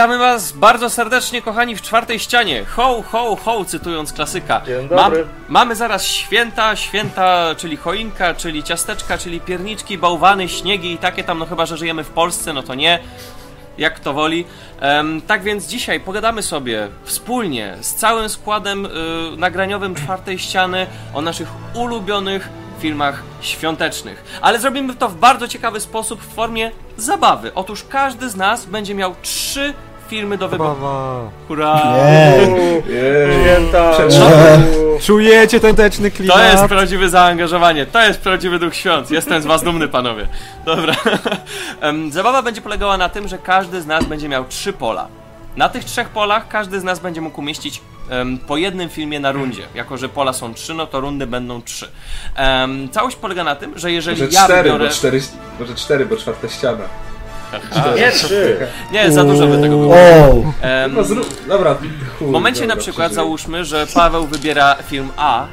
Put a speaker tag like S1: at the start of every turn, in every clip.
S1: Witamy Was bardzo serdecznie, kochani, w czwartej ścianie. Ho, ho, ho, cytując klasyka.
S2: Dzień dobry.
S1: mamy zaraz święta, święta, czyli choinka, czyli ciasteczka, czyli pierniczki, bałwany, śniegi i takie tam, no chyba, że żyjemy w Polsce, no to nie. Jak to woli. Em, tak więc dzisiaj pogadamy sobie wspólnie z całym składem y, nagraniowym czwartej ściany o naszych ulubionych filmach świątecznych. Ale zrobimy to w bardzo ciekawy sposób w formie zabawy. Otóż każdy z nas będzie miał trzy filmy do wyboru. Hurra!
S2: Święta!
S3: Czujecie tęteczny klimat?
S1: To jest prawdziwe zaangażowanie, to jest prawdziwy duch świąt. Jestem z was dumny, panowie. Dobra. Zabawa będzie polegała na tym, że każdy z nas będzie miał trzy pola. Na tych trzech polach każdy z nas będzie mógł umieścić em, po jednym filmie na rundzie. Jako, że pola są trzy, no to rundy będą trzy. Em, całość polega na tym, że jeżeli
S4: Może
S1: ja
S4: cztery,
S1: wybiorę...
S4: bo cztery, może cztery, bo czwarta ściana.
S2: Nie trzy!
S1: Nie, za dużo by tego było. Em,
S4: No zrób, dobra, chuj,
S1: W momencie
S4: dobra,
S1: na przykład
S4: przeżyję.
S1: załóżmy, że Paweł wybiera film A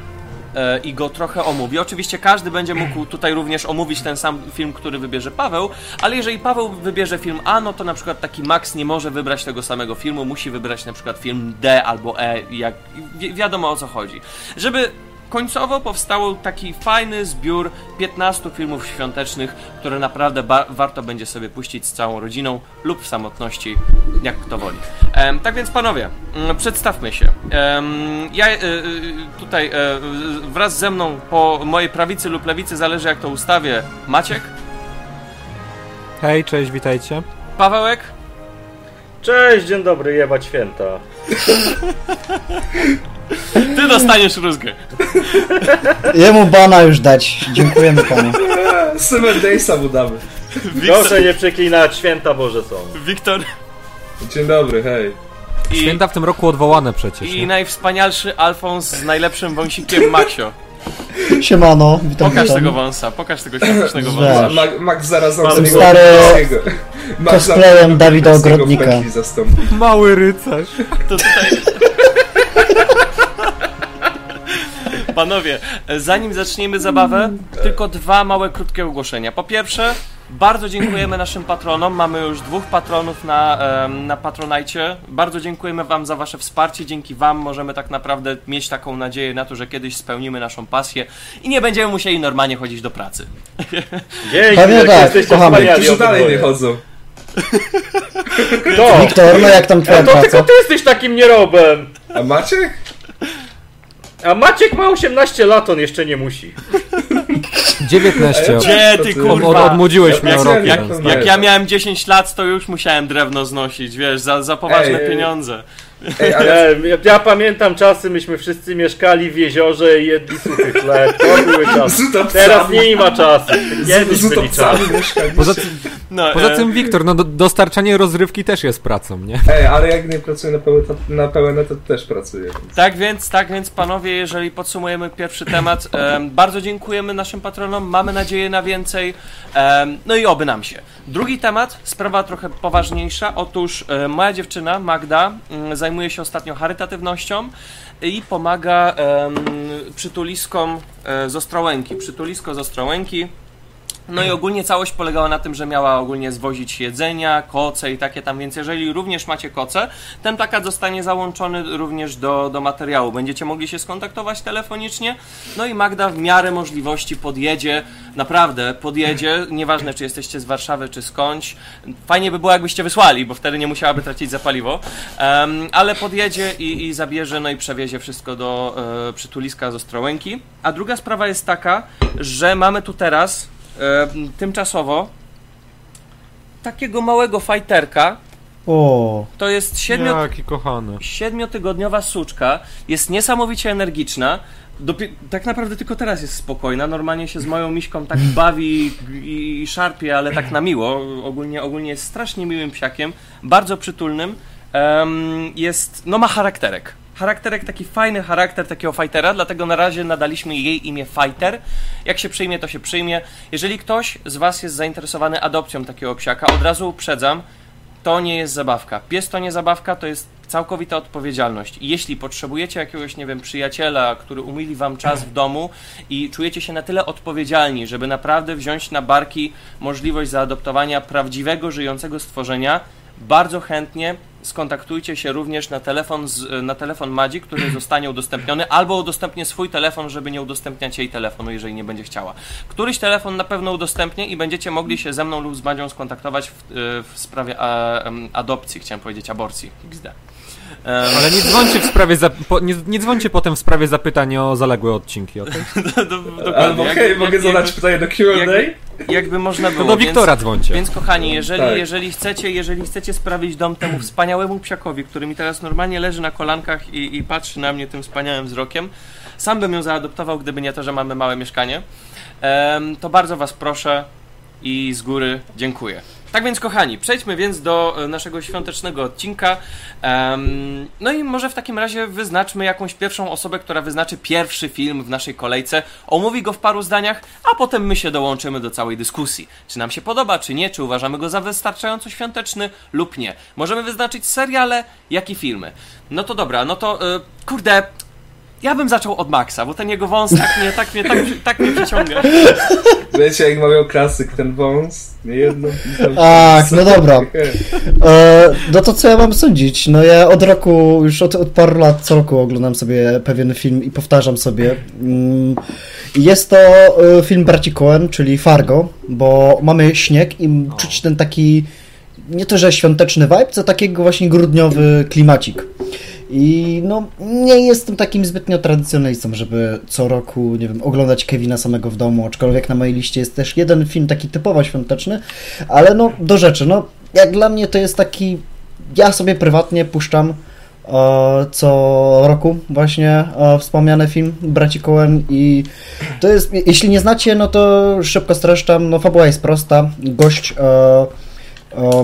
S1: e, i go trochę omówi. Oczywiście każdy będzie mógł tutaj również omówić ten sam film, który wybierze Paweł, ale jeżeli Paweł wybierze film A, no to na przykład taki Max nie może wybrać tego samego filmu, musi wybrać na przykład film D albo E, jak wi wiadomo o co chodzi. Żeby końcowo powstał taki fajny zbiór 15 filmów świątecznych, które naprawdę warto będzie sobie puścić z całą rodziną lub w samotności, jak kto woli. Em, tak więc panowie, mm, przedstawmy się. Em, ja e, e, tutaj e, wraz ze mną po mojej prawicy lub lewicy, zależy jak to ustawię, Maciek,
S3: Hej, cześć, witajcie.
S1: Pawełek,
S2: Cześć, dzień dobry, jebać święta.
S1: ty dostaniesz rózgę.
S5: Jemu bana już dać. Dziękujemy panu.
S4: Seven Daysa mu damy.
S1: Wiktor,
S2: Proszę nie przeklinać, święta Boże są.
S1: Wiktor
S4: Dzień dobry, hej.
S1: i,
S3: Święta w tym roku odwołane przecież.
S1: i
S3: nie?
S1: najwspanialszy Alfons z najlepszym wąsikiem Maksio.
S5: Siemano, witam,
S1: Pokaż
S5: witam.
S1: tego wąsa, pokaż tego świątecznego wąsa.
S4: Ma, Ma, Max zaraz
S2: Pan
S5: stary
S4: Max
S5: cosplayem Dawida Ogrodnika.
S3: Mały rycerz.
S1: To tutaj. Panowie, zanim zaczniemy zabawę, tylko dwa małe, krótkie ogłoszenia. Po pierwsze, bardzo dziękujemy naszym patronom. Mamy już dwóch patronów na, na Patronajcie. Bardzo dziękujemy Wam za Wasze wsparcie. Dzięki Wam możemy tak naprawdę mieć taką nadzieję na to, że kiedyś spełnimy naszą pasję i nie będziemy musieli normalnie chodzić do pracy.
S2: Dzięki,
S5: Pewnie
S2: jak
S5: tak,
S2: jesteście
S5: kochamy.
S2: wspaniali
S4: Którzy dalej nie chodzą.
S2: Kto?
S5: Wiktor, no jak tam twoja
S2: to tylko ty jesteś takim nierobem!
S4: A Maciek?
S2: A Maciek ma 18 lat, on jeszcze nie musi.
S3: 19.
S4: A
S1: Gdzie ty
S4: ty-
S3: Od,
S1: kurwa?
S3: odmłodziłeś mnie o rok.
S4: jak
S1: Jak ja miałem 10 lat, to już musiałem drewno znosić, wiesz, za, za poważne
S4: Ej, ej.
S1: pieniądze.
S4: Ej, ale
S2: Ja, ja, pamiętam czasy, myśmy wszyscy mieszkali w jeziorze i jedli suchy chleb. To były czasy. Teraz nie ma czasu. Kiedyś
S4: z,
S2: byli czasy.
S3: Poza, tym-
S1: No,
S3: poza
S1: e,
S3: tym, Wiktor, no do, dostarczanie rozrywki też jest pracą, nie?
S4: Ej, ale jak nie pracuję na pełen, na pełen to też pracuję. Więc.
S1: Tak więc, tak więc panowie, jeżeli podsumujemy pierwszy temat, em, bardzo dziękujemy naszym patronom, mamy nadzieję na więcej, em, no i oby nam się. Drugi temat, sprawa trochę poważniejsza, otóż e, moja dziewczyna Magda mm, zajmuje się ostatnio charytatywnością i pomaga przytuliskom e, z Ostrołęki, przytulisko z Ostrołęki, no i ogólnie całość polegała na tym, że miała ogólnie zwozić jedzenia, koce i takie tam, więc jeżeli również macie koce, ten plakat zostanie załączony również do, do materiału. Będziecie mogli się skontaktować telefonicznie, no i Magda w miarę możliwości podjedzie, naprawdę podjedzie, nieważne czy jesteście z Warszawy czy skądś. Fajnie by było jakbyście wysłali, bo wtedy nie musiałaby tracić za paliwo, Em, ale podjedzie i, i zabierze, no i przewiezie wszystko do e, przytuliska z Ostrołęki. A druga sprawa jest taka, że mamy tu teraz tymczasowo takiego małego fajterka.
S5: O,
S1: To jest
S3: Jaki kochany.
S1: siedmiotygodniowa suczka. Jest niesamowicie energiczna. Dopie- tak naprawdę tylko teraz jest spokojna. Normalnie się z moją miśką tak bawi i, i szarpie, ale tak na miło. Ogólnie, ogólnie jest strasznie miłym psiakiem. Bardzo przytulnym. Em, jest, no ma charakterek. Charakterek, taki fajny charakter takiego fightera, dlatego na razie nadaliśmy jej imię Fighter. Jak się przyjmie, to się przyjmie. Jeżeli ktoś z Was jest zainteresowany adopcją takiego psiaka, od razu uprzedzam, to nie jest zabawka. Pies to nie zabawka, to jest całkowita odpowiedzialność. I jeśli potrzebujecie jakiegoś, nie wiem, przyjaciela, który umili wam czas w domu i czujecie się na tyle odpowiedzialni, żeby naprawdę wziąć na barki możliwość zaadoptowania prawdziwego, żyjącego stworzenia, bardzo chętnie skontaktujcie się również na telefon, z, na telefon Madzi, który zostanie udostępniony, albo udostępnię swój telefon, żeby nie udostępniać jej telefonu, jeżeli nie będzie chciała. Któryś telefon na pewno udostępnię i będziecie mogli się ze mną lub z Madzią skontaktować w, y, w sprawie a, adopcji, chciałem powiedzieć aborcji. XD.
S3: Ale nie dzwońcie w sprawie za... po, nie, nie dzwońcie potem w sprawie zapytań o zaległe odcinki, okej?
S1: do, do, dokładnie.
S4: Albo
S1: Jak-
S4: okej,
S1: jak-
S4: mogę
S1: jak-
S4: zadać pytanie do Q&A?
S1: jakby- Jakby można
S3: To
S1: było.
S3: do
S1: więc-
S3: Wiktora dzwońcie.
S1: Więc kochani, jeżeli,
S4: Tak.
S1: jeżeli chcecie, jeżeli chcecie sprawić dom temu wspaniałemu psiakowi, który mi teraz normalnie leży na kolankach i, i patrzy na mnie tym wspaniałym wzrokiem, sam bym ją zaadoptował, gdyby nie to, że mamy małe mieszkanie, em, to bardzo was proszę i z góry dziękuję. Tak więc kochani, przejdźmy więc do e, naszego świątecznego odcinka. Em, no i może w takim razie wyznaczmy jakąś pierwszą osobę, która wyznaczy pierwszy film w naszej kolejce, omówi go w paru zdaniach, a potem my się dołączymy do całej dyskusji. Czy nam się podoba, czy nie, czy uważamy go za wystarczająco świąteczny lub nie. Możemy wyznaczyć seriale, jak i filmy. No to dobra, no to e, kurde, ja bym zaczął od Maxa, bo ten jego wąs tak mnie, tak mnie, tak, tak mnie przyciąga.
S4: Wiecie, jak mawiał klasyk, ten wąs, nie jedno.
S5: Ach, no dobra. E, no to co ja mam sądzić? No ja od roku, już od, od paru lat co roku oglądam sobie pewien film i powtarzam sobie. Mm, Jest to e, film braci Coen, czyli Fargo, bo mamy śnieg i czuć ten taki, nie to że świąteczny vibe, co takiego właśnie grudniowy klimacik. I no, nie jestem takim zbytnio tradycjonalistą, żeby co roku, nie wiem, oglądać Kevina samego w domu, aczkolwiek na mojej liście jest też jeden film taki typowo świąteczny, ale no, do rzeczy, no, jak dla mnie to jest taki, ja sobie prywatnie puszczam e, co roku właśnie e, wspomniany film Braci Coen i to jest, jeśli nie znacie, no to szybko streszczam, no fabuła jest prosta, gość e,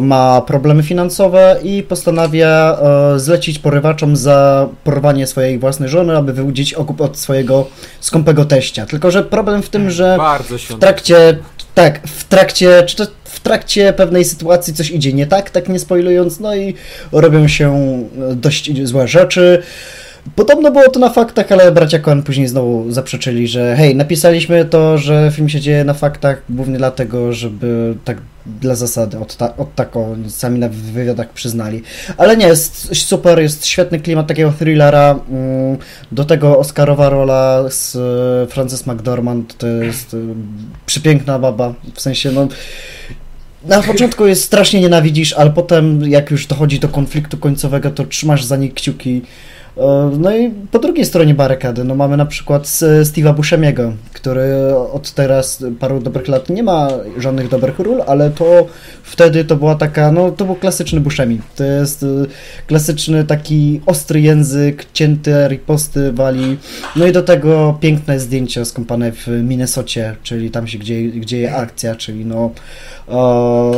S5: ma problemy finansowe i postanawia e, zlecić porywaczom za porwanie swojej własnej żony, aby wyłudzić okup od swojego skąpego teścia. Tylko, że problem w tym, że w trakcie, tak, w trakcie, czy to w trakcie pewnej sytuacji coś idzie nie tak, tak nie spoilując, no i robią się e, dość złe rzeczy. Podobno było to na faktach, ale bracia Coen później znowu zaprzeczyli, że hej, napisaliśmy to, że film się dzieje na faktach głównie dlatego, żeby tak dla zasady, od, ta, od tako sami na wywiadach przyznali. Ale nie, jest super, jest świetny klimat takiego thrillera. mm, Do tego Oscarowa rola z e, Frances McDormand to jest e, przepiękna baba, w sensie no na początku jest strasznie nienawidzisz, ale potem jak już dochodzi do konfliktu końcowego, to trzymasz za nie kciuki. E, No i po drugiej stronie barykady, no mamy na przykład Steve'a Buscemiego, który od teraz paru dobrych lat nie ma żadnych dobrych ról, ale to wtedy to była taka, no to był klasyczny Buscemi. To jest e, klasyczny taki ostry język, cięte riposty wali, no i do tego piękne zdjęcie skąpane w Minnesocie, czyli tam się gdzie, dzieje akcja, czyli no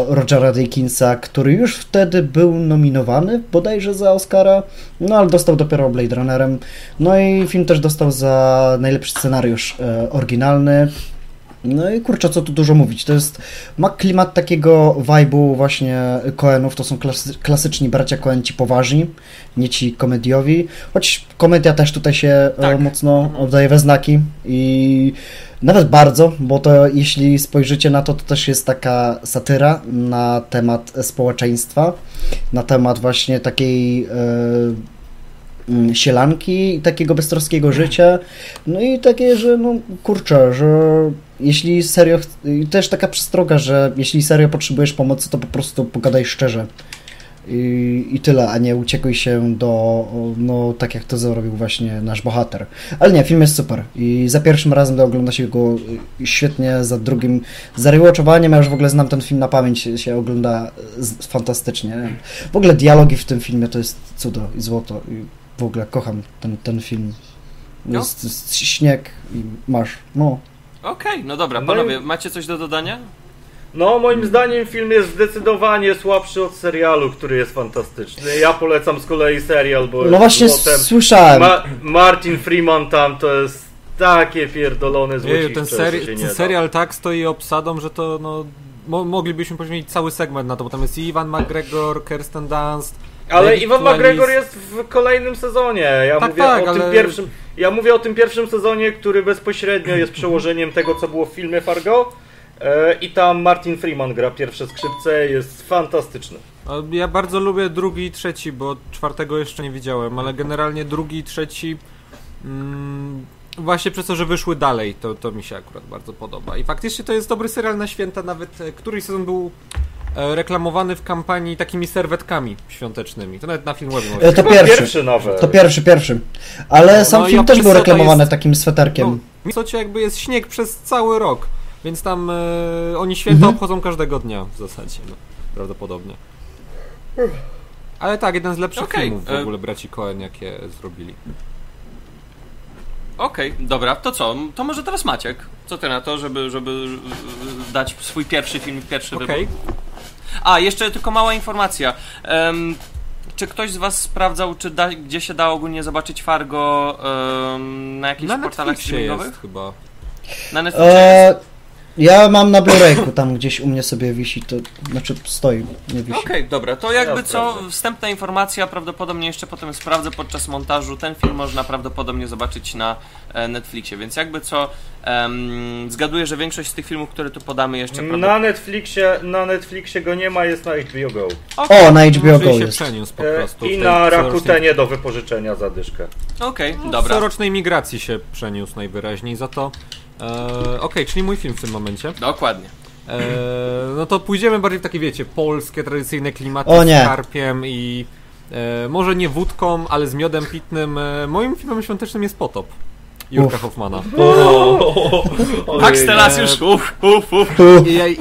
S5: Rogera Dickinsa, który już wtedy był nominowany bodajże za Oscara, no ale dostał dopiero Blade Runnerem. No i film też dostał za najlepszy scenariusz e, oryginalny. No i kurczę, co tu dużo mówić. To jest, ma klimat takiego vibe'u właśnie Coenów, to są klasy, klasyczni bracia Coen, ci poważni, nie ci komediowi, choć komedia też tutaj się e,
S1: Tak.
S5: mocno oddaje we znaki i nawet bardzo, bo to jeśli spojrzycie na to, to też jest taka satyra na temat społeczeństwa, na temat właśnie takiej e, sielanki i takiego beztroskiego życia. No i takie, że no kurczę, że jeśli serio, też taka przestroga, że jeśli serio potrzebujesz pomocy, to po prostu pogadaj szczerze. I, I tyle, a nie uciekuj się do, no tak jak to zrobił właśnie nasz bohater. Ale nie, film jest super i za pierwszym razem ogląda się go y, świetnie, za drugim, za rewatchowaniem, ja już w ogóle znam ten film na pamięć, się, ogląda z, fantastycznie. Nie? W ogóle dialogi w tym filmie to jest cudo i złoto i w ogóle kocham ten, ten film.
S1: No.
S5: Jest, jest śnieg i masz, no.
S1: Okej, no dobra,
S2: No i-
S1: panowie, macie coś do dodania?
S2: No, moim zdaniem film jest zdecydowanie słabszy od serialu, który jest fantastyczny. Ja polecam z kolei serial, bo
S5: No właśnie
S2: złotem.
S5: słyszałem.
S2: Ma Martin Freeman tam to jest takie pierdolone
S3: Jeju, ten, seri- ten serial tak stoi obsadą, że to no... Mo moglibyśmy poświęcić cały segment na to, bo tam jest Ivan McGregor, Kirsten Dunst,
S2: Ale Iwan. McGregor jest w kolejnym sezonie. Ja
S3: Tak,
S2: mówię
S3: tak,
S2: o tym
S3: ale-
S2: pierwszym. Ja mówię o tym pierwszym sezonie, który bezpośrednio jest przełożeniem tego, co było w filmie Fargo. E, I tam Martin Freeman gra pierwsze skrzypce, jest fantastyczny.
S3: Ja bardzo lubię drugi i trzeci, bo czwartego jeszcze nie widziałem, ale generalnie drugi i trzeci mm, właśnie przez to, że wyszły dalej, to, to mi się akurat bardzo podoba. I faktycznie to jest dobry serial na święta, nawet e, któryś sezon był reklamowany w kampanii takimi serwetkami świątecznymi. To nawet na filmowym
S5: E, To
S2: Chyba
S5: pierwszy.
S2: pierwszy nawet.
S5: To pierwszy, pierwszy. Ale
S3: No,
S5: sam
S3: no
S5: film też był reklamowany
S3: jest-
S5: takim sweterkiem.
S3: No, w istocie jakby jest śnieg przez cały rok, więc tam e, oni święta
S5: Mhm.
S3: obchodzą każdego dnia w zasadzie, no, prawdopodobnie. Ale tak, jeden z lepszych
S1: Okej,
S3: filmów w
S1: e-
S3: ogóle braci Coen, jakie zrobili.
S1: Okej, dobra, to co? To może teraz Maciek. Co ty na to, żeby, żeby e, dać swój pierwszy film, pierwszy
S3: Okej,
S1: wybór? A, jeszcze tylko mała informacja. Em, czy ktoś z was sprawdzał, czy da, gdzie się da ogólnie zobaczyć Fargo em, na jakichś
S3: na
S1: portalach
S3: Netflixie
S1: streamingowych?
S3: jest chyba.
S1: Na Netflixie jest?
S5: Ja mam na Blu-rayku, tam gdzieś u mnie sobie wisi, to znaczy stoi, nie wisi.
S1: Okej, dobra, to jakby
S2: Ja
S1: co,
S2: sprawdzę.
S1: wstępna informacja, prawdopodobnie jeszcze potem sprawdzę podczas montażu. Ten film można prawdopodobnie zobaczyć na e, Netflixie, więc jakby co, em, zgaduję, że większość z tych filmów, które tu podamy jeszcze prawdopodobnie...
S2: Na Netflixie, na Netflixie go nie ma, jest na HBO Go.
S5: O, na HBO Go jest.
S3: przeniósł po
S2: E,
S3: prostu. w
S2: I na Rakutenie do wypożyczenia za dyszkę.
S1: Okej,
S3: W
S1: dobra,
S3: corocznej migracji się przeniósł najwyraźniej, za to... E, Okej, czyli mój film w tym momencie.
S1: dokładnie.
S3: E, no to pójdziemy bardziej w takie, wiecie, polskie, tradycyjne klimaty
S5: O nie.
S3: z karpiem i e, może nie wódką, ale z miodem pitnym. E, moim filmem świątecznym jest Potop. Jurka
S5: Uf.
S3: Hoffmana.
S1: Max teraz już,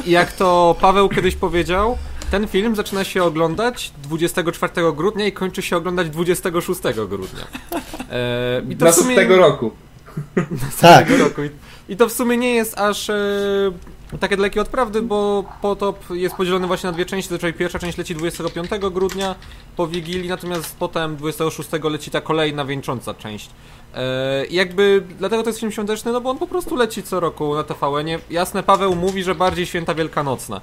S3: I jak to Paweł kiedyś powiedział, ten film zaczyna się oglądać 24 grudnia i kończy się oglądać 26 grudnia. E, I to w sumie...
S4: Następnego roku.
S5: Tak.
S3: tego roku. I- to w sumie nie jest aż e, takie dalekie od prawdy, bo Potop jest podzielony właśnie na dwie części. Zazwyczaj pierwsza część leci 25 grudnia po Wigilii, natomiast potem 26 leci ta kolejna wieńcząca część. E, jakby dlatego to jest film świąteczny, no bo on po prostu leci co roku na TVN-ie. Jasne, Paweł mówi, że bardziej święta wielkanocna.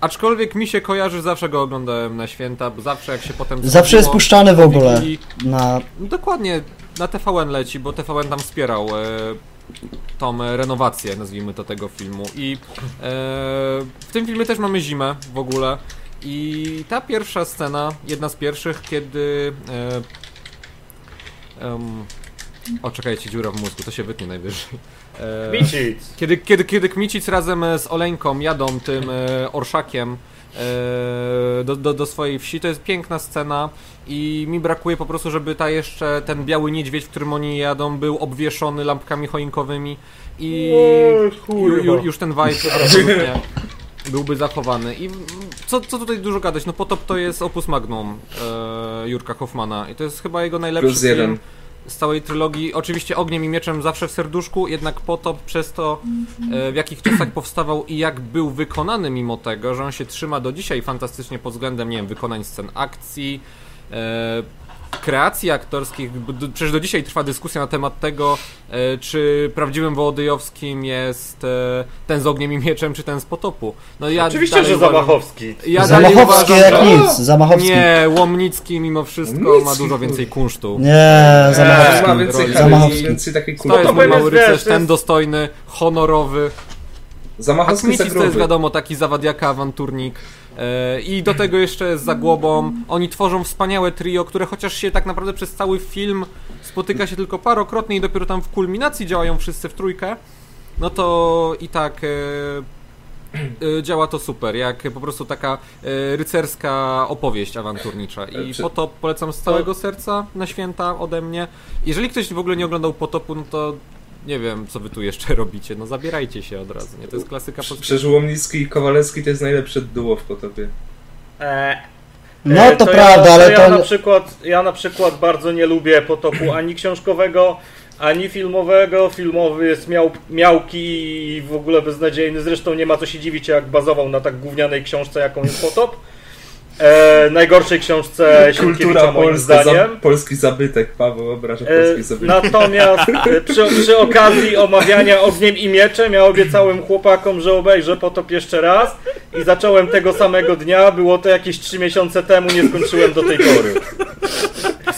S3: Aczkolwiek mi się kojarzy, zawsze go oglądałem na święta, bo zawsze jak się potem...
S5: Zawsze jest puszczany w ogóle na...
S3: no Dokładnie, na TVN leci, bo TVN tam wspierał e, tą renowację, nazwijmy to, tego filmu. I e, w tym filmie też mamy zimę w ogóle. I ta pierwsza scena, jedna z pierwszych, kiedy. E, em, o, czekajcie, dziura w mózgu, to się wytnie najwyżej. E,
S2: Micic!
S3: kiedy, kiedy, kiedy Kmicic razem z Oleńką jadą tym e, orszakiem do, do, do swojej wsi, to jest piękna scena i mi brakuje po prostu, żeby ta jeszcze, ten biały niedźwiedź, w którym oni jadą, był obwieszony lampkami choinkowymi i
S2: kurwa.
S3: ju, już ten vibe absolutnie byłby zachowany. I co, co tutaj dużo gadać, no Potop to jest opus magnum e, Jurka Hoffmana i to jest chyba jego najlepszy
S4: Plus
S3: film
S4: jeden.
S3: Z całej trylogii. Oczywiście Ogniem i Mieczem zawsze w serduszku, jednak Potop przez to, e, w jakich czasach powstawał i jak był wykonany mimo tego, że on się trzyma do dzisiaj fantastycznie pod względem, nie wiem, wykonań scen akcji, e, kreacji aktorskich. Przecież do dzisiaj trwa dyskusja na temat tego, e, czy prawdziwym Wołodyjowskim jest e, ten z Ogniem i Mieczem, czy ten z Potopu. No ja
S2: Oczywiście, że Zamachowski.
S3: Ja
S5: Zamachowski
S3: uważam,
S5: jak
S3: że-
S5: nic, Zamachowski. Nie,
S3: Nie, Łomnicki mimo wszystko ma dużo więcej kunsztu.
S4: Eee,
S5: Zamachowski.
S4: ma więcej
S5: Zamachowski.
S4: więcej takiej
S3: To jest mój mały rycerz, ten dostojny, honorowy. A
S4: Zamachowski za
S3: Kmicic to jest wiadomo taki zawadiaka, awanturnik. E, I do tego jeszcze z Zagłobą. Oni tworzą wspaniałe trio, które chociaż się tak naprawdę przez cały film spotyka się tylko parokrotnie i dopiero tam w kulminacji działają wszyscy w trójkę, no to i tak e, e, działa to super, jak po prostu taka rycerska opowieść awanturnicza. I
S4: czy-
S3: Potop polecam z całego serca na święta ode mnie. Jeżeli ktoś w ogóle nie oglądał Potopu, no to nie wiem, co wy tu jeszcze robicie. No zabierajcie się od razu, nie? To jest klasyka polska.
S4: Przecież Łomnicki i Kowalewski to jest najlepsze duo w Potopie.
S2: E,
S5: No to
S2: ja-
S5: prawda, ale
S2: ja
S5: to...
S2: Na przykład, ja na przykład bardzo nie lubię potopu ani książkowego, ani filmowego. Filmowy jest miał, miałki i w ogóle beznadziejny. Zresztą nie ma co się dziwić, jak bazował na tak gównianej książce, jaką jest potop. E, najgorszej książce
S4: Kultura polska, za,
S2: zdaniem.
S4: polski zabytek. Paweł obraża
S2: E,
S4: polski zabytek.
S2: Natomiast e, przy, przy okazji omawiania Ogniem i Mieczem ja obiecałem chłopakom, że obejrzę Potop jeszcze raz i zacząłem tego samego dnia, było to jakieś 3 miesiące temu, nie skończyłem do tej pory.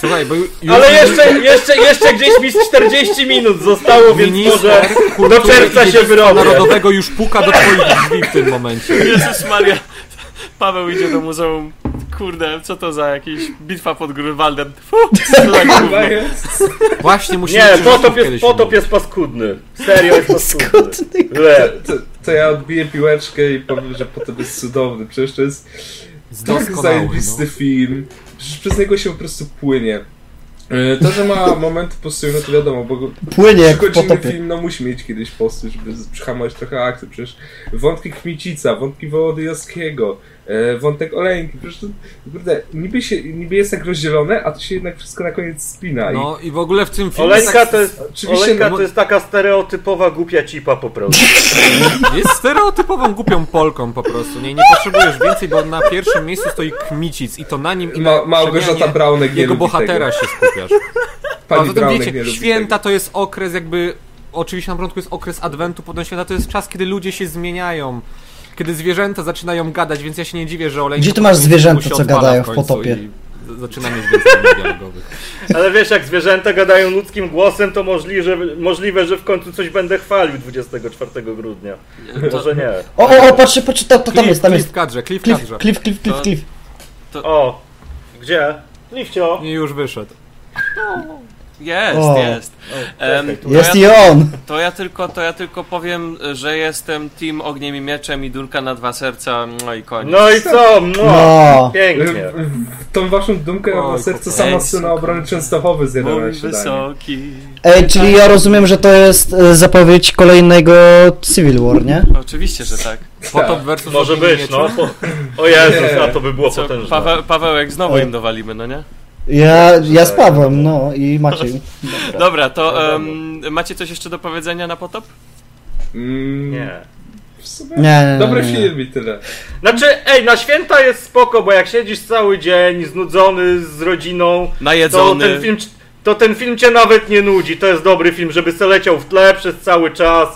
S3: Słuchaj, bo ju- już
S2: Ale jeszcze, jeszcze, jeszcze gdzieś mi z 40 minut zostało, więc może do czerwca się wyrobię.
S3: narodowego już puka do twoich drzwi w tym momencie.
S1: Jezus Maria. Paweł idzie do Muzeum Kurde, co to za jakieś bitwa pod Grunwaldem? Fu, co za gówno.
S4: jest.
S3: Właśnie musimy
S2: Nie, potop jest, potop jest paskudny. Serio jest paskudny. Le.
S4: To, to ja odbiję piłeczkę i powiem, że potem jest cudowny. Przecież to jest tak
S3: Doskonały,
S4: zajebisty
S3: no.
S4: film. Przecież przez niego się po prostu płynie. E, To, że ma momenty postój, no to wiadomo, bo
S5: Płynie jak w potopie.
S4: film no, musi mieć kiedyś postój, żeby z- przyhamować trochę akcji. Przecież wątki Kmicica, wątki Wołodyjowskiego, wątek Oleńki, przecież to, kurde, niby, się, niby jest tak rozdzielone, a to się jednak wszystko na koniec spina. I
S3: No i w ogóle w tym filmie
S2: Oleńka
S3: tak,
S2: to jest, Oleńka
S3: no-
S2: to jest taka stereotypowa głupia cipa po prostu.
S3: jest stereotypową głupią Polką po prostu. Nie, nie potrzebujesz więcej, bo na pierwszym miejscu stoi Kmicic i to na nim i na
S4: Ma, Małgorzata Braunek nie
S3: jego bohatera
S4: tego.
S3: się skupiasz. A
S4: Pani
S3: zatem
S4: nie
S3: wiecie, święta
S4: tego.
S3: to jest okres jakby... Oczywiście na początku jest okres adwentu, potem święta to jest czas, kiedy ludzie się zmieniają. Kiedy zwierzęta zaczynają gadać, więc ja się nie dziwię, że Oleńka...
S5: Gdzie ty masz zwierzęta, co gadają w
S3: końcu
S5: potopie?
S3: Zaczyna mieć więcej dialogowych.
S2: Ale wiesz, jak zwierzęta gadają ludzkim głosem, to możliwe, że, możliwe, że w końcu coś będę chwalił 24 grudnia. Może nie.
S5: O, o, o, patrzcie, patrzcie, tam, tam
S3: Cliff,
S5: jest, tam
S3: Cliff
S5: jest.
S3: w kadrze, Cliff w
S5: Cliff,
S3: kadrze.
S5: cliff, cliff, cliff,
S1: To-
S5: cliff.
S2: O, gdzie? Lifcio.
S3: I już wyszedł.
S1: Jest,
S5: O.
S1: jest.
S2: Tu
S1: to,
S5: Jest
S1: ja,
S5: i on.
S1: to, ja tylko, to ja tylko powiem, że jestem team Ogniem i Mieczem i Dulka na dwa serca, no i koniec.
S2: No i co? No,
S5: No.
S2: pięknie.
S4: Tą waszą dumkę na serce
S3: po-
S4: sama scena obrony Częstochowy śniadanie.
S1: wysoki.
S5: Ej, czyli ja rozumiem, że to jest e, zapowiedź kolejnego Civil War, nie?
S1: Oczywiście, że tak.
S3: Potop versus
S2: Może być, no. Po, o Jezus,
S4: Nie.
S2: a to by było
S1: Co,
S2: potężne.
S1: Paweł, Pawełek, znowu
S5: Oj.
S1: im dowalimy, no nie?
S5: Ja, ja z Pawłem, no i Maciej.
S1: Dobra, to
S2: No
S1: em, macie coś jeszcze do powiedzenia na potop?
S4: Mm,
S2: Nie.
S5: Nie, nie, nie,
S4: Dobry
S5: nie, nie.
S4: film i tyle.
S2: Znaczy, ej, na święta jest spoko, bo jak siedzisz cały dzień znudzony z rodziną, to
S1: Najedzony.
S2: ten film, to ten film cię nawet nie nudzi. To jest dobry film, żeby se leciał w tle przez cały czas,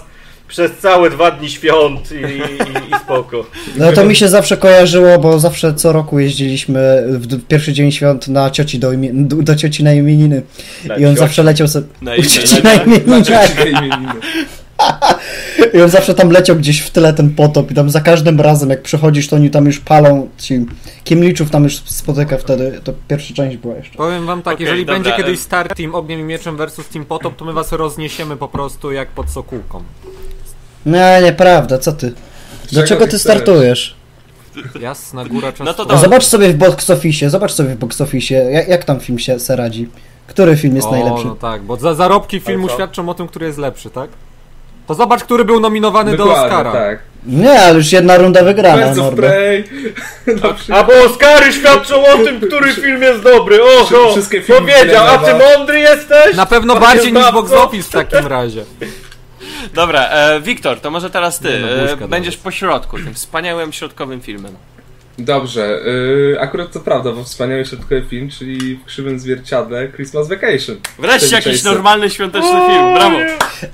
S2: przez całe dwa dni świąt i, i, i spoko.
S5: No to mi się zawsze kojarzyło, bo zawsze co roku jeździliśmy w pierwszy dzień świąt na cioci do, imie, do cioci na imieniny. I on
S2: cioci.
S5: zawsze leciał sobie.
S1: Na
S5: U cioci na
S4: imieniny.
S5: I on zawsze tam leciał gdzieś w tyle ten potop i tam za każdym razem jak przychodzisz, to oni tam już palą, ci Kiemliczów tam już spotyka wtedy, to pierwsza część była jeszcze.
S3: Powiem wam tak,
S1: Okej,
S3: jeżeli
S1: dobra,
S3: będzie kiedyś Star Team Ogniem i Mieczem versus Team Potop, to my was rozniesiemy po prostu jak pod sokółką.
S5: Nie, nieprawda, co ty? Do
S4: Czego
S5: czego
S4: ty chcesz?
S5: startujesz?
S3: Jasna góra często.
S1: No to
S5: A
S1: dobra.
S5: zobacz sobie w box office, zobacz sobie w box office, jak, jak tam film się se radzi. Który film jest
S3: o,
S5: najlepszy?
S3: no tak, bo za zarobki filmu
S2: co?
S3: świadczą o tym, który jest lepszy, tak? To zobacz, który był nominowany do
S4: Dokładnie,
S3: Oscara.
S4: tak.
S5: Nie, ale już jedna runda wygrana,
S4: Birds of
S5: Norbert.
S4: Prey. No, przy-
S2: A bo Oscary świadczą o tym, który film jest dobry. Oho,
S4: Wszystkie filmy
S2: powiedział, a ty
S4: Villeneuve'a.
S2: mądry jesteś?
S3: Na pewno bardziej niż box office w takim razie.
S1: Dobra, e, Wiktor, to może teraz ty.
S3: Nie no,
S1: e,
S3: buźka
S1: będziesz po środku, tym wspaniałym środkowym filmem.
S4: Dobrze, yy, akurat to prawda, bo wspaniały środkowy film, czyli w krzywym zwierciadle Christmas Vacation.
S1: Wreszcie jakiś normalny świąteczny film, brawo.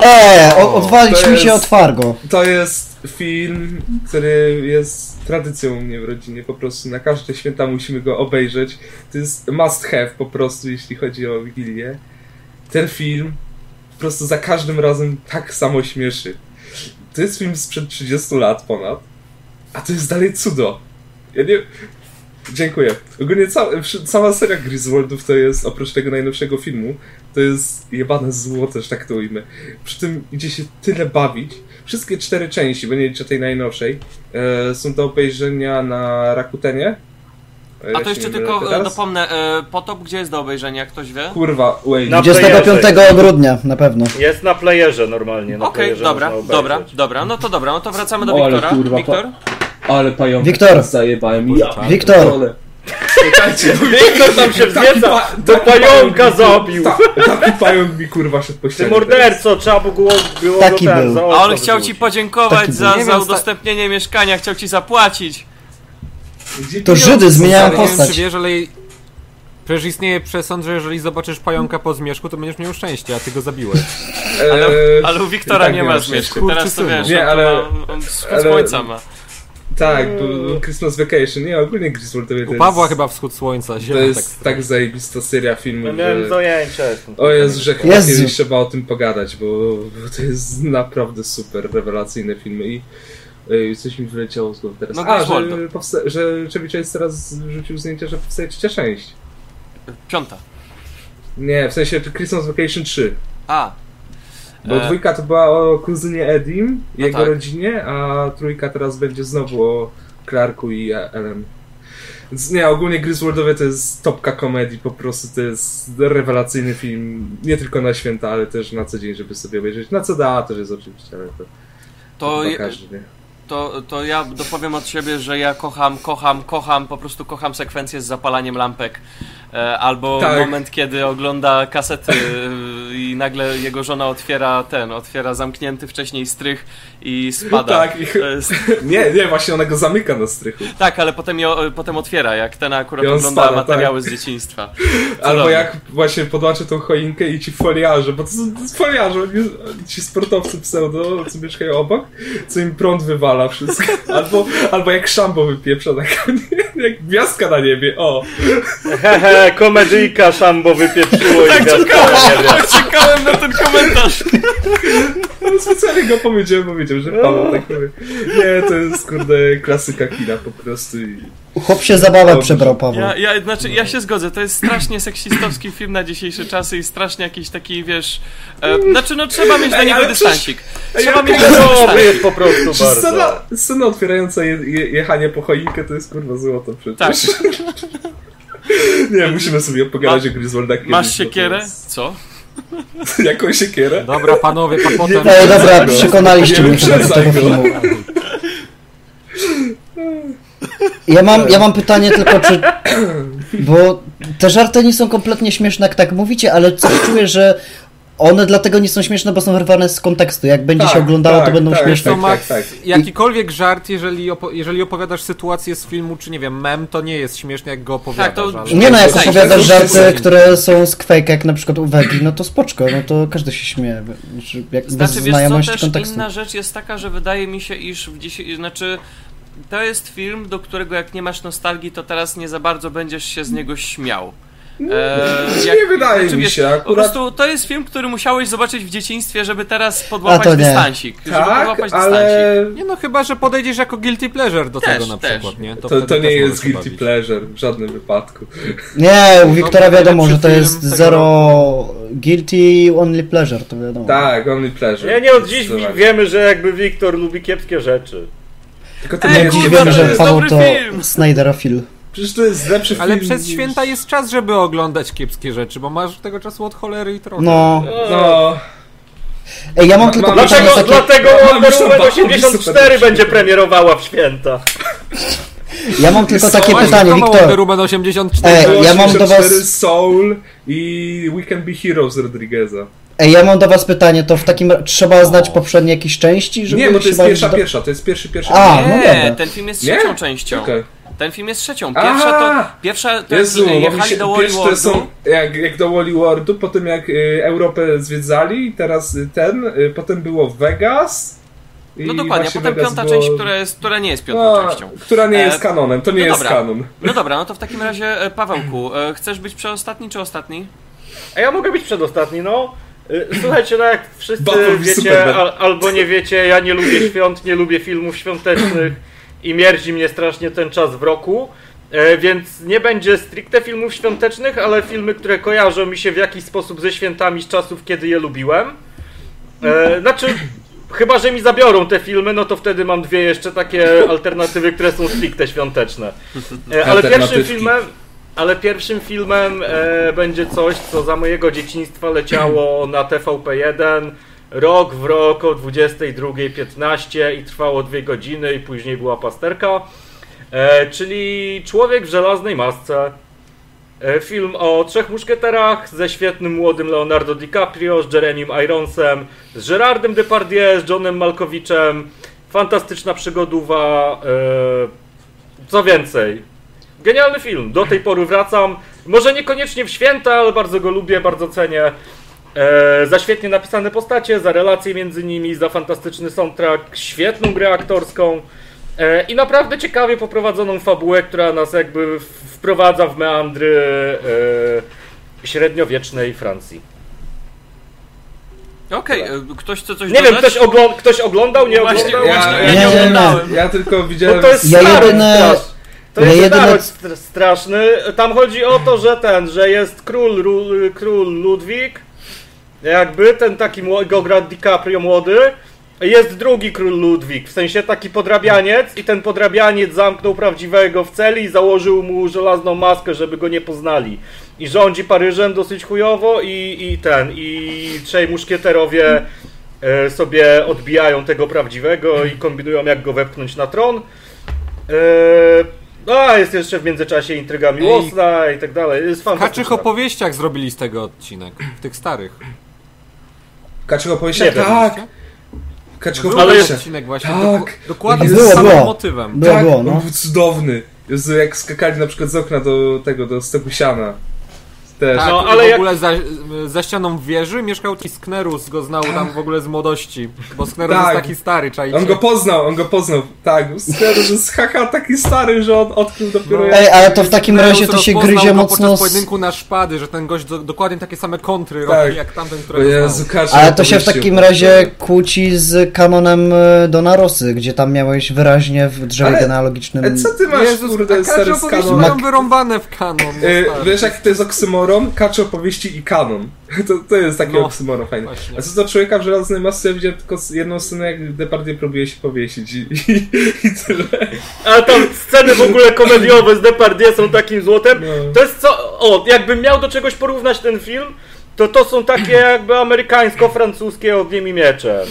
S5: Eee, o- mi się od Fargo.
S4: To jest film, który jest tradycją u mnie w rodzinie, po prostu na każde święta musimy go obejrzeć. To jest must have po prostu, jeśli chodzi o Wigilię. Ten film prostu za każdym razem tak samo śmieszy. To jest film sprzed 30 lat ponad, a to jest dalej cudo. Ja nie... Dziękuję. Ogólnie ca cała seria Griswoldów to jest, oprócz tego najnowszego filmu, to jest jebane zło też, tak to ujmę. Przy tym idzie się tyle bawić. Wszystkie cztery części, bo nie liczę tej najnowszej, e, są do obejrzenia na Rakutenie.
S1: A to jeszcze tylko e,
S4: teraz.
S1: dopomnę, e, potop gdzie jest do obejrzenia, jak ktoś wie?
S4: Kurwa, wait.
S2: Na
S5: 25
S2: playerze.
S5: grudnia, na pewno.
S2: Jest na playerze normalnie. Na
S1: Okej,
S2: playerze
S1: dobra,
S2: można
S1: dobra, dobra, no to dobra, no to wracamy do
S6: O, ale
S1: Wiktora.
S6: kurwa,
S1: Wiktor?
S6: Ale pająka
S5: Wiktor.
S6: zajebałem. Ja
S5: Wiktor.
S4: Czekajcie,
S2: Wiktor tam się wznieca, do pająka zabił.
S4: Ta, taki pająk mi kurwa szedł po
S2: Ty morderco, trzeba by było, było
S5: Taki
S2: go ten,
S5: był.
S2: za
S1: A on chciał ci podziękować
S5: Taki
S1: za, za udostępnienie mieszkania, chciał ci zapłacić.
S5: To Żydy zmieniają
S3: Ale nie wiem,
S5: postać.
S3: czy wiesz, ale... Przecież istnieje przesąd, że jeżeli zobaczysz pająka po zmierzchu, to będziesz miał szczęście, a ty go zabiłeś.
S1: Ale,
S4: Eee,
S1: ale u Wiktora
S4: tak
S1: nie
S4: nie
S1: ma zmierzchu,
S3: szczęścia.
S1: teraz to wiesz,
S4: Nie,
S1: on,
S4: ale-
S1: ale, ma, on wschód
S4: ale-
S1: słońca ma.
S4: Tak, bo Christmas Vacation, nie, ogólnie Griswoldowie to
S3: U
S4: jest...
S3: Pawła chyba wschód słońca,
S4: To jest tak zajebista seria filmów,
S2: miałem
S4: że...
S2: zajęcia. jestem
S4: O jest, że chyba
S5: Jezu.
S4: kiedyś trzeba o tym pogadać, bo, bo to jest naprawdę super, rewelacyjne filmy i Ej, coś mi wyleciało z głowy teraz.
S1: No,
S4: A, że, powsta- że Chase teraz rzucił zdjęcie, że powstaje trzecia część.
S1: Piąta.
S4: Nie, w sensie Christmas Vacation 3.
S1: A.
S4: Bo
S1: E,
S4: dwójka to była o kuzynie Edim i
S1: No
S4: jego
S1: tak.
S4: rodzinie, a trójka teraz będzie znowu o Clarku i Ellen. Więc nie, ogólnie Griswoldowie to jest topka komedii, po prostu to jest rewelacyjny film, nie tylko na święta, ale też na co dzień, żeby sobie obejrzeć. Na co da, też jest oczywiście, ale to,
S1: To,
S4: chyba
S1: je-
S4: każdy.
S1: To, to ja dopowiem od siebie, że ja kocham, kocham, kocham, po prostu kocham sekwencję z zapalaniem lampek. E, albo
S4: Tak.
S1: moment, kiedy ogląda kasety e, i nagle jego żona otwiera ten, otwiera zamknięty wcześniej strych i spada.
S4: Tak, i-
S1: To jest,
S4: Nie, nie, właśnie ona go zamyka na strychu.
S1: tak, ale potem, je, potem otwiera, jak ten akurat ogląda
S4: spada,
S1: materiały z dzieciństwa.
S4: Albo
S1: Cudownie.
S4: jak właśnie podłaczy tą choinkę i ci foliarze, bo to są foliarze, ci sportowcy pseudo, co mieszkają obok, co im prąd wywala wszystko. Albo, albo jak szambo wypieprza na koniec, jak gwiazdka na niebie, o.
S2: Hehe, komedyjka szambo wypieprzyło i gwiazdka na niebie.
S1: Czekałem na ten komentarz.
S4: No, specjalnie go powiedziałem, bo wiedział, że Paweł tak powie. Nie, to jest kurde klasyka kina po prostu i...
S5: Chłop się zabawę przebrał, Paweł.
S1: Ja, ja, znaczy, ja się zgodzę, to jest strasznie seksistowski film na dzisiejsze czasy i strasznie jakiś taki, wiesz... E, znaczy, no trzeba mieć do niego
S4: ale
S1: dystansik. Trzeba mieć do niego dystansik.
S2: po prostu
S4: Czy scena,
S2: bardzo.
S4: scena otwierająca je, je, jechanie po choinkę to jest kurwa złoto przecież.
S1: Tak.
S4: Nie, musimy sobie pogadać
S1: Ma-
S4: o Griswolda kiedyś.
S1: Masz siekierę? Co?
S4: Jaką siekierę?
S3: Dobra, panowie, pa potem...
S5: Ej, dobra, przekonaliście
S4: Nie
S5: mnie do tego
S4: go.
S5: filmu. Ja mam, ja mam pytanie tylko, czy... Bo te żarty nie są kompletnie śmieszne, jak tak mówicie, ale coś czuję, że one dlatego nie są śmieszne, bo są wyrwane z kontekstu. Jak będzie się
S4: Tak,
S5: oglądało, to
S4: tak,
S5: będą
S4: tak,
S5: śmieszne.
S3: To
S4: tak,
S3: Max,
S4: tak.
S3: jakikolwiek żart, jeżeli, opo- jeżeli opowiadasz sytuację z filmu, czy nie wiem, mem, to nie jest śmieszne, jak go opowiadasz.
S1: Tak, to-
S3: ale...
S5: Nie no, jak opowiadasz
S4: to
S5: żarty, które są z Quake'a, jak na przykład u Wegi, no to spoczko, no to każdy się śmieje. Znaczy, Jak bez
S1: Znaczy, wiesz co, też
S5: kontekstu.
S1: inna rzecz jest taka, że wydaje mi się, iż w dzisiaj, znaczy to jest film, do którego jak nie masz nostalgii, to teraz nie za bardzo będziesz się z niego śmiał. E,
S4: Nie wydaje mi
S1: wiesz,
S4: się,
S1: Po
S4: akurat-
S1: prostu to jest film, który musiałeś zobaczyć w dzieciństwie, żeby teraz podłapać
S5: A to nie.
S1: dystansik. Żeby
S4: Tak,
S1: podłapać dystansik.
S4: ale
S3: Nie no, chyba, że podejdziesz jako guilty pleasure do
S1: Też,
S3: tego na
S1: też.
S3: przykład, nie?
S4: to,
S3: wtedy
S4: to nie
S3: też
S4: jest guilty
S3: bawić.
S4: pleasure w żadnym wypadku.
S5: Nie, u Wiktora
S3: to
S5: wiadomo, że to jest
S3: tego
S5: zero guilty, only pleasure, to wiadomo.
S4: Tak, only pleasure.
S2: Nie, nie od dziś wiemy, że jakby Wiktor lubi kiepskie rzeczy.
S4: Tylko to
S1: Ej,
S4: nie
S5: Nie wiemy,
S1: to
S5: że
S1: dobry
S5: to
S1: film.
S4: Przecież to jest lepszy
S3: Ale
S4: film
S3: przez
S4: niż-
S3: święta jest czas, żeby oglądać kiepskie rzeczy, bo masz tego czasu od cholery i trochę.
S5: No.
S4: No,
S5: Ej, ja mam
S4: Ma-
S5: tylko
S4: ma-
S5: pytanie
S2: Dlatego,
S5: takie...
S2: dlatego Wonder Woman
S4: super
S2: 84
S4: super.
S2: będzie premierowała w święta.
S5: Ja mam tylko takie
S3: Właśnie
S5: pytanie,
S3: to
S5: Wiktor.
S3: Woman 84.
S5: Ej, ja mam do
S4: 84,
S5: was-
S4: Soul i We Can Be Heroes Rodrigueza.
S5: Ej, ja mam do was pytanie, to w takim... Trzeba znać poprzednie jakieś części, żeby
S4: Nie, bo to
S5: się
S4: jest pierwsza,
S5: do-
S4: pierwsza, to jest pierwszy, pierwszy.
S5: A,
S4: film.
S5: no
S1: Nie,
S5: dobra.
S1: ten film jest
S4: Nie?
S1: trzecią częścią.
S4: Okej.
S1: Ten film jest trzecią. Pierwsza to,
S4: Aha!
S1: pierwsza to
S4: Jezu,
S1: jak jechali
S4: się,
S1: do
S4: to
S1: Hollywood.
S4: są jak, jak do Wally Worldu, potem jak y, Europę zwiedzali, teraz y, ten, y, potem było Vegas. i
S1: No dokładnie, potem
S4: Vegas
S1: piąta
S4: było-
S1: część, która, jest, która nie jest piątą
S4: no,
S1: częścią.
S4: która nie
S1: E,
S4: jest kanonem, to nie
S1: no
S4: jest
S1: dobra.
S4: kanon.
S1: No dobra, no to w takim razie e, Pawełku, e, chcesz być przedostatni czy ostatni?
S2: A ja mogę być przedostatni, no. Słuchajcie, no jak wszyscy
S4: Batman v
S2: wiecie, al, albo nie wiecie, ja nie lubię świąt, nie lubię filmów świątecznych i mierdzi mnie strasznie ten czas w roku. E, więc nie będzie stricte filmów świątecznych, ale filmy, które kojarzą mi się w jakiś sposób ze świętami z czasów, kiedy je lubiłem. E, znaczy, chyba że mi zabiorą te filmy, no to wtedy mam dwie jeszcze takie alternatywy, które są stricte świąteczne. E, ale pierwszym filmem, ale pierwszym filmem będzie coś, co za mojego dzieciństwa leciało na TVP1 rok w rok o 22.15 i trwało dwie godziny i później była pasterka. E, czyli Człowiek w żelaznej masce. E, film o trzech muszkieterach ze świetnym młodym Leonardo DiCaprio, z Jeremim Ironsem, z Gerardem Depardieu, z Johnem Malkowiczem. Fantastyczna przygodowa. E, co więcej, genialny film. Do tej pory wracam. Może niekoniecznie w święta, ale bardzo go lubię, bardzo cenię. E, za świetnie napisane postacie, za relacje między nimi, za fantastyczny soundtrack, świetną grę aktorską e, i naprawdę ciekawie poprowadzoną fabułę, która nas jakby wprowadza w meandry e, średniowiecznej Francji.
S1: Okej, e, ktoś chce coś
S2: Nie wiem,
S1: dodać?
S2: ktoś, oglą- ktoś oglądał, nie
S1: Właśnie-
S2: oglądał?
S1: właśnie
S4: Ja,
S1: ja
S5: nie
S4: ja,
S5: oglądałem.
S4: ja tylko
S2: Bo
S4: widziałem...
S2: to jest
S5: Ja
S2: naród
S5: jedyne-
S2: strasz- To
S5: ja
S2: jest
S5: jedyne-
S2: straszny. Tam chodzi o to, że ten, że jest król, król Ludwik, jakby ten taki młody, go gra DiCaprio młody. Jest drugi król Ludwik, w sensie taki podrabianiec i ten podrabianiec zamknął prawdziwego w celi i założył mu żelazną maskę, żeby go nie poznali. I rządzi Paryżem dosyć chujowo i, i ten, i trzej muszkieterowie e, sobie odbijają tego prawdziwego i kombinują jak go wepchnąć na tron. E, a jest jeszcze w międzyczasie intryga miłosna i tak dalej. Jest
S3: W kaczych
S2: fantastyczna.
S3: opowieściach zrobili z tego odcinek, w tych starych.
S4: Kaczego
S2: wiem.
S4: Tak! Kaczego
S2: Ale jest-
S4: opowieściach.
S3: odcinek właśnie,
S4: Tak.
S3: dokładnie
S4: Było,
S3: z samym
S5: było.
S3: motywem.
S5: Było,
S4: tak,
S5: było,
S4: on
S5: no.
S4: był cudowny. Jezu, jak skakali na przykład z okna do tego, do stoku siana. Też.
S3: Tak,
S2: No, ale
S3: w
S2: jak-
S3: ogóle za, za ścianą wieży mieszkał taki Sknerus, go znał tam w ogóle z młodości, bo Sknerus
S4: Tak.
S3: jest taki stary, czajcie.
S4: On go poznał, on go poznał. Tak, Sknerus jest haha taki stary, że on odkrył dopiero
S3: No.
S4: jak...
S5: Ej, ale to w takim
S3: Sknerus
S5: razie to się gryzie
S3: go
S5: mocno
S3: podczas
S5: z...
S3: pojedynku na szpady, że ten gość do, dokładnie takie same kontry
S4: Tak.
S3: robi jak tamten, którego
S4: Jezu,
S5: Ale to się w takim razie kłóci z kanonem e, Donarosy, gdzie tam miałeś wyraźnie w drzewie
S4: Ale-
S5: genealogicznym...
S4: E, co ty masz,
S3: Jezus,
S4: kurde, stary z kanon?
S3: wyrąbane w kanon. no
S4: E, wiesz jak to jest oksymoron? Kacze opowieści i kanon. To, to jest taki
S3: No,
S4: oksymoron fajny.
S3: właśnie.
S4: A co do człowieka w żelaznej masce ja widziałem tylko jedną scenę, jak Depardieu próbuje się powiesić i, i, i tyle.
S2: Ale tam sceny w ogóle komediowe z Depardieu są takim złotem.
S4: No.
S2: To jest co... O, jakbym miał do czegoś porównać ten film, to to są takie jakby amerykańsko-francuskie ogniem i mieczem.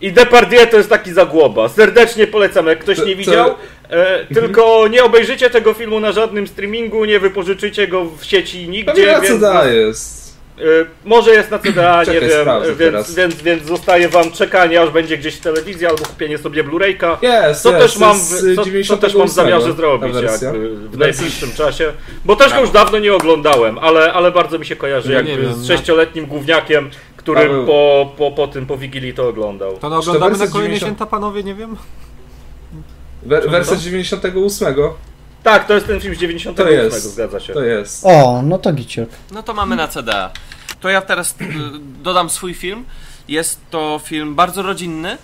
S2: I Depardieu to jest taki zagłoba. Serdecznie polecam, jak ktoś
S4: To-
S2: nie widział. E, tylko nie obejrzycie tego filmu na żadnym streamingu, nie wypożyczycie go w sieci nigdzie.
S4: Pewnie na
S2: więc-
S4: CDA jest.
S2: E, może jest na CDA, nie
S4: Czekaj,
S2: wiem,
S4: sprawdzę
S2: więc,
S4: teraz.
S2: więc, więc zostaje wam czekanie, aż będzie gdzieś w telewizji, albo kupienie sobie Blu-rayka.
S4: Jest,
S2: Co
S4: jest,
S2: też mam, w, co, co też mam w
S4: 98
S2: zamiarze zrobić jakby w najbliższym czasie. Bo też go już dawno nie oglądałem, ale, ale bardzo mi się kojarzy
S3: Ja
S2: jakby
S3: nie wiem,
S2: z
S3: no.
S2: sześcioletnim gówniakiem, który
S4: Paweł.
S2: po, po, po tym, po Wigilii to oglądał.
S3: To no, oglądamy na kolejne
S4: 90.
S3: święta, panowie, nie wiem?
S4: Wer- wersja 98.
S2: Tak, to jest ten film z 98,
S4: To jest.
S2: zgadza się.
S4: To jest.
S5: O, no to giciok.
S1: No to mamy na CDA. To ja teraz y, dodam swój film. Jest to film bardzo rodzinny.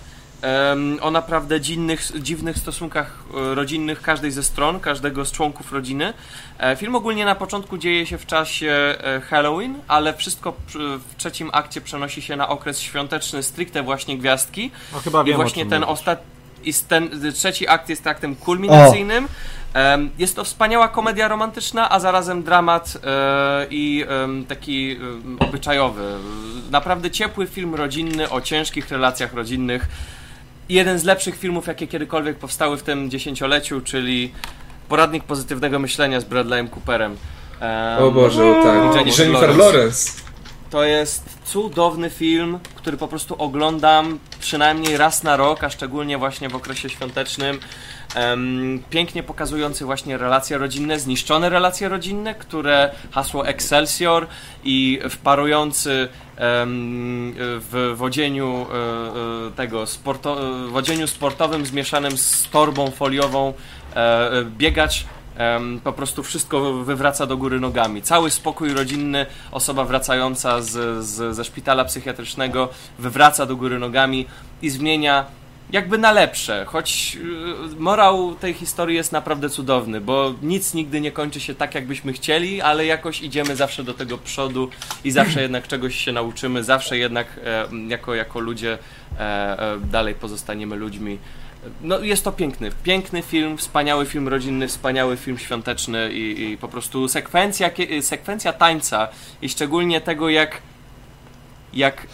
S1: O naprawdę dziwnych, dziwnych stosunkach e, rodzinnych każdej ze stron, każdego z członków rodziny. E, Film ogólnie na początku dzieje się w czasie e, Halloween, ale wszystko w trzecim akcie przenosi się na okres świąteczny, stricte właśnie gwiazdki.
S3: No chyba
S1: I
S3: wiem,
S1: właśnie
S3: o czym
S1: ten ostatni. I ten trzeci akt jest aktem kulminacyjnym. Em, Jest to wspaniała komedia romantyczna, a zarazem dramat i taki obyczajowy. Naprawdę ciepły film rodzinny o ciężkich relacjach rodzinnych. Jeden z lepszych filmów, jakie kiedykolwiek powstały w tym dziesięcioleciu, czyli Poradnik pozytywnego myślenia z Bradleyem Cooperem. Em,
S4: O Boże, tak.
S1: Jennifer
S4: Jennifer
S1: Lawrence.
S4: Lawrence.
S1: To jest cudowny film, który po prostu oglądam przynajmniej raz na rok, a szczególnie właśnie w okresie świątecznym. Pięknie pokazujący właśnie relacje rodzinne, zniszczone relacje rodzinne, które hasło Excelsior i wparujący w wodzieniu e, e, tego sporto, wodzieniu sportowym zmieszanym z torbą foliową e, biegacz po prostu wszystko wywraca do góry nogami. Cały spokój rodzinny, osoba wracająca z, z, ze szpitala psychiatrycznego wywraca do góry nogami i zmienia jakby na lepsze, choć y, morał tej historii jest naprawdę cudowny, bo nic nigdy nie kończy się tak, jakbyśmy chcieli, ale jakoś idziemy zawsze do tego przodu i zawsze jednak czegoś się nauczymy, zawsze jednak jako, jako ludzie e, e, dalej pozostaniemy ludźmi. No jest to piękny, piękny film, wspaniały film rodzinny, wspaniały film świąteczny i, i po prostu sekwencja, sekwencja tańca i szczególnie tego jak jak,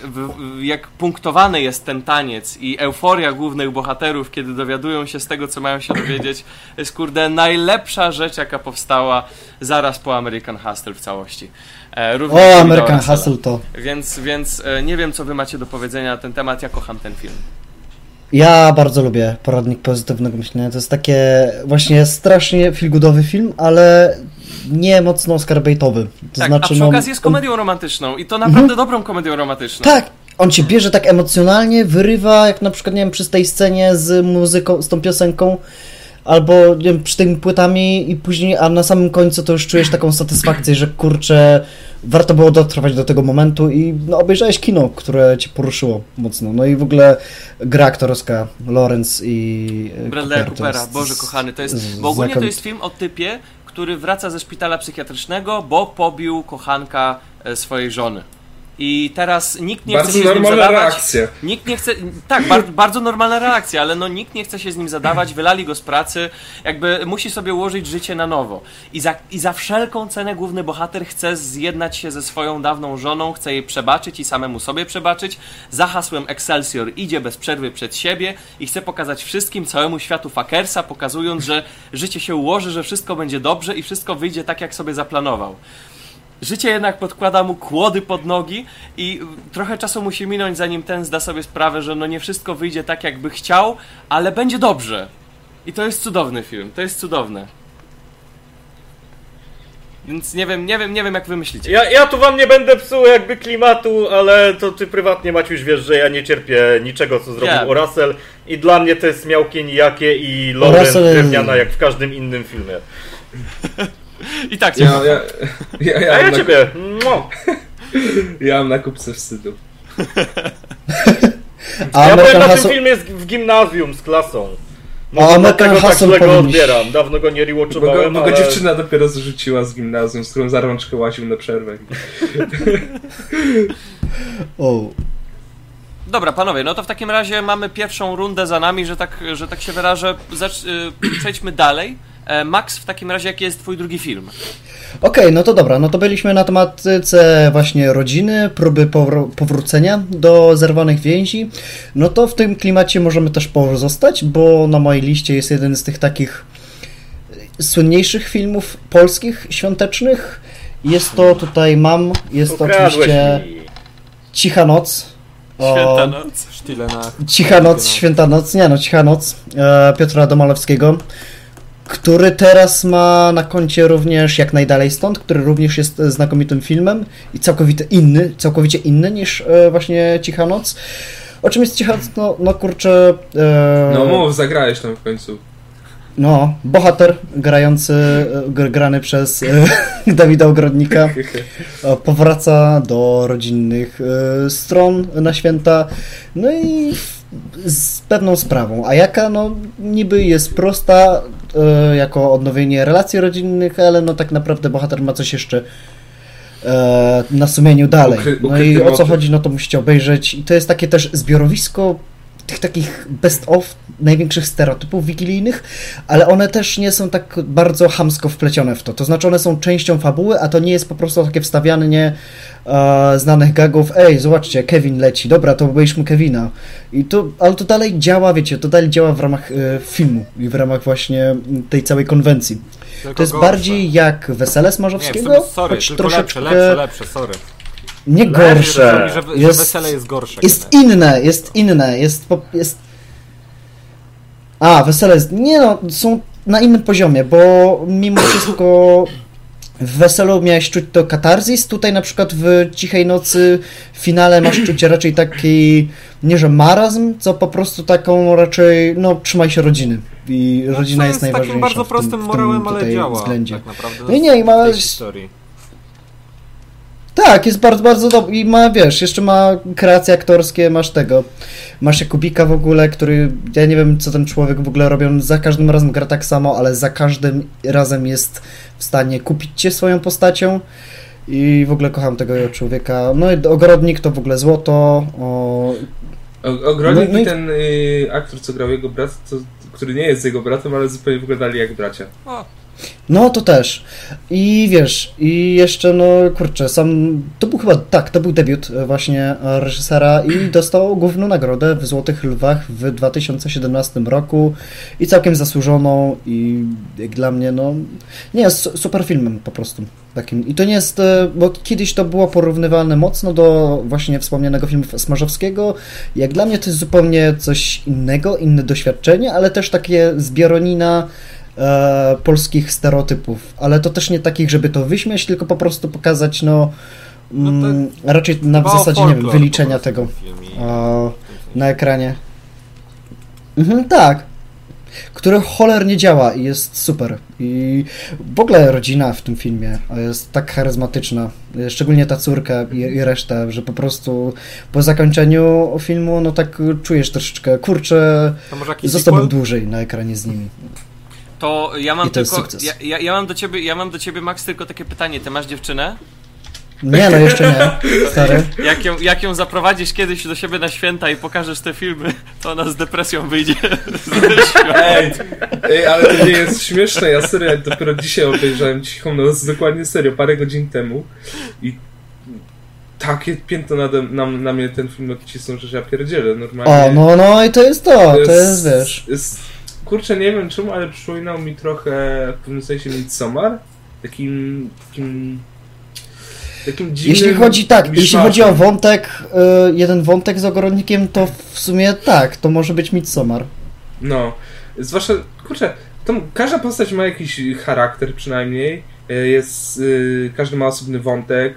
S1: jak punktowany jest ten taniec i euforia głównych bohaterów, kiedy dowiadują się z tego, co mają się dowiedzieć, jest kurde najlepsza rzecz, jaka powstała zaraz po American Hustle w całości. E, również
S5: O, American. Hustle to.
S1: Więc, więc e, nie wiem, co wy macie do powiedzenia na ten temat, ja kocham ten film.
S5: Ja bardzo lubię poradnik pozytywnego myślenia. To jest takie właśnie strasznie feelgoodowy film, ale nie mocno oscarbaitowy. To
S1: tak,
S5: znaczy,
S1: a przy
S5: no,
S1: okazji jest komedią romantyczną i to naprawdę dobrą komedią romantyczną.
S5: Tak, on cię bierze tak emocjonalnie, wyrywa, jak na przykład, nie wiem, przy tej scenie z muzyką, z tą piosenką, albo nie wiem, przy tymi płytami i później, a na samym końcu to już czujesz taką satysfakcję, że kurczę, warto było dotrwać do tego momentu i no, obejrzałeś kino, które cię poruszyło mocno. No i w ogóle gra aktorska, Lawrence i e, to
S1: Coopera, Boże kochany, to jest, bo ogólnie to jest film o typie, który wraca ze szpitala psychiatrycznego, bo pobił kochanka e, swojej żony. I teraz nikt nie chce
S4: Bardzo
S1: się z nim zadawać. Nikt nie chce. Tak, bar, bardzo normalna reakcja, ale no nikt nie chce się z nim zadawać, wylali go z pracy, jakby musi sobie ułożyć życie na nowo. I za, I za wszelką cenę główny bohater chce zjednać się ze swoją dawną żoną, chce jej przebaczyć i samemu sobie przebaczyć. Za hasłem Excelsior idzie bez przerwy przed siebie i chce pokazać wszystkim, całemu światu fakersa, pokazując, że życie się ułoży, że wszystko będzie dobrze i wszystko wyjdzie tak, jak sobie zaplanował. Życie jednak podkłada mu kłody pod nogi i trochę czasu musi minąć, zanim ten zda sobie sprawę, że no nie wszystko wyjdzie tak, jakby chciał, ale będzie dobrze. I to jest cudowny film, to jest cudowne. Więc nie wiem, nie wiem, nie wiem jak wy myślicie.
S2: Ja, ja tu wam nie będę psuł jakby klimatu, ale to ty prywatnie Maciuś wiesz, że ja nie cierpię niczego co zrobił
S1: Nie.
S2: Orasel i dla mnie to jest miałkie nijakie i
S5: Orasel-
S2: drewniana jak w każdym innym filmie.
S1: I tak,
S4: Ja, ja, ja, ja,
S2: A ja ciebie! Mua.
S4: ja mam na kupce wstydu.
S5: A
S2: Ja byłem
S5: American
S2: na tym
S5: Hustle...
S2: filmie z, w gimnazjum z klasą.
S5: A
S2: Może
S5: American
S2: dlatego tak
S5: Hustle
S2: go
S5: powinniś-
S2: odbieram. Dawno go nie
S4: Bo go,
S2: rewatchowałem,
S4: bo go
S2: ale...
S4: dziewczyna dopiero zrzuciła z gimnazjum, z którą za rączkę łaził na przerwę.
S5: O,
S1: Dobra, panowie, no to w takim razie mamy pierwszą rundę za nami, że tak, że tak się wyrażę. Zacz, y, przejdźmy dalej. E, Max, w takim razie jaki jest twój drugi film?
S5: Okej, no to dobra, no to byliśmy na tematyce właśnie rodziny, próby powró- powrócenia do zerwanych więzi. No to w tym klimacie możemy też pozostać, bo na mojej liście jest jeden z tych takich słynniejszych filmów polskich, świątecznych. Jest to tutaj mam, jest to oczywiście
S2: mi.
S5: Cicha Noc. O,
S1: Święta noc.
S5: Cicha Noc, Święta Noc, nie no, Cicha Noc e, Piotra Domalewskiego, który teraz ma na koncie również Jak Najdalej Stąd, który również jest e, znakomitym filmem i całkowicie inny, całkowicie inny niż e, właśnie Cicha Noc. O czym jest Cicha Noc? No, no kurczę... E,
S4: No mów, zagrałeś tam w końcu.
S5: no, bohater grający, e, gr- grany przez Dawida Ogrodnika powraca do rodzinnych stron na święta. No i z pewną sprawą. A jaka? No niby jest prosta e, jako odnowienie relacji rodzinnych, ale no tak naprawdę bohater ma coś jeszcze e, na sumieniu dalej. No i o co chodzi, no to musicie obejrzeć. I to jest takie też zbiorowisko tych takich best of największych stereotypów wigilijnych, ale one też nie są tak bardzo hamsko wplecione w to. To znaczy one są częścią fabuły, a to nie jest po prostu takie wstawianie e, znanych gagów. Ej, zobaczcie, Kevin leci, dobra, to obejrzmy Kevina. I to, ale to dalej działa, wiecie, to dalej działa w ramach e, filmu i w ramach właśnie tej całej konwencji.
S3: Tylko
S5: To jest
S3: gorsze.
S5: bardziej jak Wesele
S3: Nie,
S5: Smarzowskiego,
S3: sumie, sorry,
S5: choć
S3: tylko
S5: troszeczkę
S3: lepsze, lepsze, lepsze, sorry.
S5: Nie gorsze.
S3: Mówi, że, że
S5: Jest-
S3: wesele jest gorsze.
S5: Jest
S3: generalnie.
S5: inne, jest inne, jest, jest... A, wesele jest... Nie no, są na innym poziomie, bo mimo wszystko w weselu miałeś czuć to katarzis, tutaj na przykład w Cichej Nocy w finale masz czuć raczej taki, nie że marazm, co po prostu taką raczej, no trzymaj się rodziny i
S3: No,
S5: rodzina
S3: co
S5: jest,
S3: takim
S5: najważniejsza
S3: bardzo
S5: w tym,
S3: prostym
S5: w tym
S3: morałem, ale działa
S5: względzie.
S3: tak naprawdę
S5: No i nie, i ma-
S3: historii.
S5: Tak, jest bardzo, bardzo dobry i ma, wiesz, jeszcze ma kreacje aktorskie, masz tego, masz Jakubika w ogóle, który, ja nie wiem, co ten człowiek w ogóle robi, on za każdym razem gra tak samo, ale za każdym razem jest w stanie kupić cię swoją postacią i w ogóle kocham tego człowieka. No i Ogrodnik to w ogóle złoto, o,
S4: Ogrodnik
S5: No- no i-
S4: i ten y, aktor, co grał jego brat, to, który nie jest jego bratem, ale zupełnie wyglądali jak bracia.
S1: O,
S5: No to też. I wiesz, i jeszcze no kurczę, sam to był chyba tak, to był debiut e, właśnie e, reżysera i dostał główną nagrodę w Złotych Lwach w 2017 roku i całkiem zasłużoną i jak dla mnie no nie jest su- super filmem po prostu takim. I to nie jest, e, bo kiedyś to było porównywalne mocno do właśnie wspomnianego filmu Smarzowskiego. Jak dla mnie to jest zupełnie coś innego, inne doświadczenie, ale też takie zbieronina e, polskich stereotypów, ale to też nie takich, żeby to wyśmiać, tylko po prostu pokazać, no,
S3: No
S5: mm, raczej na w zasadzie, nie wiem, wyliczenia tego na ekranie. Mhm, tak. który cholernie działa i jest super. I w ogóle rodzina w tym filmie jest tak charyzmatyczna, szczególnie ta córka i, i reszta, że po prostu po zakończeniu filmu, no tak czujesz troszeczkę, kurczę, zostałbym dłużej na ekranie z nimi.
S1: To ja mam
S5: I to jest
S1: tylko.
S5: sukces.
S1: Ja, ja, ja mam do ciebie, ja mam do ciebie, Max, tylko takie pytanie. Ty masz dziewczynę?
S5: Nie, no jeszcze nie, stary.
S1: Jak ją, jak ją zaprowadzisz kiedyś do siebie na święta i pokażesz te filmy, to ona z depresją wyjdzie.
S4: Ej, ej, ale to nie jest śmieszne. Ja serio dopiero dzisiaj obejrzałem cichą noc, dokładnie serio, parę godzin temu. I takie piętno nade, na, na mnie ten film odcisnął, że ja pierdzielę normalnie.
S5: O, no, no i to jest to, to jest, wiesz.
S4: Jest, kurczę, nie wiem czemu, ale przypominał mi trochę w pewnym sensie Midsommar. Takim, takim, dziwnym
S5: Jeśli chodzi tak, jeśli chodzi o wątek, y, jeden wątek z ogrodnikiem, to w sumie tak, to może być Midsommar.
S4: No, zwłaszcza, kurczę, tam każda postać ma jakiś charakter przynajmniej, e, jest, y, każdy ma osobny wątek,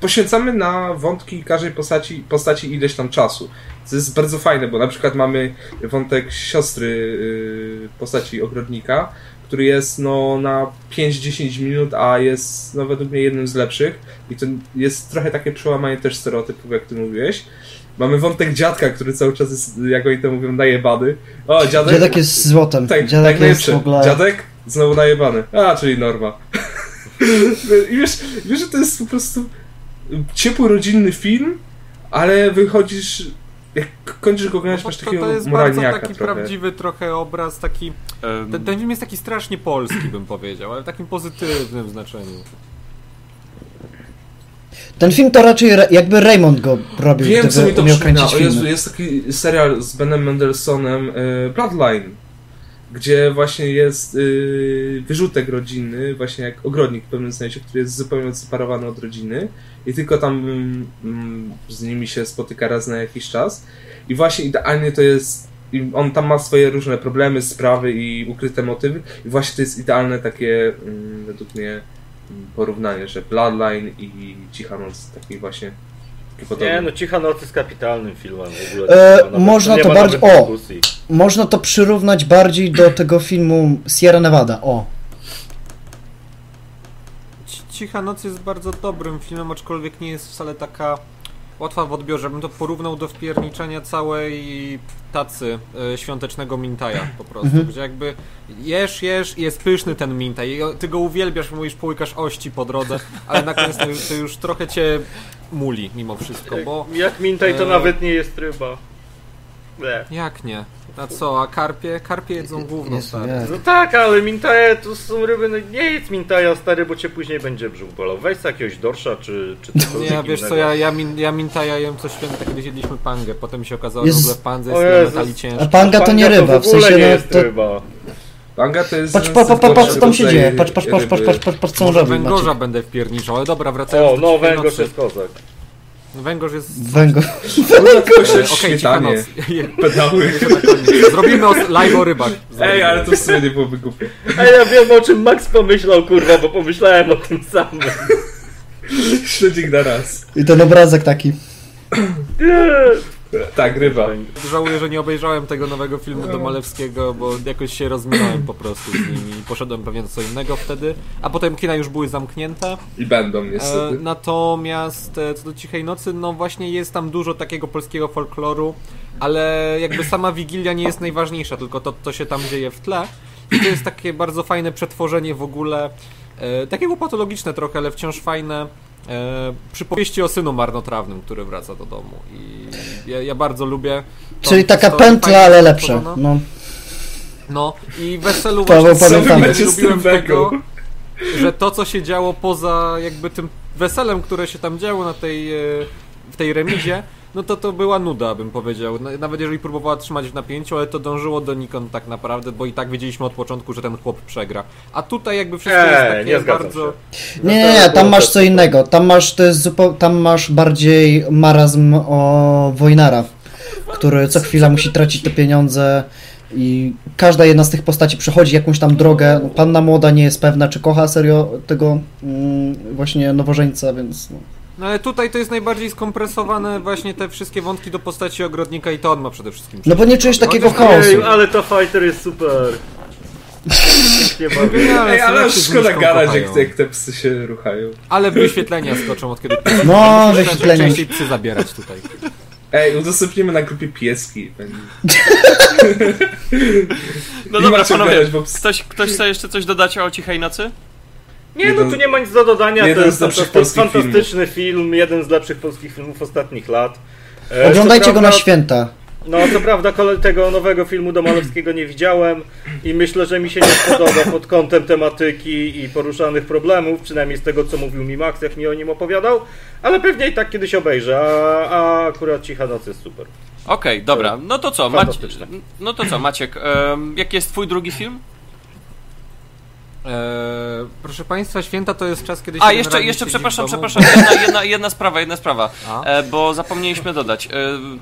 S4: poświęcamy na wątki każdej postaci, postaci ileś tam czasu, co jest bardzo fajne, bo na przykład mamy wątek siostry y, postaci ogrodnika, który jest no na 5-10 minut, a jest no według mnie jednym z lepszych i to jest trochę takie przełamanie też stereotypów, jak ty mówiłeś. Mamy wątek dziadka, który cały czas jest, jak oni to mówią, najebany. O, dziadek.
S5: Dziadek jest złotem,
S4: Tak,
S5: dziadek
S4: tak
S5: jest w ogóle...
S4: Dziadek znowu najebany. A, czyli norma. I wiesz, wiesz, że to jest po prostu ciepły, rodzinny film, ale wychodzisz, jak kończysz go oglądać,
S3: No,
S4: masz takiego
S3: to jest bardzo taki
S4: trochę.
S3: prawdziwy trochę obraz, taki...
S1: Em,
S3: Ten, ten film jest taki strasznie polski, bym powiedział, ale w takim pozytywnym znaczeniu.
S5: Ten film to raczej jakby Raymond go robił,
S4: Wiem, co mi to przypomina.
S5: filmy.
S4: jest taki serial z Benem Mendelsohnem, y, Bloodline, gdzie właśnie jest y, wyrzutek rodzinny, właśnie jak ogrodnik w pewnym sensie, który jest zupełnie odseparowany od rodziny i tylko tam mm, z nimi się spotyka raz na jakiś czas. I właśnie idealnie to jest i on tam ma swoje różne problemy, sprawy i ukryte motywy i właśnie to jest idealne takie mm, według mnie mm, porównanie, że Bloodline i Cicha Noc taki właśnie taki podobny.
S2: Nie, no Cicha Noc jest kapitalnym filmem w ogóle.
S5: E,
S2: nawet-
S5: można to bardziej- o!
S2: dyskusji.
S5: Można to przyrównać bardziej do tego filmu Sierra Nevada, o.
S3: Ci- Cicha Noc jest bardzo dobrym filmem, aczkolwiek nie jest wcale taka łatwa w odbiorze. Bym to porównał do wpierniczenia całej tacy e, świątecznego mintaja po prostu,
S5: Mhm.
S3: gdzie jakby jesz, jesz i jest pyszny ten mintaj. Ty go uwielbiasz, mówisz, połykasz ości po drodze, ale na koniec to, już- to już trochę cię muli mimo wszystko, bo
S2: Jak Mintaj to
S3: e,
S2: nawet nie jest ryba. Nie.
S3: jak nie? A co, a karpie? Karpie jedzą gówno,
S5: Jezu,
S3: stary.
S2: No tak, ale Mintaje to są ryby, no nie jedz Mintaja stary, bo cię później będzie brzuch bolał. Weź sobie jakiegoś dorsza, czy, czy cokolwiek
S3: Nie, wiesz co,
S2: innego.
S3: ja, ja, min, ja mintaja jem co święta, kiedy zjedliśmy pangę. Potem się okazało,
S5: Jest-
S3: że w ogóle pandze jest
S2: Jezus.
S3: metali
S5: A
S3: ciężki.
S5: panga to nie ryba, w
S2: w
S5: sensie
S2: nie
S5: no,
S2: jest
S5: to...
S2: ryba.
S4: Panga to jest.
S5: Patrz,
S4: jeden
S5: pa,
S4: z
S5: pa, pa, patrz
S4: gorszych
S5: co tam się dzieje, patrz, patrz, patrz, patrz, patrz, patrz, patrz co on
S3: Może
S5: robi,
S3: węgorza będę wpierniczał, ale dobra, wracając
S2: O,
S3: do
S2: no węgorz jest kozak.
S3: Węgorz jest...
S5: Węgorz.
S3: Cicha
S4: śmietanie.
S3: noc.
S4: Pedały.
S3: Koniec. Zrobimy live o rybach.
S4: Ej, ale to w sumie nie byłoby głupie.
S2: A ja wiem o czym Max pomyślał, kurwa, bo pomyślałem o tym samym.
S4: Śledzik na raz.
S5: I ten obrazek taki.
S4: Tak, ryba.
S3: Żałuję, że nie obejrzałem tego nowego filmu do Malewskiego, bo jakoś się rozminąłem po prostu z nimi i poszedłem pewnie na co innego wtedy. A potem kina już były zamknięte.
S4: I będą
S3: E,
S4: niestety.
S3: natomiast e, co do Cichej Nocy, no właśnie jest tam dużo takiego polskiego folkloru, ale jakby sama Wigilia nie jest najważniejsza, tylko to, co się tam dzieje w tle. I to jest takie bardzo fajne przetworzenie w ogóle, e, takiego patologiczne trochę, ale wciąż fajne e, przypowieści o synu marnotrawnym, który wraca do domu. I ja, ja bardzo lubię.
S5: Czyli taka
S3: historię,
S5: pętla, ale lepsza. No.
S3: No i weselu właśnie
S5: pamiętamy.
S3: lubiłem, tego, że to co się działo poza jakby tym weselem, które się tam działo na tej, e, w tej remizie, no to to była nuda, bym powiedział. Na- Nawet jeżeli próbowała trzymać w napięciu, ale to dążyło do nikąd tak naprawdę, bo i tak wiedzieliśmy od początku, że ten chłop przegra. A tutaj jakby wszystko jest
S2: Eee,
S3: takie
S2: nie
S3: bardzo...
S2: się.
S5: Nie, nie, nie, tam masz co innego. Tam masz, to jest zupeł... tam masz bardziej marazm o Wojnara, który co chwila musi tracić te pieniądze i każda jedna z tych postaci przechodzi jakąś tam drogę. Panna młoda nie jest pewna, czy kocha serio tego mm, właśnie nowożeńca, więc no.
S3: No ale tutaj to jest najbardziej skompresowane właśnie te wszystkie wątki do postaci ogrodnika i to on ma przede wszystkim.
S5: No bo nie czujesz takiego
S3: jest-
S5: chaosu.
S2: Ej, ale to fighter jest super.
S3: Genialne,
S4: Ej, ale szkoda gadać, jak, jak te psy się ruchają.
S3: Ale wyświetlenia skoczą od kiedy...
S5: No, wyświetlenia.
S3: Częściej psy zabierać tutaj.
S4: Ej, udostępnimy na grupie pieski.
S1: No
S4: Nie
S1: dobra, panowie,
S4: gadać, bo
S1: ktoś, ktoś chce jeszcze coś dodać o Cichej Nocy?
S2: Nie, no
S4: Jeden-
S2: tu nie ma nic do dodania, to
S4: jeden
S2: jest
S4: z lepszych
S2: fantastyczny,
S4: polskich
S2: fantastyczny film, jeden z lepszych polskich filmów ostatnich lat. E,
S5: Oglądajcie
S2: co
S5: go na
S2: prawda-
S5: święta.
S2: No, co prawda tego nowego filmu Domalewskiego nie widziałem i myślę, że mi się nie spodoba pod kątem tematyki i poruszanych problemów, przynajmniej z tego, co mówił mi Max, jak mi o nim opowiadał, ale pewnie i tak kiedyś obejrzę, a, a akurat Cicha Noc jest super.
S1: Okej, dobra, no to co, Macie,
S2: Fantastyczne.
S1: no to co, Maciek, jaki jest twój drugi film?
S3: Eee, proszę Państwa, święta to jest czas, kiedy się
S1: A, jeszcze, jeszcze przepraszam, przepraszam, jedna, jedna, jedna sprawa, jedna sprawa, e, bo zapomnieliśmy dodać. E,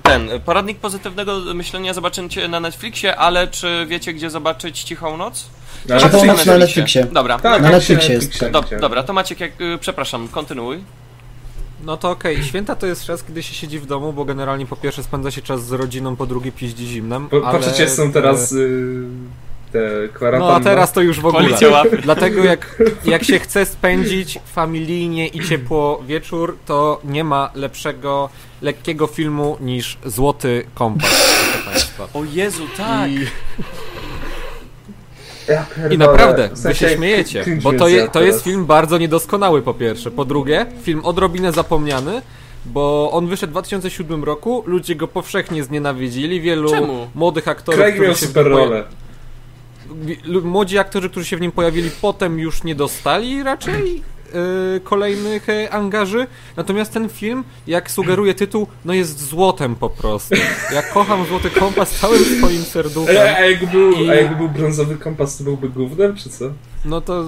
S1: ten, poradnik pozytywnego myślenia zobaczycie na Netflixie, ale czy wiecie, gdzie zobaczyć Cichą Noc?
S4: Na
S5: Cichą
S1: Netflixie.
S5: noc na Netflixie.
S1: Dobra,
S4: Tak,
S5: Na Netflixie jest.
S1: Do, dobra, to Maciek, jak, e, przepraszam, kontynuuj.
S3: No to okej, święta to jest czas, kiedy się siedzi w domu, bo generalnie po pierwsze spędza się czas z rodziną, po drugie piździ zimnem.
S4: Po,
S3: ale,
S4: po trzecie są teraz y, te kwarantanny.
S3: No a teraz to już w ogóle. Dlatego jak, jak się chce spędzić familijnie i ciepło wieczór, to nie ma lepszego, lekkiego filmu niż Złoty Kompas, proszę Państwa.
S1: O Jezu, tak!
S3: I,
S4: Ja.
S3: I naprawdę,
S4: W
S3: wy
S4: sensie
S3: się śmiejecie, bo to, je, to jest film bardzo niedoskonały po pierwsze. Po drugie, film odrobinę zapomniany, bo on wyszedł w 2007 roku, ludzie go powszechnie znienawidzili, wielu
S1: Czemu?
S3: młodych aktorów,
S4: Craig miał
S3: się
S4: super rolę.
S3: Młodzi aktorzy, którzy się w nim pojawili, potem już nie dostali raczej yy, kolejnych yy, angaży. Natomiast ten film, jak sugeruje tytuł, no jest złotem po prostu. Ja kocham Złoty Kompas całym swoim serduchem.
S4: A, a, jakby był,
S3: I-
S4: a jakby był brązowy kompas, to byłby gównem, czy co?
S3: No to.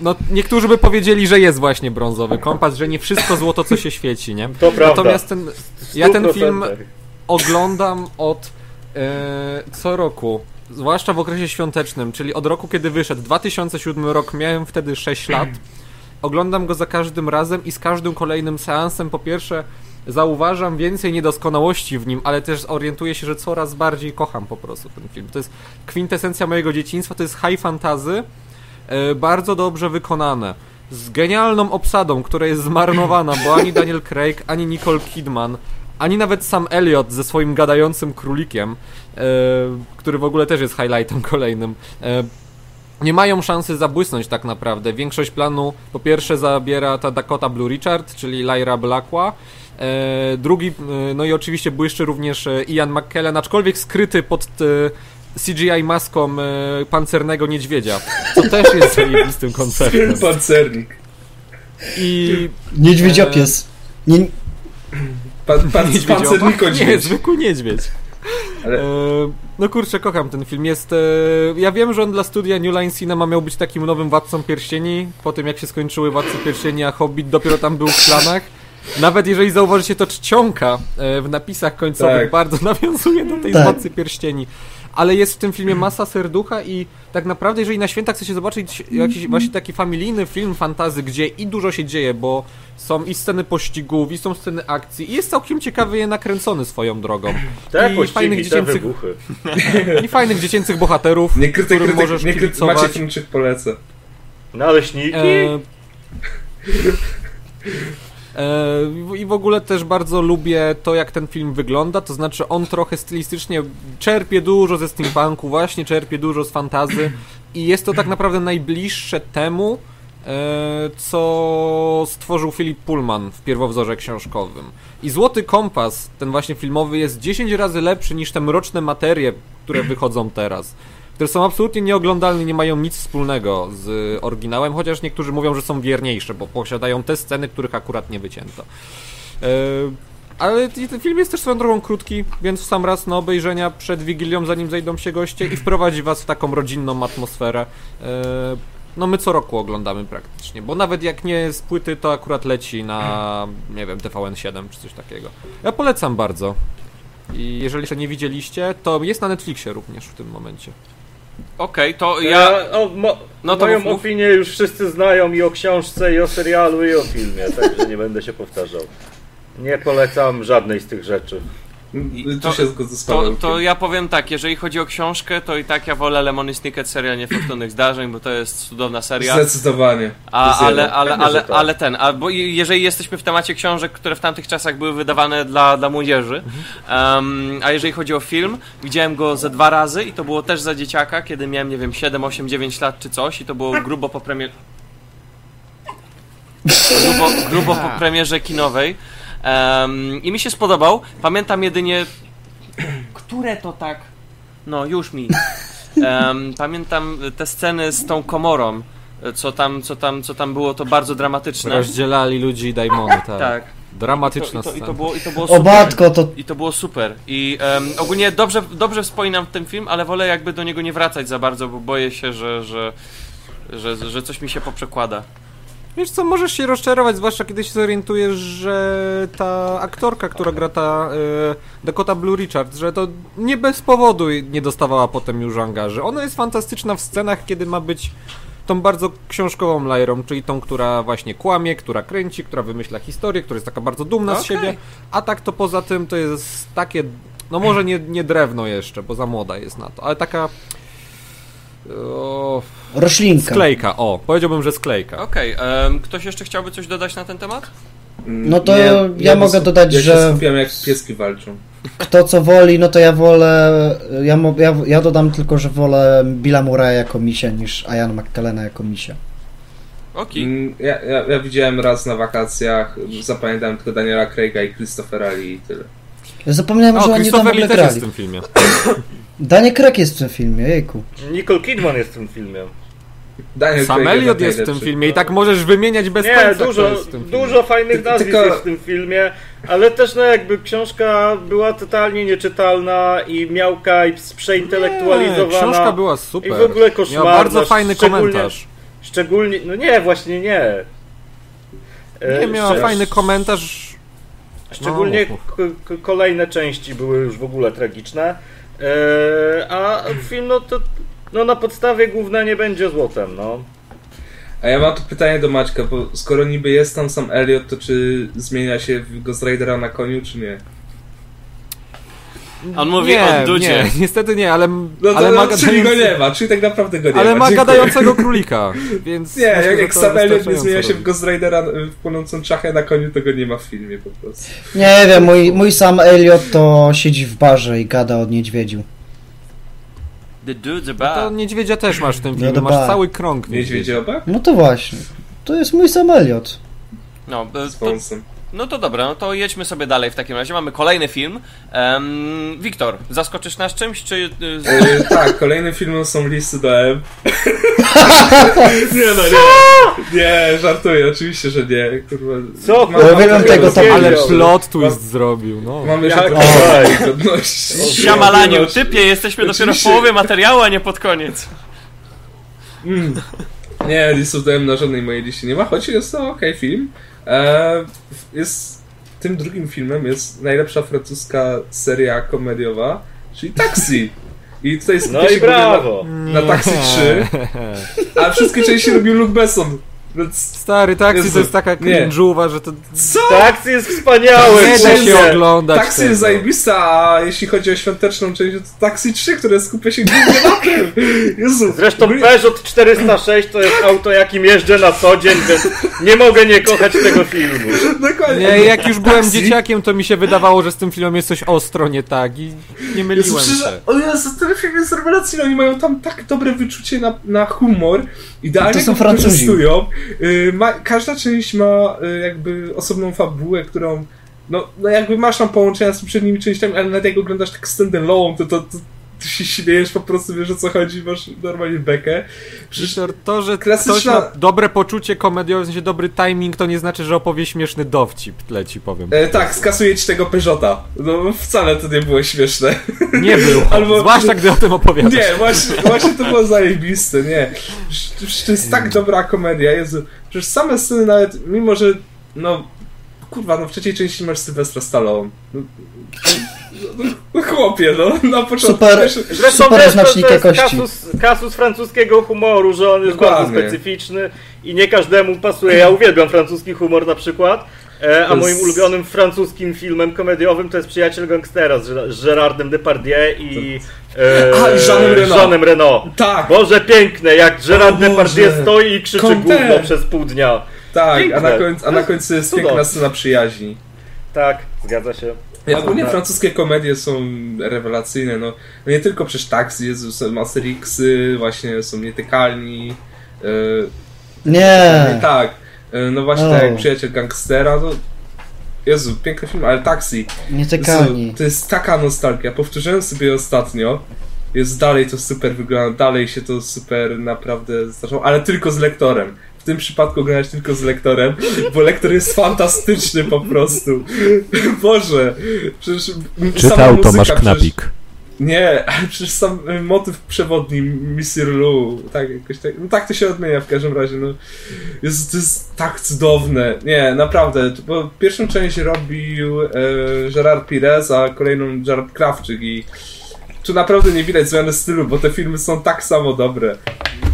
S3: No, niektórzy by powiedzieli, że jest właśnie brązowy kompas, że nie wszystko złoto, co się świeci, nie?
S2: To prawda.
S3: Natomiast ten, ja ten
S2: 100%.
S3: film oglądam od e, co roku, zwłaszcza w okresie świątecznym, czyli od roku, kiedy wyszedł. 2007 rok, miałem wtedy 6 lat. Oglądam go za każdym razem i z każdym kolejnym seansem po pierwsze zauważam więcej niedoskonałości w nim, ale też orientuję się, że coraz bardziej kocham po prostu ten film. To jest kwintesencja mojego dzieciństwa, to jest high fantasy, e, bardzo dobrze wykonane. Z genialną obsadą, która jest zmarnowana, bo ani Daniel Craig, ani Nicole Kidman, ani nawet Sam Elliott ze swoim gadającym królikiem, e, który w ogóle też jest highlightem kolejnym, e, nie mają szansy zabłysnąć tak naprawdę. Większość planu po pierwsze zabiera ta Dakota Blue Richard, czyli Lyra Blackła. E, drugi, e, no i oczywiście błyszczy również e, Ian McKellen, aczkolwiek skryty pod e, CGI maską e, pancernego niedźwiedzia, co też jest zajebistym konceptem.
S4: Pancernik.
S3: I
S5: Niedźwiedzia
S3: E,
S5: pies. Nie,
S4: Pan, pan, pancerniko
S3: Nie, zwykły niedźwiedź.
S4: Ale-
S3: E, no kurczę, kocham ten film. Jest. E, ja wiem, że on dla studia New Line Cinema miał być takim nowym Władcą Pierścieni. Po tym jak się skończyły Władcy Pierścieni, a Hobbit dopiero tam był w planach. Nawet jeżeli zauważycie, to czcionka e, w napisach końcowych
S4: Tak.
S3: bardzo nawiązuje do tej
S5: Tak.
S3: Władcy Pierścieni. Ale jest w tym filmie masa serducha i tak naprawdę, jeżeli na święta chcecie zobaczyć jakiś właśnie taki familijny film fantazy, gdzie i dużo się dzieje, bo są i sceny pościgów, i są sceny akcji, i jest całkiem ciekawy je nakręcony swoją drogą.
S2: Te
S3: I fajnych dziecięcych,
S2: wybuchy.
S3: i fajnych dziecięcych bohaterów,
S4: Niekryty
S3: którym
S4: krytyk,
S3: możesz
S4: niekryty,
S3: kibicować.
S4: Maciek Klimczyk poleca.
S2: Naleśniki?
S3: E, I w ogóle też bardzo lubię to, jak ten film wygląda. To znaczy, on trochę stylistycznie czerpie dużo ze steampunku, właśnie czerpie dużo z fantazy. I jest to tak naprawdę najbliższe temu, e, co stworzył Philip Pullman w pierwowzorze książkowym. I Złoty Kompas, ten właśnie filmowy, jest 10 razy lepszy niż te mroczne materie, które wychodzą teraz. Które są absolutnie nieoglądalne, nie mają nic wspólnego z oryginałem, chociaż niektórzy mówią, że są wierniejsze, bo posiadają te sceny, których akurat nie wycięto. E, ale ten film jest też swoją drogą krótki, więc w sam raz na obejrzenia przed Wigilią, zanim zejdą się goście i wprowadzi was w taką rodzinną atmosferę. E, no my co roku oglądamy praktycznie, bo nawet jak nie z płyty, to akurat leci na, nie wiem, TVN7 czy coś takiego. Ja polecam bardzo. I jeżeli jeszcze nie widzieliście, to jest na Netflixie również w tym momencie.
S1: Okej, to
S2: Ja,
S1: ja...
S2: o, mo,
S1: No to
S2: moją
S1: mów, mów.
S2: opinię już wszyscy znają i o książce, i o serialu, i o filmie, także nie będę się powtarzał. Nie polecam żadnej z tych rzeczy.
S4: Tu
S1: to-
S4: się zgodzę z
S1: To, to ja powiem tak, jeżeli chodzi o książkę, to i tak ja wolę Lemony Snicket serial Niefortunnych Zdarzeń, bo to jest cudowna seria.
S4: Zdecydowanie.
S1: A, ale, ale, ale,
S2: tak.
S1: ale ten, albo i- jeżeli jesteśmy w temacie książek, które w tamtych czasach były wydawane dla, dla młodzieży, em, a jeżeli chodzi o film, widziałem go ze dwa razy i to było też za dzieciaka, kiedy miałem, nie wiem, 7, 8, 9 lat czy coś i to było grubo po premierze... Grubo, grubo po premierze kinowej. Em, I mi się spodobał. Pamiętam jedynie... Które to tak... No, już mi. Em, pamiętam te sceny z tą komorą, co tam, co tam, co tam było, to bardzo dramatyczne.
S3: Rozdzielali ludzi i daimony, tak.
S1: Tak.
S3: Dramatyczna
S1: I to, i, to, i, to było, I to było
S5: O
S1: super.
S5: matko, to
S1: I to było super. I em, ogólnie dobrze, dobrze wspominam ten film, ale wolę jakby do niego nie wracać za bardzo, bo boję się, że, że, że, że coś mi się poprzekłada.
S3: Wiesz co, możesz się rozczarować, zwłaszcza kiedy się zorientujesz, że ta aktorka, która gra ta y, Dakota Blue Richards, że to nie bez powodu nie dostawała potem już angaży. Ona jest fantastyczna w scenach, kiedy ma być tą bardzo książkową lajerą, czyli tą, która właśnie kłamie, która kręci, która wymyśla historię, która jest taka bardzo dumna z
S1: Okej.
S3: siebie, a tak to poza tym to jest takie, no może nie, nie drewno jeszcze, bo za młoda jest na to, ale taka o,
S5: roślinka.
S3: sklejka, o, powiedziałbym, że sklejka.
S1: Okej, em, ktoś jeszcze chciałby coś dodać na ten temat?
S4: Mm,
S5: No to ja mogę
S4: wys-
S5: dodać,
S4: ja
S5: że-
S4: się skupiam jak pieski walczą.
S5: Kto co woli, no to ja wolę. Ja, ja, ja dodam tylko, że wolę Billa Murraya jako misia niż Ian McKellena jako misia.
S1: Okej.
S4: Mm, Ja, ja, ja widziałem raz na wakacjach, zapamiętałem tylko Daniela Craiga i Christophera Lee i tyle.
S5: Ja zapomniałem,
S3: O,
S5: że oni tam w ogóle
S3: też jest w
S5: grali.
S3: tym filmie.
S5: Daniel Craig jest w tym filmie, jejku.
S2: Nicole Kidman jest w tym filmie.
S4: Daniel
S3: Sam
S4: Craig
S3: Elliot jest w tym
S4: najlepszy.
S3: filmie i tak możesz wymieniać bez
S2: Nie,
S3: końca,
S2: dużo,
S3: jest w tym filmie.
S2: dużo fajnych
S4: Ty-
S2: nazwisk
S4: tylko-
S2: jest w tym filmie, ale też no jakby książka była totalnie nieczytalna i miałka i przeintelektualizowana.
S3: Nie, książka była super.
S2: I w ogóle koszmarna.
S3: Miała bardzo fajny
S2: szczególnie-
S3: komentarz.
S2: Szczególnie, no nie, właśnie nie. E,
S3: Nie, miała
S2: szcz-
S3: fajny komentarz.
S2: Szczególnie
S3: No.
S2: kolejne części były już w ogóle tragiczne. E, a film, no to no na podstawie główna nie będzie złotem, no.
S4: A ja mam tu pytanie do Maćka, bo skoro niby jest tam sam Elliot, to czy zmienia się w Ghost Ridera na koniu, czy nie?
S1: On mówi
S3: nie,
S1: o Dudzie.
S3: Nie, niestety nie, ale,
S4: No to,
S3: ale, ma,
S4: no, czyli go
S3: gadający,
S4: nie ma, czyli tak naprawdę go nie
S3: ale
S4: ma.
S3: ma
S4: Dziękuję.
S3: gadającego królika, więc
S4: Nie,
S3: myślę,
S4: jak, jak sam Elliot nie zmienia się w. Ghost Ridera y, w płonącą czachę na koniu, to go nie ma w filmie po prostu.
S5: Nie wiem, mój, mój sam Elliot to siedzi w barze i gada od niedźwiedziu.
S1: The dude's a
S3: To
S1: bad.
S3: niedźwiedzia też masz w tym
S5: No
S3: filmie, masz cały krąg
S4: Niedźwiedzie oba?
S5: No to właśnie. To jest mój sam Elliot.
S1: No, e,
S4: Z
S1: to,
S4: wąsem.
S1: No to dobra, no to jedźmy sobie dalej w takim razie. Mamy kolejny film. Um, Wiktor, zaskoczysz nas czymś, czy... y, z-
S4: Y, tak, kolejnym filmem są listy do M. nie no, nie. Nie, żartuję, oczywiście, że nie. Kurwa.
S2: Co?
S4: Mam-
S5: Ja
S4: mam
S5: tego, to-
S3: Ale plot twist zrobił, no.
S4: Mam jeszcze
S2: Jak-
S4: trochę godności.
S1: Siamalaniu,
S4: no,
S1: typie, jesteśmy dopiero w
S4: oczywiście.
S1: połowie materiału, a nie pod koniec.
S4: Mm. Nie, listów do M na żadnej mojej liście nie ma, choć jest to okej film. E, jest, tym drugim filmem jest najlepsza francuska seria komediowa, czyli Taxi. I tutaj jest
S2: No i brawo.
S4: Na, na Taxi 3, a wszystkie części robił Luke Besson. Więc
S3: Stary taksi
S4: Jezu,
S3: to jest taka cringe'uwa, że to
S4: co?
S2: Taxi jest wspaniały!
S3: nie da się oglądać
S4: Taxi
S3: tego.
S4: jest zajebista, a jeśli chodzi o świąteczną część, to Taxi 3, które skupia się głównie na tym. Jezu.
S2: Zresztą
S4: Wy-
S2: Peugeot 406 to jest auto, jakim jeżdżę na co dzień, więc nie mogę nie kochać tego filmu.
S4: Dokładnie.
S3: Nie, jak już byłem
S4: Taxi-
S3: dzieciakiem, to mi się wydawało, że z tym filmem jest coś ostro nie tak i nie
S4: Jezu,
S3: myliłem
S4: przecież,
S3: się.
S4: o Jezu, ten film jest rewelacyjny, oni mają tam tak dobre wyczucie na, na humor, idealnie
S5: To są Francuzi.
S4: Y, ma, każda część ma y, jakby osobną fabułę, którą no, no jakby masz tam połączenia z poprzednimi częściami, ale nawet jak oglądasz tak stand-alone, to, to, to, to się śmiejesz, po prostu wiesz o co chodzi, masz normalnie bekę. Przecież
S3: to, że
S4: klasyczna-
S3: ktoś ma dobre poczucie komediowe, w sensie dobry timing, to nie znaczy, że opowie śmieszny dowcip, tle ci powiem.
S4: E, tak, skasuję ci tego Peugeota. No wcale to nie było śmieszne.
S3: Nie było,
S4: Albo-
S3: zwłaszcza gdy o tym opowiadasz.
S4: Nie, właśnie, właśnie to było zajebiste, nie. Przecież- Przecież to jest tak dobra komedia, Jezu. Przecież same sceny nawet, mimo że, no, kurwa, no w trzeciej części masz Sylwestra Stallone. No, No chłopie, no, na początku...
S5: Super.
S2: Zresztą
S5: Super znacznik
S2: to jest
S5: jakości.
S2: kasus, kasus francuskiego humoru, że on jest bardzo
S4: Dokładnie.
S2: specyficzny i nie każdemu pasuje. Ja uwielbiam francuski humor na przykład. E, a moim ulubionym francuskim filmem komediowym to jest Przyjaciel Gangstera z, Ger- z Gerardem Depardieu i, e,
S4: A, Jeanem Reno.
S2: Jeanem Reno.
S4: Tak,
S2: Boże, piękne, jak Gerard. Depardieu stoi i krzyczy
S4: Conte.
S2: gówno przez pół dnia.
S4: tak, a na, końcu, a na końcu jest
S2: Cudowne.
S4: piękna scena przyjaźni.
S2: Tak, zgadza się.
S4: Ja, ogólnie
S2: Tak.
S4: francuskie komedie są rewelacyjne, no, no nie tylko przez Taxi, Jezu, są Asterixy, właśnie są Nietykalni, e,
S5: Nie.
S4: tak, e, no właśnie
S5: O.
S4: tak jak Przyjaciel Gangstera, no Jezu, piękny film, ale Taxi,
S5: Nie
S4: to,
S5: tykani.
S4: to jest taka nostalgia, powtórzyłem sobie ostatnio, jest dalej to super wygląda, dalej się to super naprawdę zdarzało, ale tylko z lektorem. W tym przypadku grałeś tylko z lektorem, bo lektor jest fantastyczny po prostu. Boże, przecież
S7: Czytał
S4: muzyka,
S7: Tomasz
S4: przecież-
S7: Knapik.
S4: Nie, ale przecież sam y, motyw przewodni Missy Lu, tak jakoś tak, no tak to się odmienia w każdym razie, no jest, to jest tak cudowne, nie, naprawdę, bo pierwszą część robił e, Gerard Pires, a kolejną Gerard Krawczyk i tu naprawdę nie widać zmiany stylu, bo te filmy są tak samo dobre.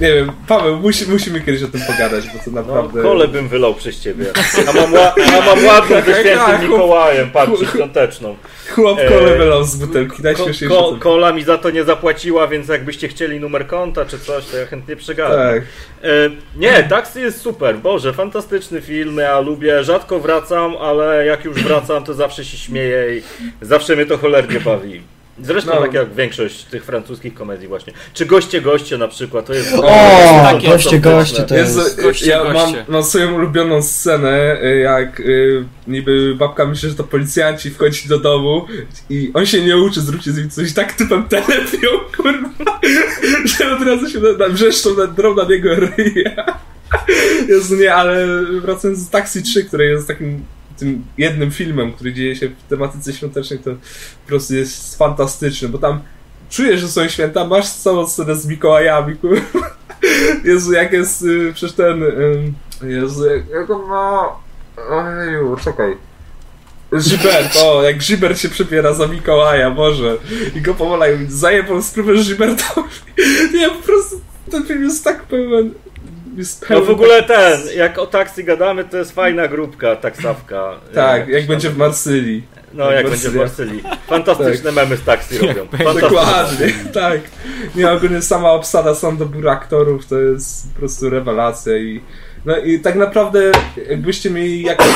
S4: Nie wiem, Paweł, musi, musimy kiedyś o tym pogadać, bo to
S2: No,
S4: naprawdę...
S2: kole bym wylał przez ciebie. A mam, ła- a mam ładną ze świętym
S4: tak,
S2: Mikołajem, patrzcie, świąteczną.
S4: Chłop
S2: e,
S4: kole wylał z butelki,
S2: Ko,
S4: najśmieszniejsze
S2: ko,
S4: to...
S2: kola mi za to nie zapłaciła, więc jakbyście chcieli numer konta czy coś, to ja chętnie przegadam.
S4: Tak.
S2: E, nie, Taxi jest super, Boże, fantastyczny film, ja lubię, rzadko wracam, ale jak już wracam, to zawsze się śmieję i zawsze mnie to cholernie bawi. Zresztą
S4: No.
S2: tak jak większość tych francuskich komedii właśnie. Czy Goście Goście na przykład, to jest...
S5: O,
S1: takie
S5: goście,
S2: fantastyczne.
S5: goście, to jest...
S4: Jezu,
S1: Goście,
S4: ja mam,
S1: goście.
S4: mam swoją ulubioną scenę, y, jak y, niby babka myśli, że to policjanci wchodzi do domu i on się nie uczy, zróbcie z nim coś tak typem telepią, kurwa, że od razu się na, na, wrzeszczą na drobna niego ryja. Jezu, nie, ale wracając do Taxi 3, które jest takim tym jednym filmem, który dzieje się w tematyce świątecznej, to po prostu jest fantastyczny, bo tam czujesz, że są święta, masz całą scenę z Mikołajami. Jezu, jak jest y, przecież ten. Jezu, jak, jak on ma. Ojeju, czekaj. Żibert, o, jak Żibert się przebiera za Mikołaja, Boże. I go pomalają, zajebał spróbę Żybertowi. Nie, po prostu ten film jest tak pełen. Jest
S2: No w ogóle ten, jak o taksy gadamy, to jest fajna grupka, taksawka.
S4: Tak, jak będzie w Marsylii.
S2: No, jak będzie w
S4: Marsylii.
S2: Fantastyczne memy z taksy robią.
S4: Dokładnie, tak. Nie, ogólnie sama obsada sam dobór aktorów to jest po prostu rewelacja i no i tak naprawdę jakbyście mieli jakiegoś,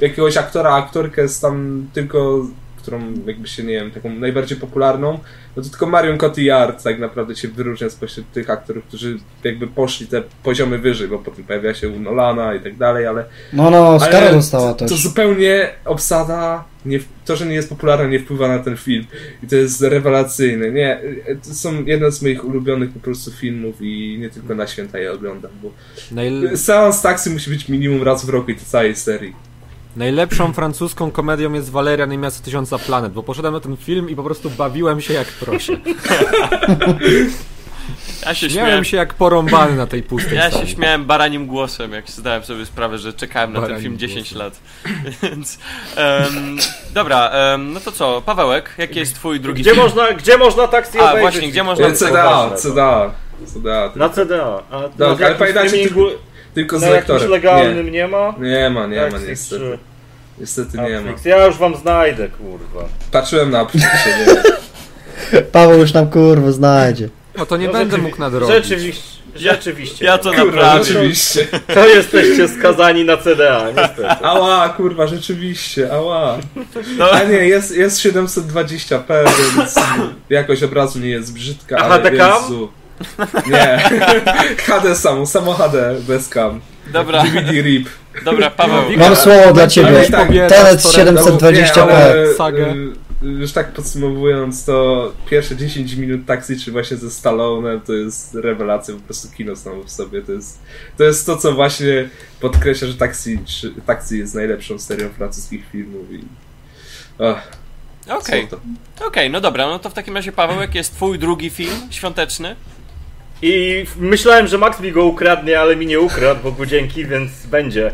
S4: jakiegoś aktora, aktorkę z tam tylko, którą jakbyście, nie wiem, taką najbardziej popularną, no to tylko Marion Cotillard tak naprawdę się wyróżnia spośród tych aktorów, którzy jakby poszli te poziomy wyżej, bo potem pojawia się u Nolana i tak dalej, ale
S5: No, no, Oscara dostała
S4: to,
S5: też.
S4: to zupełnie obsada, nie, to, że nie jest popularna, nie wpływa na ten film. I to jest rewelacyjne. Nie, to są jedne z moich ulubionych po prostu filmów i nie tylko na święta je oglądam, bo
S3: Najl-
S4: seans taksy musi być minimum raz w roku i to całej serii.
S3: Najlepszą francuską komedią jest Valerian i Miasto Tysiąca Planet, bo poszedłem na ten film i po prostu bawiłem się jak prosie.
S1: Ja się śmiałem,
S3: Śmiałem się jak porąbany na tej pustej
S1: ja się śmiałem baranim głosem, jak zdałem sobie sprawę, że czekałem na ten
S3: Baranim
S1: film 10
S3: głosem.
S1: lat. Więc, em, dobra, em, no to co, Pawełek, jaki jest twój drugi
S2: Gdzie
S1: film?
S2: można, gdzie można taksy
S1: A,
S2: obejrzeć?
S1: właśnie, gdzie można-
S4: CDA. CDA, CDA.
S2: Na CDA. A na
S4: ale
S2: jakimś
S4: pamiętajcie,
S2: streamingu,
S4: Tylko z
S2: na jakimś
S4: lektorem.
S2: legalnym nie, ma?
S4: Nie, nie ma, nie ma niestety.
S2: czy
S4: Niestety nie ma.
S2: Netflix? Ja już wam znajdę, kurwa.
S4: Patrzyłem na nie.
S5: Paweł już nam kurwa znajdzie.
S3: No to nie
S2: No,
S3: będę mógł nadrobić.
S2: Rzeczywiście, rzeczywiście.
S1: Ja to
S4: Kurwa,
S1: naprawdę.
S4: rzeczywiście.
S2: To jesteście skazani na CDA, niestety.
S4: Ała, kurwa, rzeczywiście, ała.
S1: No,
S4: A nie, jest, jest 720p, więc jakość obrazu nie jest brzydka,
S2: A
S4: ale? Jezu. Nie. HD samo, samo HD, bez cam.
S1: dobra,
S4: DVD RIP.
S1: dobra, Paweł.
S5: Mam słowo dla ciebie.
S4: Tak,
S5: Tenet
S3: to-
S5: 720p.
S4: Nie, ale,
S3: Sagę.
S4: y, Już tak podsumowując, to pierwsze 10 minut Taxi czy właśnie ze Stallonem to jest rewelacja, po prostu kino samo w sobie. To jest to, jest to co właśnie podkreśla, że Taxi, czy, Taxi jest najlepszą serią francuskich filmów i...
S1: Okej,
S4: to?
S1: okej, no dobra, no to w takim razie Paweł, jaki jest twój drugi film świąteczny?
S2: I myślałem, że Max mi go ukradnie, ale mi nie ukradł, Bogu dzięki, więc będzie.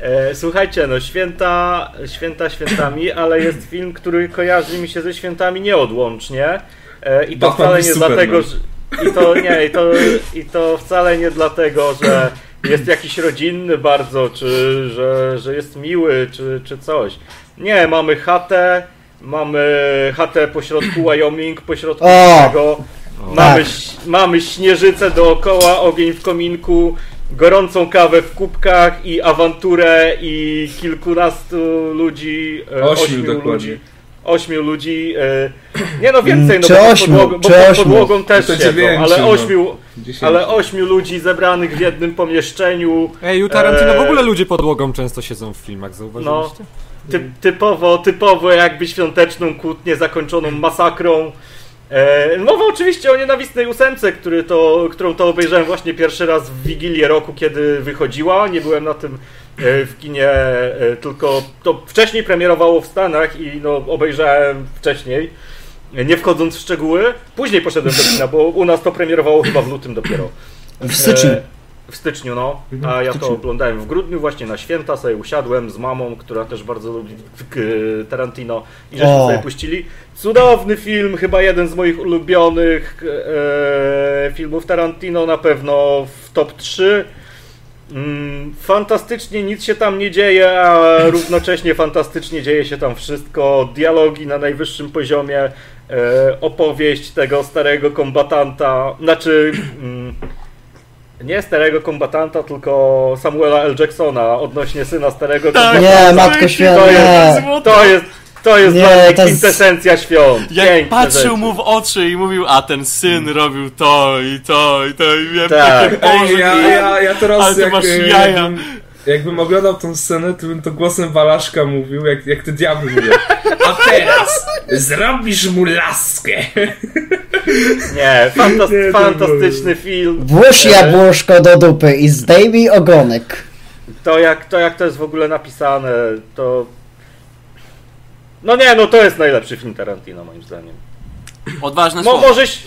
S2: E, słuchajcie, no święta, święta świętami, ale jest film, który kojarzy mi się ze świętami nieodłącznie. E, I to
S4: Batman
S2: wcale nie
S4: Superman.
S2: dlatego, że. I to nie, i to, i to wcale nie dlatego, że jest jakiś rodzinny bardzo, czy że, że jest miły, czy, czy coś. Nie, mamy chatę, mamy chatę pośrodku Wyoming, pośrodku tego. Mamy,
S5: Tak.
S2: mamy śnieżycę dookoła, ogień w kominku, gorącą kawę w kubkach i awanturę i kilkunastu ludzi. e,
S4: Ośmiu
S2: ośmiu
S4: dokładnie.
S2: ludzi. Ośmiu ludzi. e, Nie no więcej, no
S5: Czy
S2: bo
S5: ośmiu,
S2: podłogą, bo
S5: czy
S2: pod
S5: ośmiu?
S2: podłogą też
S4: To
S2: siedzą,
S4: dziewięciu,
S2: ale
S4: no.
S2: ośmiu,
S4: Dziesięć.
S2: ale ośmiu ludzi zebranych w jednym pomieszczeniu.
S3: Ej, u Tarantino w
S2: Eee.
S3: ogóle ludzie podłogą często siedzą w filmach, zauważyliście?
S2: Ty, typowo, typowo jakby świąteczną kłótnię zakończoną masakrą. E, mowa oczywiście o nienawistnej ósemce, który to, którą to obejrzałem właśnie pierwszy raz w Wigilię roku, kiedy wychodziła. Nie byłem na tym e, w kinie, e, tylko to wcześniej premierowało w Stanach i no, obejrzałem wcześniej, nie wchodząc w szczegóły. Później poszedłem do kina, bo u nas to premierowało chyba w lutym dopiero.
S5: W styczniu.
S2: E, w styczniu, no. A ja to oglądałem w grudniu, właśnie na święta sobie usiadłem z mamą, która też bardzo lubi k- Tarantino i żeśmy sobie puścili. Cudowny film, chyba jeden z moich ulubionych e, filmów Tarantino, na pewno w top 3. Mm, fantastycznie nic się tam nie dzieje, a równocześnie fantastycznie dzieje się tam wszystko. Dialogi na najwyższym poziomie, e, opowieść tego starego kombatanta, znaczy mm, nie starego kombatanta, tylko Samuela L. Jacksona odnośnie syna starego
S1: Tak.
S2: kombatanta.
S5: Nie, Matko
S2: To
S5: Święta,
S2: jest,
S5: nie.
S2: to jest, to jest
S5: Nie,
S2: dla mnie
S5: to jest-
S2: kwintesencja świąt.
S1: Jak
S2: Piękne
S1: patrzył
S2: rzeczy.
S1: mu w oczy i mówił, a ten syn robił to i to i to i wiem,
S2: Tak.
S1: takie, Boże,
S4: Ej, ja, ja, ja teraz
S1: ale ty
S4: jak,
S1: masz
S4: e,
S1: jaja.
S4: Jakbym, oglądał tą scenę, to bym to głosem Walaszka mówił, jak, jak te diabły mówią. A teraz zrobisz mu laskę.
S2: Nie, fantas
S4: Nie,
S2: fantastyczny film.
S5: Włóż jabłuszko do dupy i zdejmij ogonek.
S2: To jak, to jak to jest w ogóle napisane, to... No nie, no to jest najlepszy film Tarantino moim zdaniem.
S1: Odważne
S2: Mo,
S1: słowo.
S2: może, ś-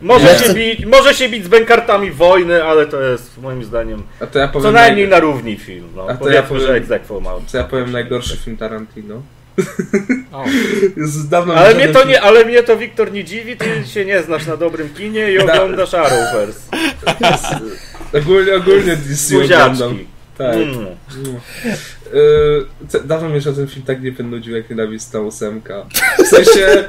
S2: może,
S5: Ja
S2: się
S5: chcę-
S2: bić, może się bić z bękartami wojny, ale to jest moim zdaniem
S4: A to ja powiem,
S2: co najmniej
S4: naj...
S2: na równi film. No.
S4: A to ja powiem-
S2: że ma.
S4: co ja powiem najgorszy film Tarantino.
S3: O.
S4: Jest dawno
S2: Ale mnie to nie, ale mnie to Wiktor nie dziwi, ty się nie znasz na dobrym kinie i
S4: Da-
S2: oglądasz Arrowverse.
S4: Ogólnie, ogólnie DC oglądam. Tak.
S2: Mm.
S4: Yy, te- dawno mnie się ten film tak nie wynudził jak nienawistna ósemka. W sensie,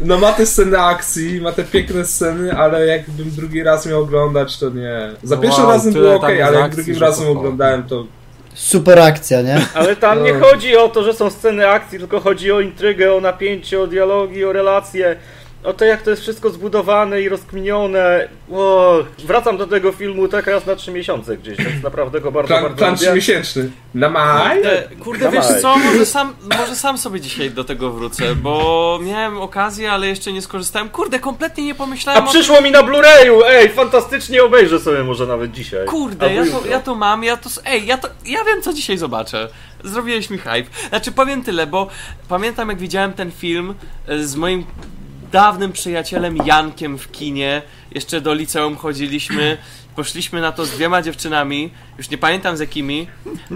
S4: no ma te sceny akcji, ma te piękne sceny, ale jakbym drugi raz miał oglądać, to nie. Za pierwszym
S3: wow,
S4: razem było ok, ale jak drugim razem
S3: to-
S4: oglądałem, to
S5: Super akcja, nie?
S2: Ale tam nie
S4: No.
S2: chodzi o to, że są sceny akcji, tylko chodzi o intrygę, o napięcie, o dialogi, o relacje. O to, jak to jest wszystko zbudowane i rozkminione. O, wracam do tego filmu tak raz na trzy miesiące gdzieś, więc naprawdę go bardzo,
S4: plan,
S2: bardzo
S4: plan
S2: lubię.
S4: trzymiesięczny. Na maj?
S1: Kurde, kurde wiesz
S2: Dawaj.
S1: co, może sam, może sam sobie dzisiaj do tego wrócę, bo miałem okazję, ale jeszcze nie skorzystałem. Kurde, kompletnie nie
S2: A
S1: pomyślałem o
S2: przyszło mi na Blu-rayu! Ej, fantastycznie obejrzę sobie może nawet dzisiaj.
S1: Kurde, ja to, ja to mam, ja to. Ej, ja to. Ja wiem, co dzisiaj zobaczę. Zrobiłeś mi hype. Znaczy, powiem tyle, bo pamiętam, jak widziałem ten film e, z moim dawnym przyjacielem Jankiem w kinie. Jeszcze do liceum chodziliśmy. Poszliśmy na to z dwiema dziewczynami. Już nie pamiętam z jakimi,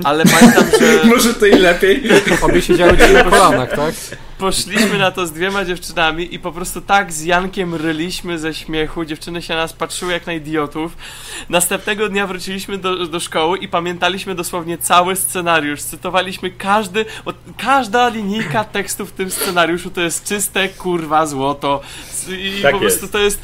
S1: ale pamiętam, że.
S4: Może to i lepiej.
S3: Obie siedziały ci na kolanach, tak?
S1: Poszliśmy na to z dwiema dziewczynami i po prostu tak z Jankiem ryliśmy ze śmiechu. Dziewczyny się na nas patrzyły jak na idiotów. Następnego dnia wróciliśmy do, do szkoły i pamiętaliśmy dosłownie cały scenariusz. Cytowaliśmy każdy, od, każda linijka tekstu w tym scenariuszu to jest czyste kurwa złoto. I
S2: Tak
S1: po prostu
S2: jest.
S1: to jest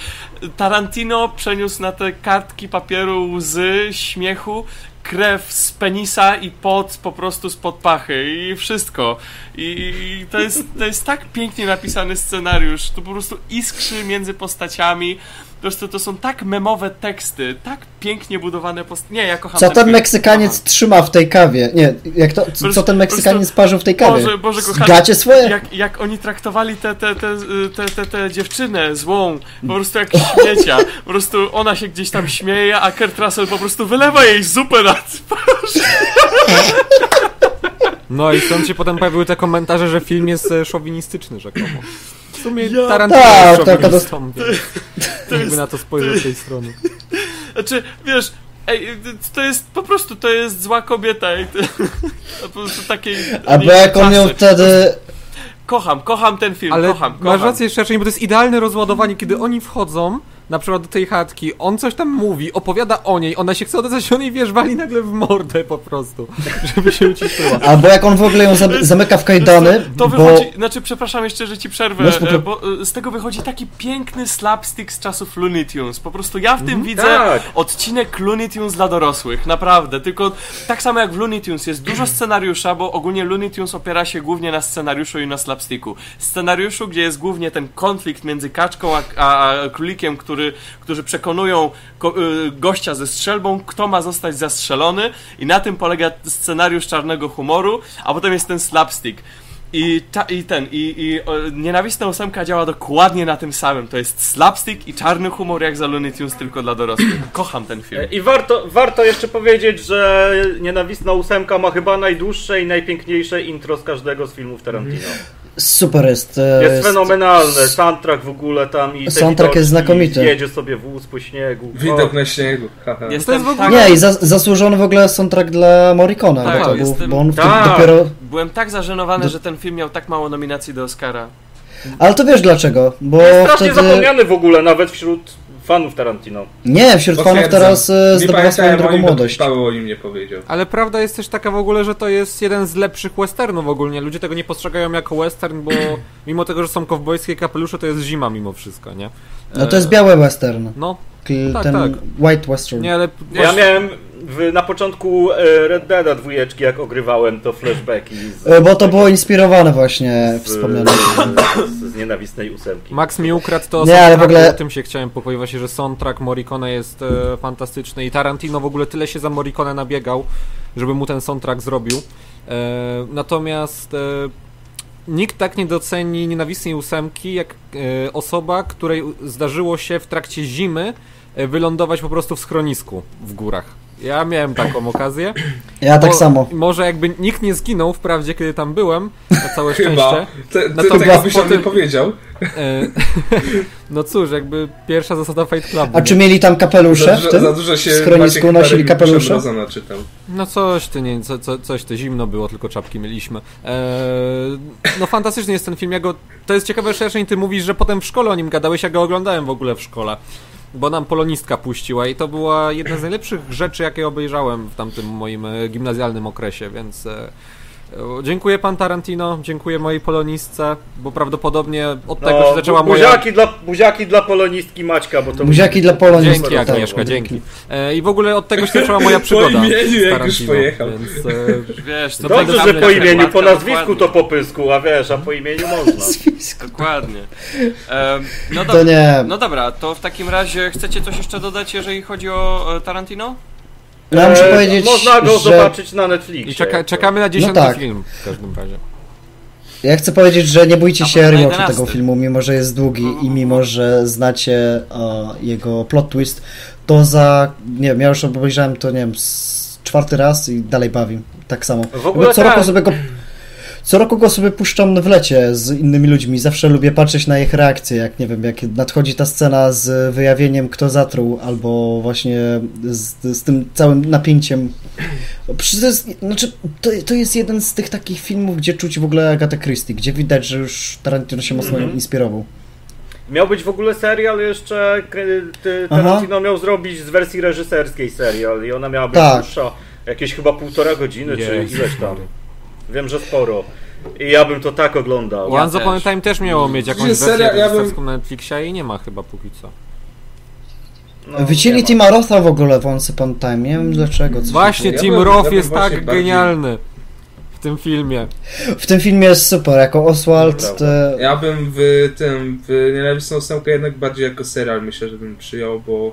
S1: Tarantino przeniósł na te kartki papieru łzy, śmiechu, krew z penisa i pot po prostu spod pachy i wszystko. I, to, jest, to jest tak pięknie napisany scenariusz. To po prostu iskrzy między postaciami. Po prostu to są tak memowe teksty, tak pięknie budowane postacie. Nie, ja kocham
S5: Co
S1: ten.
S5: Meksykaniec
S1: Kocham.
S5: trzyma w tej kawie? Nie, jak to, co, co ten Meksykaniec parzył w tej kawie?
S1: Boże, Boże, kochany,
S5: Gacie swoje?
S1: jak, jak oni traktowali tę te, te, te, te, te dziewczynę złą, po prostu jak śmiecia. Po prostu ona się gdzieś tam śmieje, a Kurt Russell po prostu wylewa jej zupę na twarz.
S3: No i stąd się potem pojawiły te komentarze, że film jest e, szowinistyczny rzekomo. W sumie
S1: Ja-
S3: Tarantino
S5: Tak,
S3: jest
S5: tak,
S3: szowinistą, więc jakby na to spojrzeć z tej strony.
S1: Znaczy, wiesz, Ej, to jest po prostu, to jest zła kobieta i to, to po prostu takiej...
S5: Albo jak on
S1: czasy.
S5: wtedy...
S1: Kocham, kocham ten film,
S3: Ale
S1: kocham,
S3: masz
S1: kocham.
S3: rację szczerze, bo to jest idealne rozładowanie, kiedy oni wchodzą, na przykład do tej chatki, on coś tam mówi, opowiada o niej, ona się chce odezwać, on jej wiesz, wali nagle w mordę po prostu, żeby się uciszyła.
S5: Albo jak on w ogóle ją zam- zamyka w kajdany,
S1: To
S5: bo...
S1: wychodzi, znaczy przepraszam jeszcze, że ci przerwę,
S5: No,
S1: bo e, z tego wychodzi taki piękny slapstick z czasów Looney Tunes. Po prostu ja w tym widzę
S2: Tak.
S1: odcinek Looney Tunes dla dorosłych, naprawdę. Tylko tak samo jak w Looney Tunes jest dużo scenariusza, bo ogólnie Looney Tunes opiera się głównie na scenariuszu i na slapsticku. Scenariuszu, gdzie jest głównie ten konflikt między kaczką a, a, a królikiem, który, którzy przekonują ko, y, gościa ze strzelbą, kto ma zostać zastrzelony i na tym polega scenariusz czarnego humoru, a potem jest ten slapstick. I, ta, I ten, i, i o, nienawistna ósemka działa dokładnie na tym samym. To jest slapstick i czarny humor jak za Looney Tunes tylko dla dorosłych. Kocham ten film.
S2: I warto, warto jeszcze powiedzieć, że Nienawistna ósemka ma chyba najdłuższe i najpiękniejsze intro z każdego z filmów Tarantino.
S5: Super jest. e,
S2: Jest fenomenalny, soundtrack w ogóle tam i te
S5: Soundtrack jest znakomity.
S2: Jedzie sobie wóz po śniegu.
S4: Widok
S2: O,
S4: na śniegu, haha.
S1: Jestem
S3: To jest w ogóle-
S1: tak,
S5: Nie, i za, zasłużony w ogóle soundtrack dla Morricona,
S1: Tak,
S5: bo, to był,
S1: jestem-
S5: bo on
S2: Tak.
S5: dopiero...
S1: Byłem tak zażenowany, że ten film miał tak mało nominacji do Oscara.
S5: Ale to wiesz dlaczego, bo
S2: Strasznie
S5: wtedy...
S2: zapomniany w ogóle, nawet wśród fanów Tarantino.
S5: Nie, wśród fanów
S4: Potwierdzam.
S5: teraz e, zdobywa swoją drogą młodość.
S4: Paweł o nim nie powiedział.
S3: Ale prawda jest też taka w ogóle, że to jest jeden z lepszych westernów ogólnie. Ludzie tego nie postrzegają jako western, bo mimo tego, że są kowbojskie kapelusze, to jest zima mimo wszystko, nie?
S5: No to jest
S3: E,
S5: biały western.
S3: No,
S5: K-
S3: tak,
S5: ten
S3: tak.
S5: white western.
S3: nie, ale...
S2: Ja miałem w, na początku e, Red Deada dwójeczki, jak ogrywałem, to flashbacki z,
S5: E, Bo to było inspirowane właśnie
S2: z,
S5: wspomnianym.
S2: z, z Nienawistnej ósemki.
S3: Max mi ukradł to
S5: Nie, ale w ogóle-
S3: o tym się chciałem powiedzieć właśnie, że soundtrack Morricone jest e, fantastyczny i Tarantino w ogóle tyle się za Morricone nabiegał, żeby mu ten soundtrack zrobił. E, natomiast e, nikt tak nie doceni nienawistnej ósemki, jak e, osoba, której zdarzyło się w trakcie zimy e, wylądować po prostu w schronisku w górach. Ja miałem taką okazję.
S5: Ja tak
S3: Mo-
S5: samo.
S3: Może jakby nikt nie zginął wprawdzie, kiedy tam byłem, na całe
S4: Chyba.
S3: szczęście.
S4: Te, te,
S3: Natomiast
S4: tego byś
S3: potem-
S4: nie powiedział.
S3: E, no cóż, jakby pierwsza zasada Fight Clubu.
S5: A czy mieli tam
S4: Za
S5: kapelusze tym?
S4: za dużo się
S5: W schronisku nosili kapelusze?
S4: Czytał.
S3: No coś ty, nie, co, co, coś ty, zimno było, tylko czapki mieliśmy. Eee, no fantastyczny jest ten film, ja go, to jest ciekawe, że ty mówisz, że potem w szkole o nim gadałeś, ja go oglądałem w ogóle w szkole. Bo nam polonistka puściła i to była jedna z najlepszych rzeczy, jakie obejrzałem w tamtym moim e, gimnazjalnym okresie, więc... E, e, Dziękuję pan Tarantino, dziękuję mojej polonistce, bo prawdopodobnie od tego się zaczęła
S2: bu-
S3: moja...
S2: buziaki, dla, buziaki dla polonistki Maćka, bo to
S5: Buziaki dla Polonii.
S3: Dzięki
S5: tak.
S3: Agnieszka, dzięki. E, I w ogóle od tego się zaczęła moja przygoda.
S4: imieniu,
S3: z
S4: jak już pojechał.
S3: Więc, e,
S1: Wiesz, to
S2: Dobrze, że po imieniu, po
S1: dokładnie.
S2: nazwisku to po pysku, a wiesz, a po imieniu można.
S1: Dokładnie. Em, no,
S5: To
S1: dobra,
S5: nie.
S1: no dobra, to w takim razie chcecie coś jeszcze dodać, jeżeli chodzi o e, Tarantino?
S5: No, Ja muszę
S2: E,
S5: powiedzieć,
S2: Można go
S5: że...
S2: zobaczyć na Netflixie.
S3: I czeka, czekamy na dziesiąty
S5: tak.
S3: film w każdym razie.
S5: Ja chcę powiedzieć, że nie bójcie się
S1: 11.
S5: tego filmu, mimo że jest długi i mimo że znacie e, jego plot twist, to za, nie wiem, ja już obejrzałem to, nie wiem, czwarty raz i dalej bawi. Tak samo.
S2: W ogóle
S5: Bo co
S2: tak.
S5: roku sobie go... Co roku go sobie puszczam w lecie z innymi ludźmi. Zawsze lubię patrzeć na ich reakcje, jak nie wiem, jak nadchodzi ta scena z wyjawieniem, kto zatruł, albo właśnie z, z tym całym napięciem. Przecież To jest, znaczy, to, to jest jeden z tych takich filmów, gdzie czuć w ogóle Agatha Christie, gdzie widać, że już Tarantino się mocno
S2: Mhm.
S5: inspirował.
S2: Miał być w ogóle serial jeszcze, ty-
S5: Aha.
S2: Tarantino miał zrobić z wersji reżyserskiej serial i ona miała być
S5: Tak.
S2: dłuższa, jakieś chyba półtora godziny, czy
S3: Jezus
S2: ileś tam. Wiem, że sporo. I ja bym to tak oglądał.
S1: Ja
S3: Once Upon a
S1: też.
S3: Time też miało mieć jakąś
S4: Jest
S3: wersję
S4: seria, ja bym-
S3: reżyserską na Netflixie i nie ma chyba póki co.
S2: No, nie
S5: Wycięli
S2: ma.
S5: Tima Rotha w ogóle w Once Upon a Time, nie wiem dlaczego.
S3: Właśnie
S4: Ja
S3: Tim
S4: bym- ja
S3: Roth
S4: bym
S3: jest
S4: właśnie
S3: tak
S4: bardziej-
S3: genialny w tym filmie.
S5: W tym filmie jest super, jako Oswald.
S2: Prawda.
S5: To...
S4: Ja bym w tym, w Nienawistną ósemkę jednak bardziej jako serial myślę, że bym przyjął, bo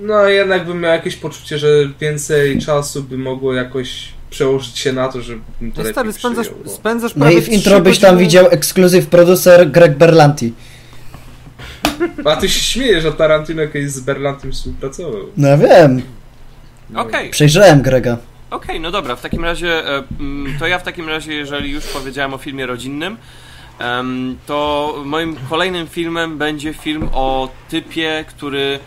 S4: no jednak bym miał jakieś poczucie, że więcej czasu by mogło jakoś przełożyć się na to, żebym to
S3: No stary, spędzasz,
S4: przyjął, bo-
S3: spędzasz
S5: No i w intro byś tam widział ekskluzyw producer Greg Berlanti.
S4: A ty się śmiejesz, że Tarantino kiedyś z Berlantem współpracował.
S5: No ja wiem,
S1: Okej,
S5: przejrzałem Grega.
S1: okej, no dobra, w takim razie, e, mm, to ja w takim razie, jeżeli już powiedziałem o filmie rodzinnym, to moim kolejnym filmem będzie film o typie, który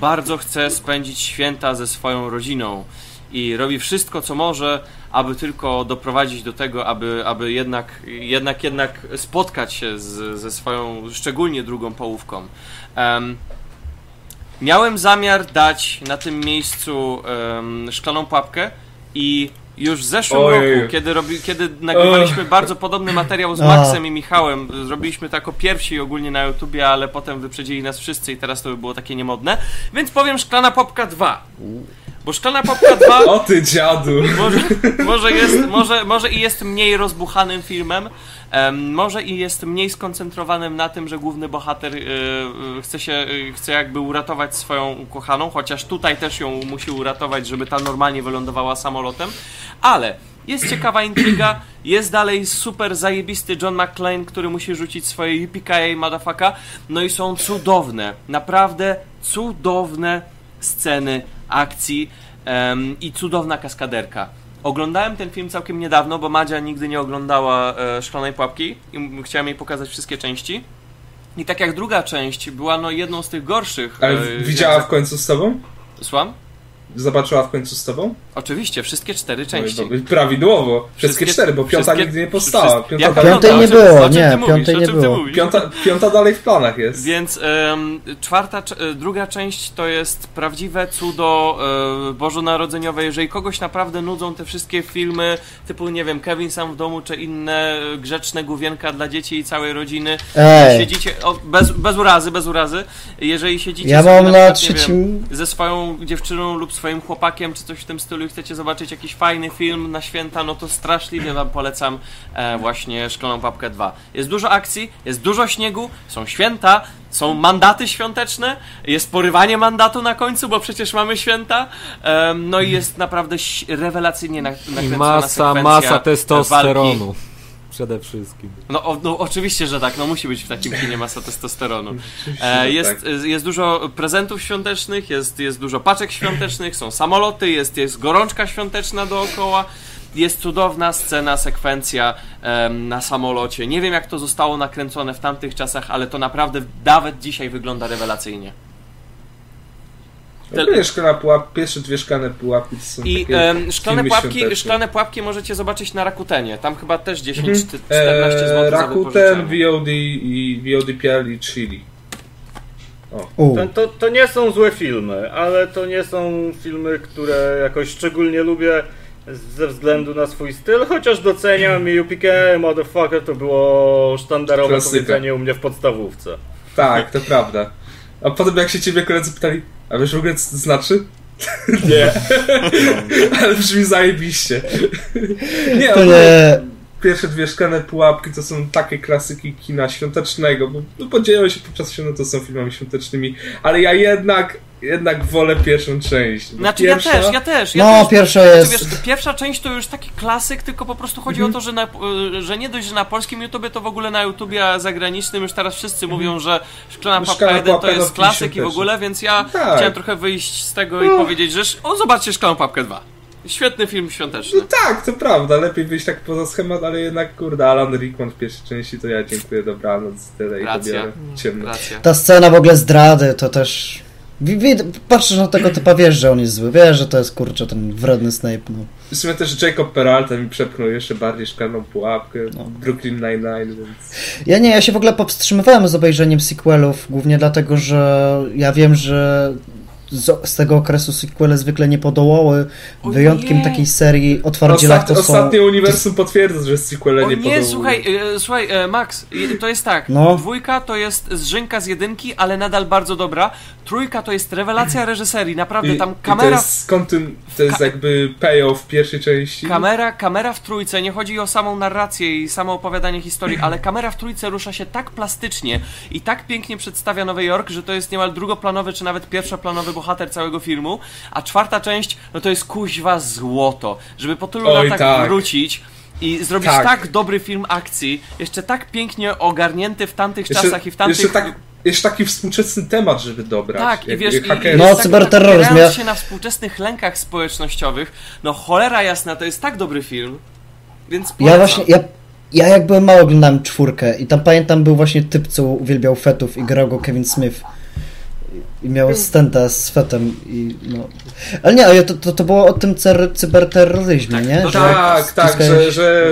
S1: bardzo chce spędzić święta ze swoją rodziną i robi wszystko, co może, aby tylko doprowadzić do tego, aby, aby jednak, jednak, jednak spotkać się z, ze swoją, szczególnie drugą połówką. Em, miałem zamiar dać na tym miejscu em, szklaną pułapkę i już w zeszłym
S4: Ojej.
S1: roku, kiedy, robi, kiedy nagrywaliśmy bardzo podobny materiał z. Maxem i Michałem, zrobiliśmy to jako pierwsi ogólnie na YouTubie, ale potem wyprzedzili nas wszyscy i teraz to by było takie niemodne, więc powiem Szklana Popka 2. Bo Szklana Popka 2
S4: O ty dziadu!
S1: może, może, jest, może, może i jest mniej rozbuchanym filmem, em, może i jest mniej skoncentrowanym na tym, że główny bohater y, y, chce się, y, chce jakby uratować swoją ukochaną, chociaż tutaj też ją musi uratować, żeby ta normalnie wylądowała samolotem, ale jest ciekawa intryga, jest dalej super zajebisty John McClane, który musi rzucić swoje UPKA motherfucka, no i są cudowne, naprawdę cudowne sceny akcji em, i cudowna kaskaderka. Oglądałem ten film całkiem niedawno, bo Madzia nigdy nie oglądała e, Szklanej Pułapki i chciałem jej pokazać wszystkie części. I tak jak druga część była no jedną z tych gorszych.
S4: Ale
S1: e,
S4: widziała
S1: jak-
S4: w końcu z tobą?
S1: Słucham?
S4: Zobaczyła w końcu z tobą?
S1: Oczywiście, wszystkie cztery
S4: No,
S1: części.
S4: no, Prawidłowo. Wszystkie,
S1: Wszystkie-
S4: cztery, bo piąta
S1: wszystkie-
S4: nigdy nie powstała. Piąta,
S1: Jak
S4: dalej,
S5: Piątej nie było,
S1: o czym
S5: nie,
S1: ty mówisz?
S5: piątej
S1: O
S5: nie
S1: czym ty
S5: było.
S1: mówisz?
S4: piąta, piąta dalej w planach jest.
S1: Więc czwarta, e, druga część to jest prawdziwe cudo e, bożonarodzeniowe. Jeżeli kogoś naprawdę nudzą te wszystkie filmy, typu, nie wiem, Kevin sam w domu, czy inne e, grzeczne główienka dla dzieci i całej rodziny,
S5: Ej,
S1: siedzicie, o, bez, bez urazy, bez urazy, jeżeli siedzicie
S5: ja
S1: sobie
S5: mam na
S1: przykład, nie wiem,
S5: trzecim...
S1: ze swoją dziewczyną lub swoim chłopakiem, czy coś w tym stylu i chcecie zobaczyć jakiś fajny film na święta, no to straszliwie wam polecam e, właśnie Szklaną Papkę 2. Jest dużo akcji, jest dużo śniegu, są święta, są mandaty świąteczne, jest porywanie mandatu na końcu, bo przecież mamy święta, em, no i jest naprawdę rewelacyjnie na,
S3: I
S1: nakręcona
S3: masa,
S1: sekwencja
S3: masa
S1: walki.
S3: Przede wszystkim.
S1: No, o, no oczywiście, że tak, no musi być w takim kinie masa testosteronu. E, jest,
S4: tak.
S1: jest dużo prezentów świątecznych, jest, jest dużo paczek świątecznych, są samoloty, jest, jest gorączka świąteczna dookoła. Jest cudowna scena, sekwencja em, na samolocie. Nie wiem, jak to zostało nakręcone w tamtych czasach, ale to naprawdę nawet dzisiaj wygląda rewelacyjnie.
S4: Ogólnie szklana pułap, pierwsze dwie szklane pułapki to są
S1: I
S4: takie
S1: em, szklane, pułapki,
S4: świąteczne.
S1: szklane pułapki możecie zobaczyć na Rakutenie. Tam chyba też 10
S4: Mhm.
S1: 14 zł
S4: Rakuten. VOD i VOD.pl i Chili.
S2: To, to, to nie są złe filmy, ale to nie są filmy, które jakoś szczególnie lubię ze względu na swój styl, chociaż doceniam i UPK Motherfucker to było sztandarowe
S4: Klasyka.
S2: powiedzenie u mnie w podstawówce.
S4: Tak, to prawda. A potem jak się ciebie koledzy pytali, a wiesz w ogóle co to znaczy?
S2: Nie.
S4: Ale brzmi zajebiście. nie,
S5: to nie...
S4: pierwsze dwie szklane pułapki to są takie klasyki kina świątecznego, bo no, podzieją się podczas świąt, to są filmami świątecznymi, ale ja jednak, jednak wolę pierwszą część.
S1: Znaczy
S4: pierwsza,
S1: ja też, ja też. Ja
S5: No,
S1: też,
S5: pierwsza
S1: Znaczy,
S5: jest...
S1: wiesz, pierwsza część to już taki klasyk, tylko po prostu chodzi o to, że, na, y, że nie dość, że na polskim YouTubie, to w ogóle na YouTubie zagranicznym już teraz wszyscy mówią, że Szklana Papka
S4: Szklana
S1: 1 to jest
S4: no,
S1: klasyk i w ogóle, więc ja
S4: Tak.
S1: chciałem trochę wyjść z tego i powiedzieć, że o zobaczcie Szklaną Papkę 2. Świetny film świąteczny.
S4: No tak, to prawda, lepiej wyjść tak poza schemat, ale jednak kurde, Alan Rickman w pierwszej części to ja dziękuję, dobranoc, tyle i
S1: Racja.
S4: pobierę ciemno.
S1: Racja.
S5: Ta scena w ogóle zdrady to też... Patrzysz na tego typa, wiesz, że on jest zły, wiesz, że to jest kurczę ten wredny Snape, no.
S4: W sumie też Jacob Peralta mi przepchnął jeszcze bardziej szklaną pułapkę,
S5: No.
S4: Brooklyn Nine-Nine, więc...
S5: Ja nie, ja się w ogóle powstrzymywałem z obejrzeniem sequelów, głównie dlatego, że ja wiem, że z, z tego okresu sequele zwykle nie podołały.
S1: O
S5: Wyjątkiem
S1: nie!
S5: takiej serii o twardzielach
S4: Ostat,
S5: to są...
S4: ostatnie uniwersum potwierdza, że sequele
S1: O
S4: nie
S1: nie,
S4: podobały.
S1: słuchaj, e, słuchaj, e, Max, to jest tak.
S5: No.
S1: Dwójka to jest zrzynka z jedynki, ale nadal bardzo dobra. Trójka to jest rewelacja reżyserii, naprawdę
S4: I,
S1: tam
S4: i to
S1: kamera
S4: jest, kontyn- to jest
S1: Ka-
S4: jakby payoff pierwszej części.
S1: Kamera, kamera w trójce, nie chodzi o samą narrację i samo opowiadanie historii, ale kamera w trójce rusza się tak plastycznie i tak pięknie przedstawia Nowy Jork, że to jest niemal drugoplanowy czy nawet pierwszoplanowy bohater całego filmu, a czwarta część, no to jest kuźwa złoto. Żeby po tylu
S4: Oj,
S1: latach
S4: tak.
S1: wrócić i zrobić
S4: Tak.
S1: tak. dobry film akcji, jeszcze tak pięknie ogarnięty w tamtych
S4: Jeszcze,
S1: czasach i w tamtych...
S4: jeszcze, tak, taki współczesny temat, żeby dobrać.
S1: Tak, i wiesz,
S4: jak
S1: i,
S4: hakerzy.
S1: i
S5: No,
S1: tak,
S5: cyberterroryzm,
S1: tak,
S5: ja-
S1: się na współczesnych lękach społecznościowych, no cholera jasna, to jest tak dobry film, więc
S5: Ja
S1: polecam.
S5: właśnie, ja, ja jak byłem mały oglądałem czwórkę i tam pamiętam był właśnie typ, co uwielbiał fetów i grał go Kevin Smith. I miał stenta z fetem i no... Ale nie, ale to, to, to było o tym cyberterroryzmie,
S1: Tak,
S5: nie?
S1: to
S5: Że
S4: Tak, tak, że, że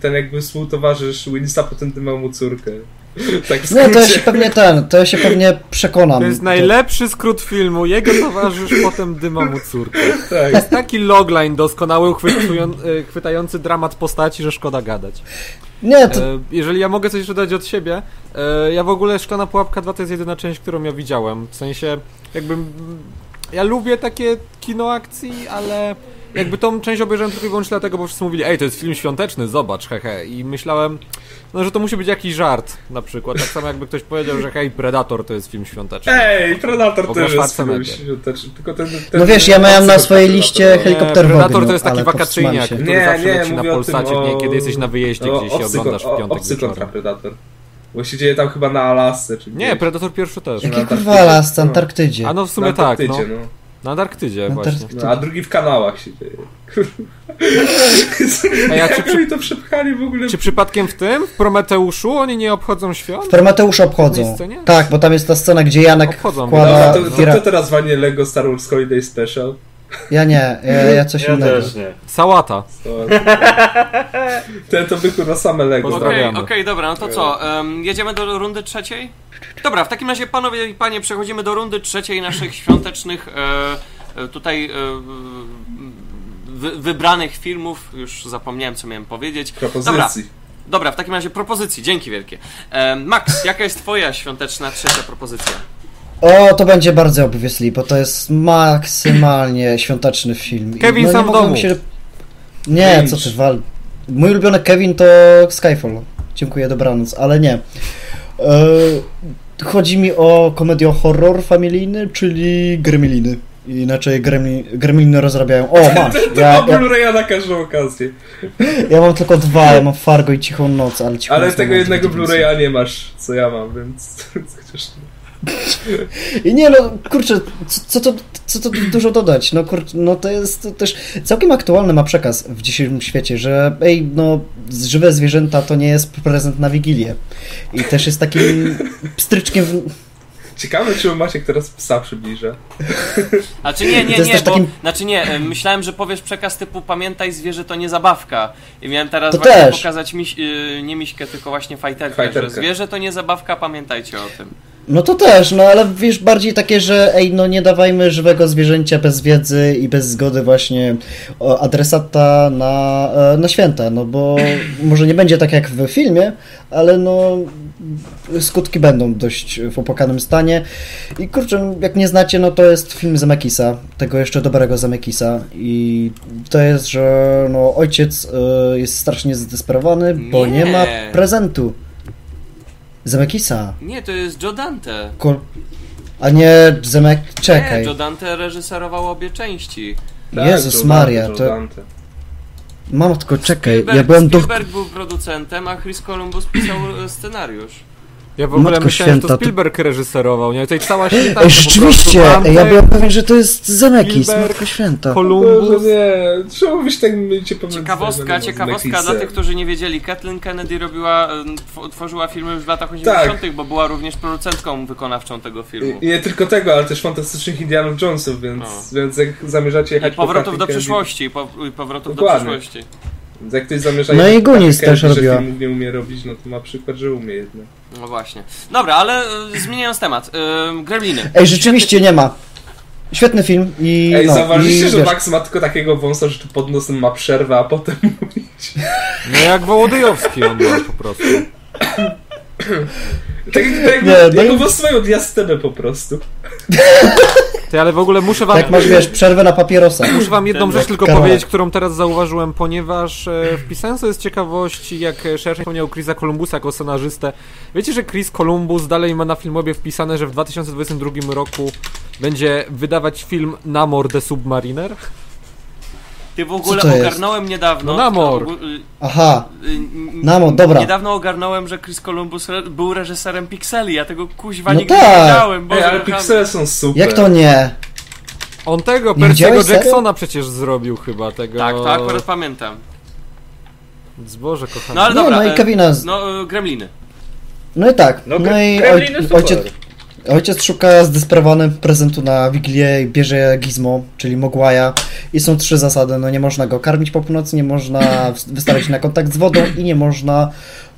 S4: ten jakby współtowarzysz Winsta potem dymał mu córkę. Tak
S5: to ja się pewnie ten, to ja się pewnie przekonam.
S3: To jest najlepszy skrót filmu. Jego towarzysz potem dyma mu córkę.
S4: Tak.
S3: Jest taki logline doskonały, e, chwytający dramat postaci, że szkoda gadać.
S5: Nie, to...
S3: E, jeżeli ja mogę coś jeszcze dodać od siebie, e, ja w ogóle Szklana Pułapka 2 to jest jedyna część, którą ja widziałem. W sensie, jakby... mm, Ja lubię takie kino akcji, ale jakby tą część obejrzałem tylko i wyłącznie dlatego, bo wszyscy mówili, ej, to jest film świąteczny, zobacz, hehe. I myślałem, no, że to musi być jakiś żart, na przykład. Tak samo jakby ktoś powiedział, że hej, Predator to jest film świąteczny.
S4: Ej, Predator
S3: Bo
S4: też jest film świąteczny, tylko ten, ten
S5: No wiesz, ja miałem na swojej
S4: Predator.
S5: liście
S3: Nie,
S5: helikopter
S3: Predator
S5: wody,
S3: to jest taki wakacyjniak,
S5: się.
S3: który
S4: Nie,
S3: zawsze
S4: nie,
S3: leci na Polsacie,
S4: o-
S3: nie, kiedy jesteś na wyjeździe
S4: o,
S3: gdzieś się
S4: obcy,
S3: oglądasz w piątek
S4: obcy kontra. Predator. Bo się dzieje tam chyba na Alasce, czy
S3: Nie,
S4: gdzieś.
S3: Predator pierwszy też.
S5: Jakie
S4: Na
S5: kurwa las, Antarktydzie.
S3: A no w sumie tak, no.
S4: No.
S3: Na Antarktydzie
S5: Na
S3: właśnie.
S4: No, a drugi w kanałach się dzieje.
S3: A ja czy, przy,
S4: to przepchali w ogóle?
S3: czy przypadkiem w tym, w Prometeuszu, oni nie obchodzą świąt?
S5: W Prometeusz
S3: Na
S5: obchodzą. Tak, bo tam jest ta scena, gdzie Janek
S3: Obchodzą.
S5: Wkłada...
S4: to, to,
S5: Kira...
S4: to teraz wanie Lego Star Wars Holiday Special.
S5: Ja nie, ja, ja coś
S2: Ja
S5: innego.
S2: też nie.
S3: Sałata.
S4: To, te to by kurwa same Lego.
S1: Okej,
S3: Pozdrawiamy.
S1: okej, dobra, no to co? em, jedziemy do rundy trzeciej? Dobra, w takim razie panowie i panie, przechodzimy do rundy trzeciej naszych świątecznych e, e, tutaj e, wy, wybranych filmów. Już zapomniałem, co miałem powiedzieć. Dobra,
S4: Propozycji.
S1: dobra, w takim razie propozycji, dzięki wielkie. E, Max, jaka jest twoja świąteczna trzecia propozycja?
S5: O, to będzie bardzo obviously, bo to jest maksymalnie świąteczny film.
S3: Kevin
S5: nie
S3: sam w domu.
S5: Się... Nie,
S4: Lynch.
S5: co ty wal. Mój ulubiony Kevin to Skyfall. Dziękuję, dobranoc, ale nie. E, chodzi mi o komedię horror familijny, czyli Gremliny. Inaczej gremli, Gremliny rozrabiają. O, masz!
S4: To
S5: Ja,
S4: ma
S5: ja,
S4: Blu-raya na każdą okazję.
S5: ja mam tylko dwa, ja mam Fargo i Cichą Noc, ale Cichą
S4: Ale
S5: Noc
S4: tego jednego. Blu-raya nie masz, co ja mam, więc chociaż
S5: I nie no, kurczę, co, co, to, co to dużo dodać? No kurczę, no to jest też całkiem aktualny ma przekaz w dzisiejszym świecie, że ej, no żywe zwierzęta to nie jest prezent na Wigilię. I też jest takim pstryczkiem w...
S4: Ciekawe, czy Maciek teraz psa przybliża.
S1: A czy nie, nie, nie, bo,
S5: takim-
S1: znaczy nie, myślałem, że powiesz przekaz typu pamiętaj zwierzę to nie zabawka. I miałem teraz
S5: To
S1: właśnie
S5: też.
S1: pokazać miś, y, nie miśkę, tylko właśnie fajterkę,
S4: Fajterkę.
S1: że zwierzę to nie zabawka, pamiętajcie o tym.
S5: No to też, no ale wiesz, bardziej takie, że ej, no nie dawajmy żywego zwierzęcia bez wiedzy i bez zgody właśnie adresata na, e, na święta, no bo może nie będzie tak jak w filmie, ale no skutki będą dość w opłakanym stanie i kurczę, jak nie znacie, no to jest film Zemekisa, tego jeszcze dobrego Zemekisa i to jest, że no ojciec e, jest strasznie zdesperowany, bo nie,
S1: Nie.
S5: ma prezentu. Zemekisa.
S1: Nie, to jest Joe Dante.
S5: Kul... A nie Zemek...
S1: Nie,
S5: Czekaj.
S1: Joe Dante reżyserował obie części.
S5: Jezus
S4: Joe
S5: Maria,
S4: Dante,
S5: to-
S4: Joe Dante.
S5: Mam tylko czekaj,
S1: Spielberg,
S5: ja byłem do...
S1: Spielberg był producentem, a Chris Columbus pisał e, scenariusz.
S3: Ja w ogóle
S5: Matko
S3: myślałem, że
S5: święta,
S3: to
S5: to-
S3: Spielberg reżyserował, nie? Tutaj cała święta
S5: Ej, rzeczywiście! Ja byłem pewien, że to jest Zemekis,
S3: Spielberg,
S5: Matko Święta.
S3: Columbus.
S4: Boże, nie, trzeba być tak mycie
S1: Ciekawostka, ciekawostka dla tych, którzy nie wiedzieli. Kathleen Kennedy robiła, tw- tworzyła filmy już w latach 80., bo była również producentką wykonawczą tego filmu.
S4: I nie tylko tego, ale też fantastycznych Indianów Jonesów, więc,
S1: No.
S4: więc jak zamierzacie
S1: I
S4: jechać po
S1: powrotów do
S4: Kathleen Kennedy-
S1: przyszłości, po, i powrotów do
S4: Dokładnie.
S1: przyszłości.
S4: Więc jak ktoś zamierza
S5: No i
S4: Kathleen
S5: też robiła.
S4: że filmów nie umie robić, no to ma przykład, że umie jednak.
S1: No właśnie. Dobra, ale e, zmieniając temat. E, Gremliny.
S5: Ej, rzeczywiście nie ma. Świetny film i
S4: Ej,
S5: no,
S4: zauważyliście,
S5: i,
S4: że
S5: wiesz,
S4: Max ma tylko takiego wąsa, że tu pod nosem ma przerwę, a potem mówić.
S3: No jak Wołodyjowski on ma po prostu.
S4: Tak, tak jakby,
S5: Nie, no
S4: jakby
S5: i-
S4: włos swoją diastemę po prostu.
S3: Ty, ale w ogóle muszę wam...
S5: jak masz, wiesz, przerwę na papierosa.
S3: Muszę wam jedną
S1: Ten
S3: rzecz tylko powiedzieć, którą teraz zauważyłem, ponieważ e, wpisałem sobie z ciekawości, jak szerzej wspomniał Chrisa Columbusa jako scenarzystę. Wiecie, że Chris Columbus dalej ma na filmobie wpisane, że w 2022 roku będzie wydawać film Namor the Submariner?
S1: Ty w ogóle
S5: to jest?
S1: ogarnąłem niedawno.
S3: No, Namor.
S1: y,
S5: Aha,
S1: y,
S5: Namor, dobra.
S1: Niedawno ogarnąłem, że Chris Columbus był reżyserem Pixeli. Ja tego kuźwa
S5: No
S1: nigdy
S5: tak.
S1: nie wiedziałem. Boże,
S4: Ej, ale piksele są super.
S5: jak to nie?
S3: On tego, Percy'ego
S5: widziałeś, serio?
S3: Jacksona przecież zrobił chyba, tego...
S1: Tak, to akurat pamiętam.
S3: Zboże kochane.
S1: No ale
S5: Nie,
S1: dobra.
S5: no i
S1: e,
S5: Kevina... z-
S1: No, e, Gremliny.
S5: No i tak,
S2: No,
S5: no, i
S2: Gremliny
S5: oj,
S2: super.
S5: ojciec, Ojciec szuka zdesperowany prezentu na Wigilię i bierze Gizmo, czyli Mogwaja. I są trzy zasady. No nie można go karmić po północy, nie można wystawiać na kontakt z wodą i nie można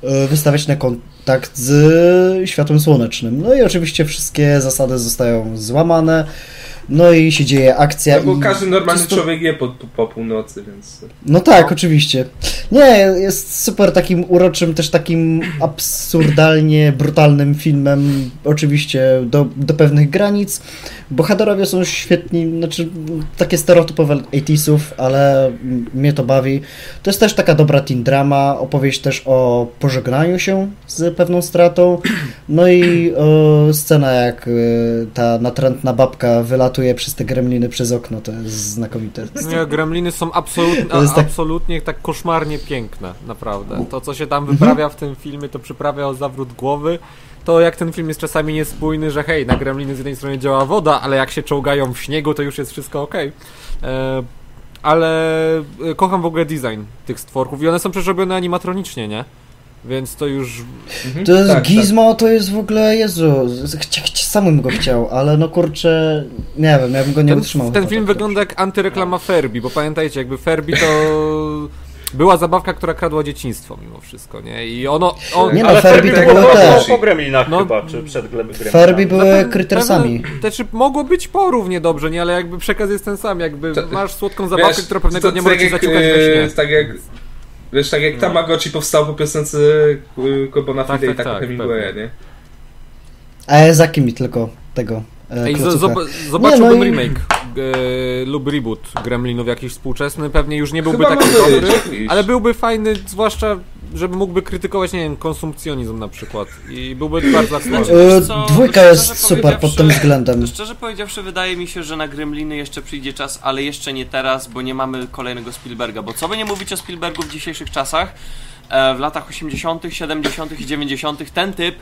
S5: e, wystawiać na kontakt z światłem słonecznym. No i oczywiście wszystkie zasady zostają złamane. No i się dzieje akcja.
S4: No bo
S5: i
S4: każdy normalny człowiek je po, po, po północy, więc...
S5: No tak, oczywiście. Nie, jest super takim uroczym, też takim absurdalnie brutalnym filmem, oczywiście do, do pewnych granic. Bohaterowie są świetni, znaczy takie stereotypowe 80sów, ale mnie to bawi. To jest też taka dobra teen drama, opowieść też o pożegnaniu się z pewną stratą. No i o, scena jak y, ta natrętna babka wylatuje przez te gremliny przez okno, to jest znakomite.
S3: Nie, gremliny są absolutnie,
S5: jest tak-
S3: absolutnie tak koszmarnie piękne, naprawdę. To, co się tam wyprawia w tym filmie, to przyprawia o zawrót głowy. To jak ten film jest czasami niespójny, że hej, na gremliny z jednej strony działa woda, ale jak się czołgają w śniegu, to już jest wszystko ok. E, ale e, kocham w ogóle design tych stworków i one są przecież robione animatronicznie, nie? Więc to już
S4: Mhm,
S5: To jest
S4: tak,
S5: Gizmo, to jest w ogóle, Jezu, chcia, chcia, sam bym go chciał, ale no kurczę, nie wiem, ja bym go nie
S3: ten,
S5: utrzymał.
S3: ten film
S5: tak
S3: wygląda jak antyreklama Ferbi, bo pamiętajcie, jakby Ferbi to była zabawka, która kradła dzieciństwo mimo wszystko, nie? I ono... On,
S5: Nie no,
S2: Ale
S5: Furby to
S2: było
S5: też.
S2: po Gremlinach
S3: No.
S2: chyba, czy przed Gremlinami.
S5: Furby były krytersami.
S3: Znaczy, mogło być po równie dobrze, nie? Ale jakby przekaz jest ten sam, jakby
S4: To-
S3: masz słodką zabawkę,
S4: Wiesz,
S3: która pewnego
S4: to
S3: dnia
S4: tak
S3: może ci
S4: jak,
S3: zaciukać we
S4: e. Tak jak... Wiesz, tak jak Tamagotchi powstał po piosence e, Kobona
S3: Tak,
S4: Fide i
S3: tak,
S4: tak,
S3: tak,
S4: Hemingwaya, nie?
S5: A Ezaki mi tylko tego e,
S3: Ej, zob- zobaczyłbym
S5: Nie, no i-
S3: remake e, lub reboot Gremlinów jakiś współczesny, pewnie już nie byłby
S4: Chyba
S3: taki dobry,
S4: być
S3: ale byłby fajny, zwłaszcza, żeby mógłby krytykować, nie wiem, konsumpcjonizm na przykład i byłby bardzo aktualny.
S5: E,
S1: Wiesz co,
S5: Dwójka jest super pod tym względem.
S1: Szczerze powiedziawszy, wydaje mi się, że na Gremliny jeszcze przyjdzie czas, ale jeszcze nie teraz, bo nie mamy kolejnego Spielberga. Bo co by nie mówić o Spielbergu w dzisiejszych czasach, e, w latach 80., 70. i 90. ten typ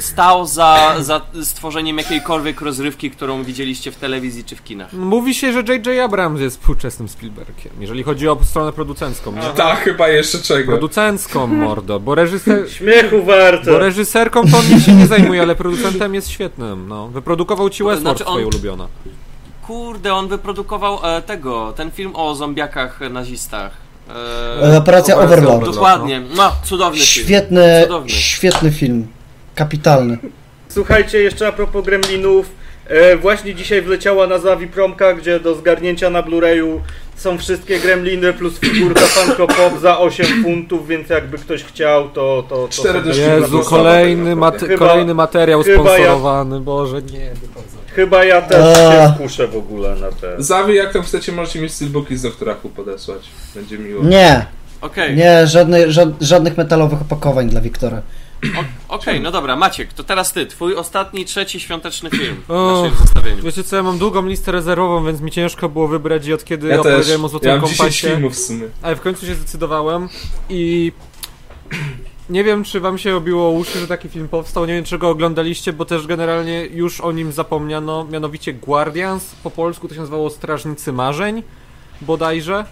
S1: stał za, za stworzeniem jakiejkolwiek rozrywki, którą widzieliście w telewizji czy w kinach.
S3: Mówi się, że J.J. Abrams jest współczesnym Spielbergiem, jeżeli chodzi o stronę producencką. Nie?
S4: Tak, chyba jeszcze czego.
S3: Producencką, mordo, bo reżyser...
S2: Śmiechu warte.
S3: Bo reżyserką to on się nie zajmuje, ale producentem jest świetnym, no. Wyprodukował ci Westworld,
S1: Znaczy on-
S3: twoje ulubione.
S1: Kurde, on wyprodukował e, tego, ten film o zombiakach nazistach. E,
S5: E, Operacja
S3: Operacja
S5: Overlord.
S1: Dokładnie, no, cudowny film.
S5: Świetny,
S1: Cudowny.
S5: świetny film. Kapitalny.
S2: Słuchajcie, jeszcze a propos Gremlinów. E, właśnie dzisiaj wleciała na Zawi-Promka, gdzie do zgarnięcia na Blu-rayu są wszystkie Gremliny plus figurka Funko Pop za 8 funtów, więc jakby ktoś chciał, to... to, to
S3: Jezu, kolejny, mate-
S2: Chyba-
S3: kolejny materiał
S2: chyba ja-
S3: sponsorowany, Boże, nie.
S2: Chyba ja też
S5: A.
S2: się skuszę w ogóle na te...
S4: Zawi, jak tam chcecie, możecie mi steelbooki z Doktora Who podesłać. Będzie miło.
S5: Nie,
S1: Okej,
S5: nie, żadnej, ża- żadnych metalowych opakowań dla Wiktora.
S1: Okej, no dobra, Maciek, to teraz ty, twój ostatni, trzeci świąteczny film w
S3: O.
S1: naszym zestawieniu.
S3: Wiecie co, ja mam długą listę rezerwową, więc mi ciężko było wybrać i od kiedy
S4: Ja też.
S3: opowiedziałem o Złotym
S4: Ja mam 10
S3: Kompasie.
S4: filmów w sumie.
S3: Ale w końcu się zdecydowałem i nie wiem, czy wam się obiło uszy, że taki film powstał. Nie wiem, czy go oglądaliście, bo też generalnie już o nim zapomniano. Mianowicie Guardians, po polsku to się nazywało Strażnicy Marzeń, bodajże.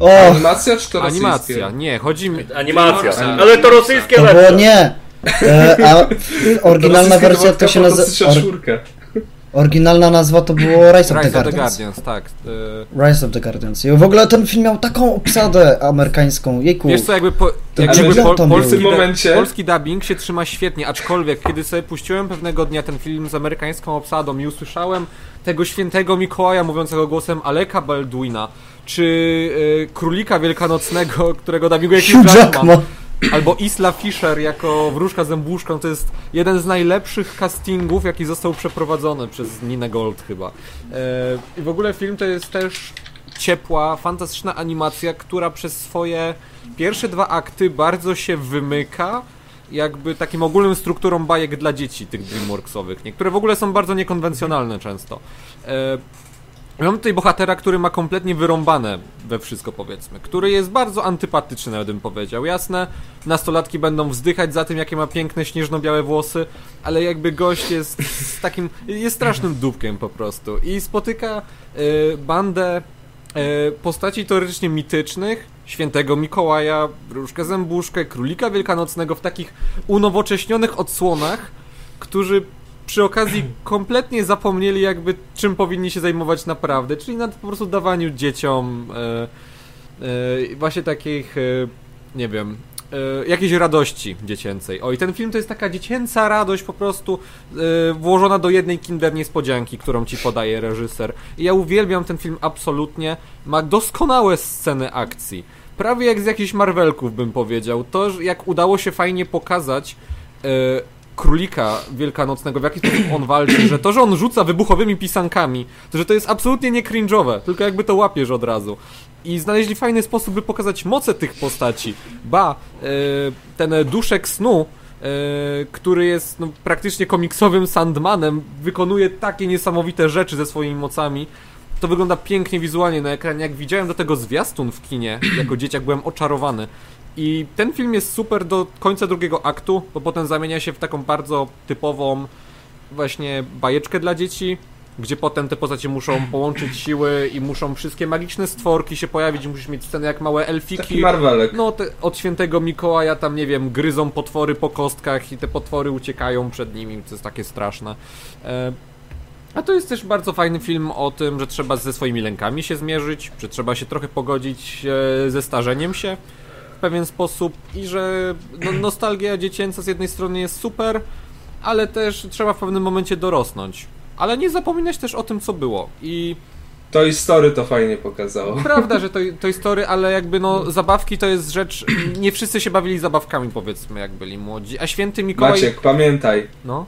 S5: O,
S4: Animacja czy to rosyjskie?
S3: Animacja, nie, chodzi mi...
S2: Animacja. Ale to rosyjskie
S5: było
S2: lepsze.
S5: nie. E, a oryginalna wersja to się
S4: po
S5: nazywa... oryginalna nazwa to było Rise of the
S3: Rise of the
S5: Guardians.
S3: Guardians, tak. e,
S5: Rise of the Guardians. I w ogóle ten film miał taką obsadę amerykańską. Jejku.
S3: Wiesz co, jakby, po, jakby
S5: tam
S3: polski,
S4: momencie-
S3: da, polski dubbing się trzyma świetnie, aczkolwiek kiedy sobie puściłem pewnego dnia ten film z amerykańską obsadą i usłyszałem tego świętego Mikołaja mówiącego głosem Aleka Baldwina, czy y, Królika Wielkanocnego, którego dubbinguje
S5: Hugh
S3: Jackman,
S5: Jackman.
S3: Albo Isla Fisher jako wróżka zębuszką, to jest jeden z najlepszych castingów, jaki został przeprowadzony przez Ninę Gold chyba. E, I w ogóle film to jest też ciepła, fantastyczna animacja, która przez swoje pierwsze dwa akty bardzo się wymyka jakby takim ogólnym strukturą bajek dla dzieci tych Dreamworksowych. Niektóre w ogóle są bardzo niekonwencjonalne często. E, Mam tutaj bohatera, który ma kompletnie wyrąbane we wszystko, powiedzmy. Który jest bardzo antypatyczny, bym powiedział. Jasne, nastolatki będą wzdychać za tym, jakie ma piękne, śnieżno-białe włosy, ale jakby gość jest z takim... jest strasznym dupkiem po prostu. I spotyka y, bandę y, postaci teoretycznie mitycznych, świętego Mikołaja, Wróżkę Zębuszkę, Królika Wielkanocnego w takich unowocześnionych odsłonach, którzy przy okazji kompletnie zapomnieli jakby czym powinni się zajmować naprawdę, czyli na po prostu dawaniu dzieciom e, e, właśnie takich, e, nie wiem, e, jakiejś radości dziecięcej. O i ten film to jest taka dziecięca radość po prostu e, włożona do jednej kinder niespodzianki, którą ci podaje reżyser. I ja uwielbiam ten film absolutnie. Ma doskonałe sceny akcji. Prawie jak z jakichś Marvelków bym powiedział. To, jak udało się fajnie pokazać e, królika wielkanocnego, w jaki sposób on walczy, że to, że on rzuca wybuchowymi pisankami, to że to jest absolutnie nie cringe'owe, tylko jakby to łapiesz od razu. I znaleźli fajny sposób, by pokazać moce tych postaci. Ba, e, ten duszek snu, e, który jest no, praktycznie komiksowym Sandmanem, wykonuje takie niesamowite rzeczy ze swoimi mocami. To wygląda pięknie wizualnie na ekranie. Jak widziałem do tego zwiastun w kinie, jako dzieciak byłem oczarowany. I ten film jest super do końca drugiego aktu, bo potem zamienia się w taką bardzo typową właśnie bajeczkę dla dzieci, gdzie potem te postacie muszą połączyć siły i muszą wszystkie magiczne stworki się pojawić, musisz mieć scenę jak małe
S4: Taki
S3: elfiki.
S4: Marvelek.
S3: No, te, od świętego Mikołaja tam, nie wiem, gryzą potwory po kostkach i te potwory uciekają przed nimi, to jest takie straszne. E, a to jest też bardzo fajny film o tym, że trzeba ze swoimi lękami się zmierzyć, że trzeba się trochę pogodzić e, ze starzeniem się pewien sposób i że no, nostalgia dziecięca z jednej strony jest super, ale też trzeba w pewnym momencie dorosnąć. Ale nie zapominać też o tym, co było. I
S4: To i story to fajnie pokazało.
S3: Prawda, że to, to historia, ale jakby no zabawki to jest rzecz. Nie wszyscy się bawili zabawkami, powiedzmy, jak byli młodzi. A święty Mikołaj.
S4: Maciek, pamiętaj,
S3: No.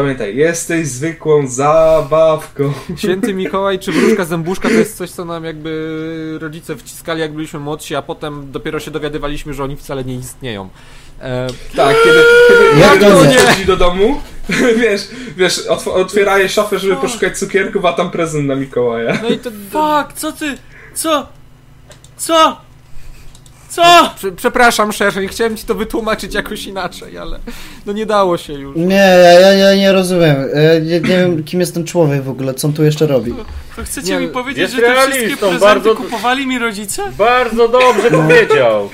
S4: Pamiętaj, jesteś zwykłą zabawką.
S3: Święty Mikołaj czy wróżka zębuszka to jest coś, co nam jakby rodzice wciskali, jak byliśmy młodsi, a potem dopiero się dowiadywaliśmy, że oni wcale nie istnieją. E,
S4: Tak, kiedy, kiedy,
S5: Jak to nie?
S4: przychodzi do domu, wiesz, wiesz, otw otwieraje szafę, żeby poszukać cukierków, a tam prezent na Mikołaja.
S3: no i to.
S1: Fuck, co ty? Co? Co? Co?
S3: Prze, przepraszam, szerzej, nie chciałem ci to wytłumaczyć jakoś inaczej, ale no nie dało się już.
S5: Nie, ja, ja, ja nie rozumiem. Ja nie, nie wiem, kim jest ten człowiek w ogóle, co on tu jeszcze robi.
S1: To chcecie
S3: Nie,
S1: mi powiedzieć, że te wszystkie prezenty
S2: bardzo-
S1: kupowali mi rodzice?
S2: Bardzo dobrze
S5: No.
S2: powiedział.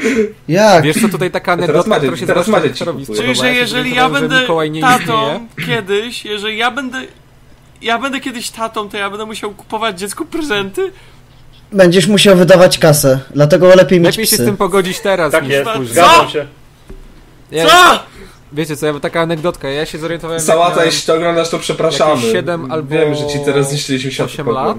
S5: Jak?
S3: Wiesz co, tutaj taka
S4: Teraz
S3: anegdotka, która się
S4: teraz kupuje.
S1: Czyli, że jeżeli ja będę tatą kiedyś, jeżeli ja będę... Ja będę kiedyś tatą, to ja będę musiał kupować dziecku prezenty?
S5: Będziesz musiał wydawać kasę, dlatego lepiej mieć
S3: Lepiej się z tym pogodzić teraz
S2: Tak
S3: niż
S2: jest,
S3: później.
S2: zgadzam się.
S3: Ja,
S1: Co?
S3: Wiecie co, ja taka anegdotka, ja się zorientowałem jak
S4: Sałata,
S3: miałem
S4: jeśli to oglądasz, to przepraszamy.
S3: jakieś 7 albo
S4: Wiem, że ci teraz zniszczyliśmy
S3: 8
S4: światło
S3: lat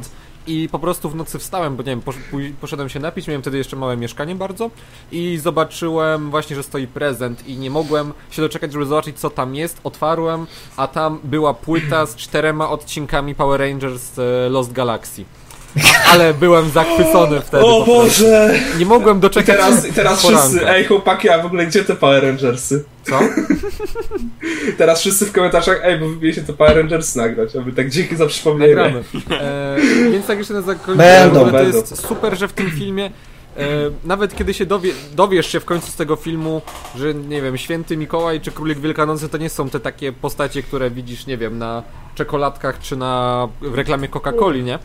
S3: i po prostu w nocy wstałem, bo nie wiem, posz, pój- poszedłem się napić, miałem wtedy jeszcze małe mieszkanie bardzo i zobaczyłem właśnie, że stoi prezent i nie mogłem się doczekać, żeby zobaczyć co tam jest, otwarłem, a tam była płyta z czterema odcinkami Power Rangers e, Lost Galaxy. Ale byłem zachwycony wtedy.
S4: O. Boże!
S3: Nie mogłem
S4: I
S3: doczekać
S4: teraz, i teraz
S3: poranka.
S4: wszyscy, ej chłopaki, a w ogóle gdzie te Power Rangersy?
S3: Co?
S4: Teraz wszyscy w komentarzach, ej, bo wybije się to Power Rangers nagrać, a my tak dzięki za przypomnienie.
S3: Nagramy. E, więc tak jeszcze na zakończenie,
S5: Będą,
S3: w ogóle to
S4: będą.
S3: jest super, że w tym filmie e, nawet kiedy się dowie, dowiesz się w końcu z tego filmu, że nie wiem, Święty Mikołaj czy Królik Wielkanocy to nie są te takie postacie, które widzisz, nie wiem, na czekoladkach czy na w reklamie Coca-Coli, nie?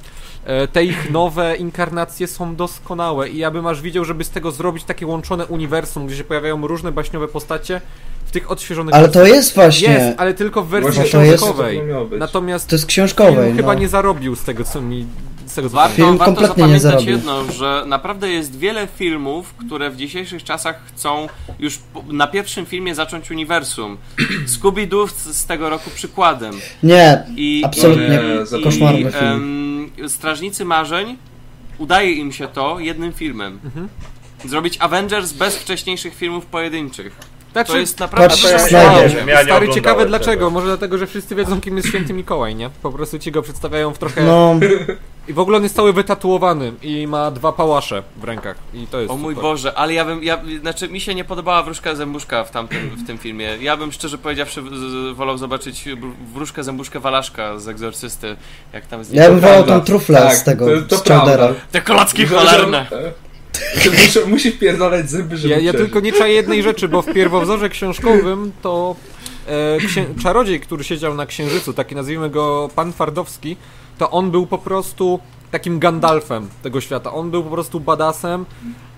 S3: E, Te ich nowe inkarnacje są doskonałe i ja bym aż widział, żeby z tego zrobić takie łączone uniwersum, gdzie się pojawiają różne baśniowe postacie w tych odświeżonych
S5: Ale to jest właśnie.
S3: jest, ale tylko w wersji
S4: Właśnie
S5: to jest-
S3: książkowej. Natomiast
S5: To jest
S3: film
S5: książkowej.
S3: chyba
S5: No.
S3: nie zarobił z tego, co mi. Z tego, co
S1: Warto,
S5: Film
S1: warto
S5: kompletnie nie
S1: zapamiętać
S5: zarobił.
S1: jedno, że naprawdę jest wiele filmów, które w dzisiejszych czasach chcą już po- na pierwszym filmie zacząć uniwersum. Scooby-Doo z z tego roku przykładem.
S5: Nie,
S1: I,
S5: Absolutnie.
S1: i,
S4: Nie,
S1: i,
S5: koszmarny film.
S1: em, Strażnicy Marzeń udaje im się to jednym filmem.
S3: Mhm.
S1: Zrobić Avengers bez wcześniejszych filmów pojedynczych.
S3: Znaczy,
S1: To jest naprawdę
S2: to wiem, ja
S3: Stary, ciekawe dlaczego.
S2: tego.
S3: Może dlatego, że wszyscy wiedzą, kim jest święty Mikołaj, nie? Po prostu ci go przedstawiają w trochę.
S5: no.
S3: I w ogóle on jest cały wytatuowany i ma dwa pałasze w rękach. I to jest.
S1: O mój
S3: super.
S1: Boże, ale ja bym, ja, znaczy mi się nie podobała wróżka zębuszka w tamtym, w tym filmie. Ja bym szczerze powiedziawszy z, z, wolał zobaczyć wróżkę zębuszkę Walaszka z Egzorcysty, jak tam z.
S5: Ja bym wolał tą truflę
S4: Tak,
S5: z tego,
S4: to- to
S5: z
S4: prawda.
S1: Te kolacki cholerne!
S4: że musi, wpierdalać zęby, żeby
S3: Ja, ja tylko nie czaję jednej rzeczy, bo w pierwowzorze książkowym to e, księ... czarodziej, który siedział na księżycu, taki nazwijmy go pan Fardowski, to on był po prostu takim Gandalfem tego świata. On był po prostu badasem,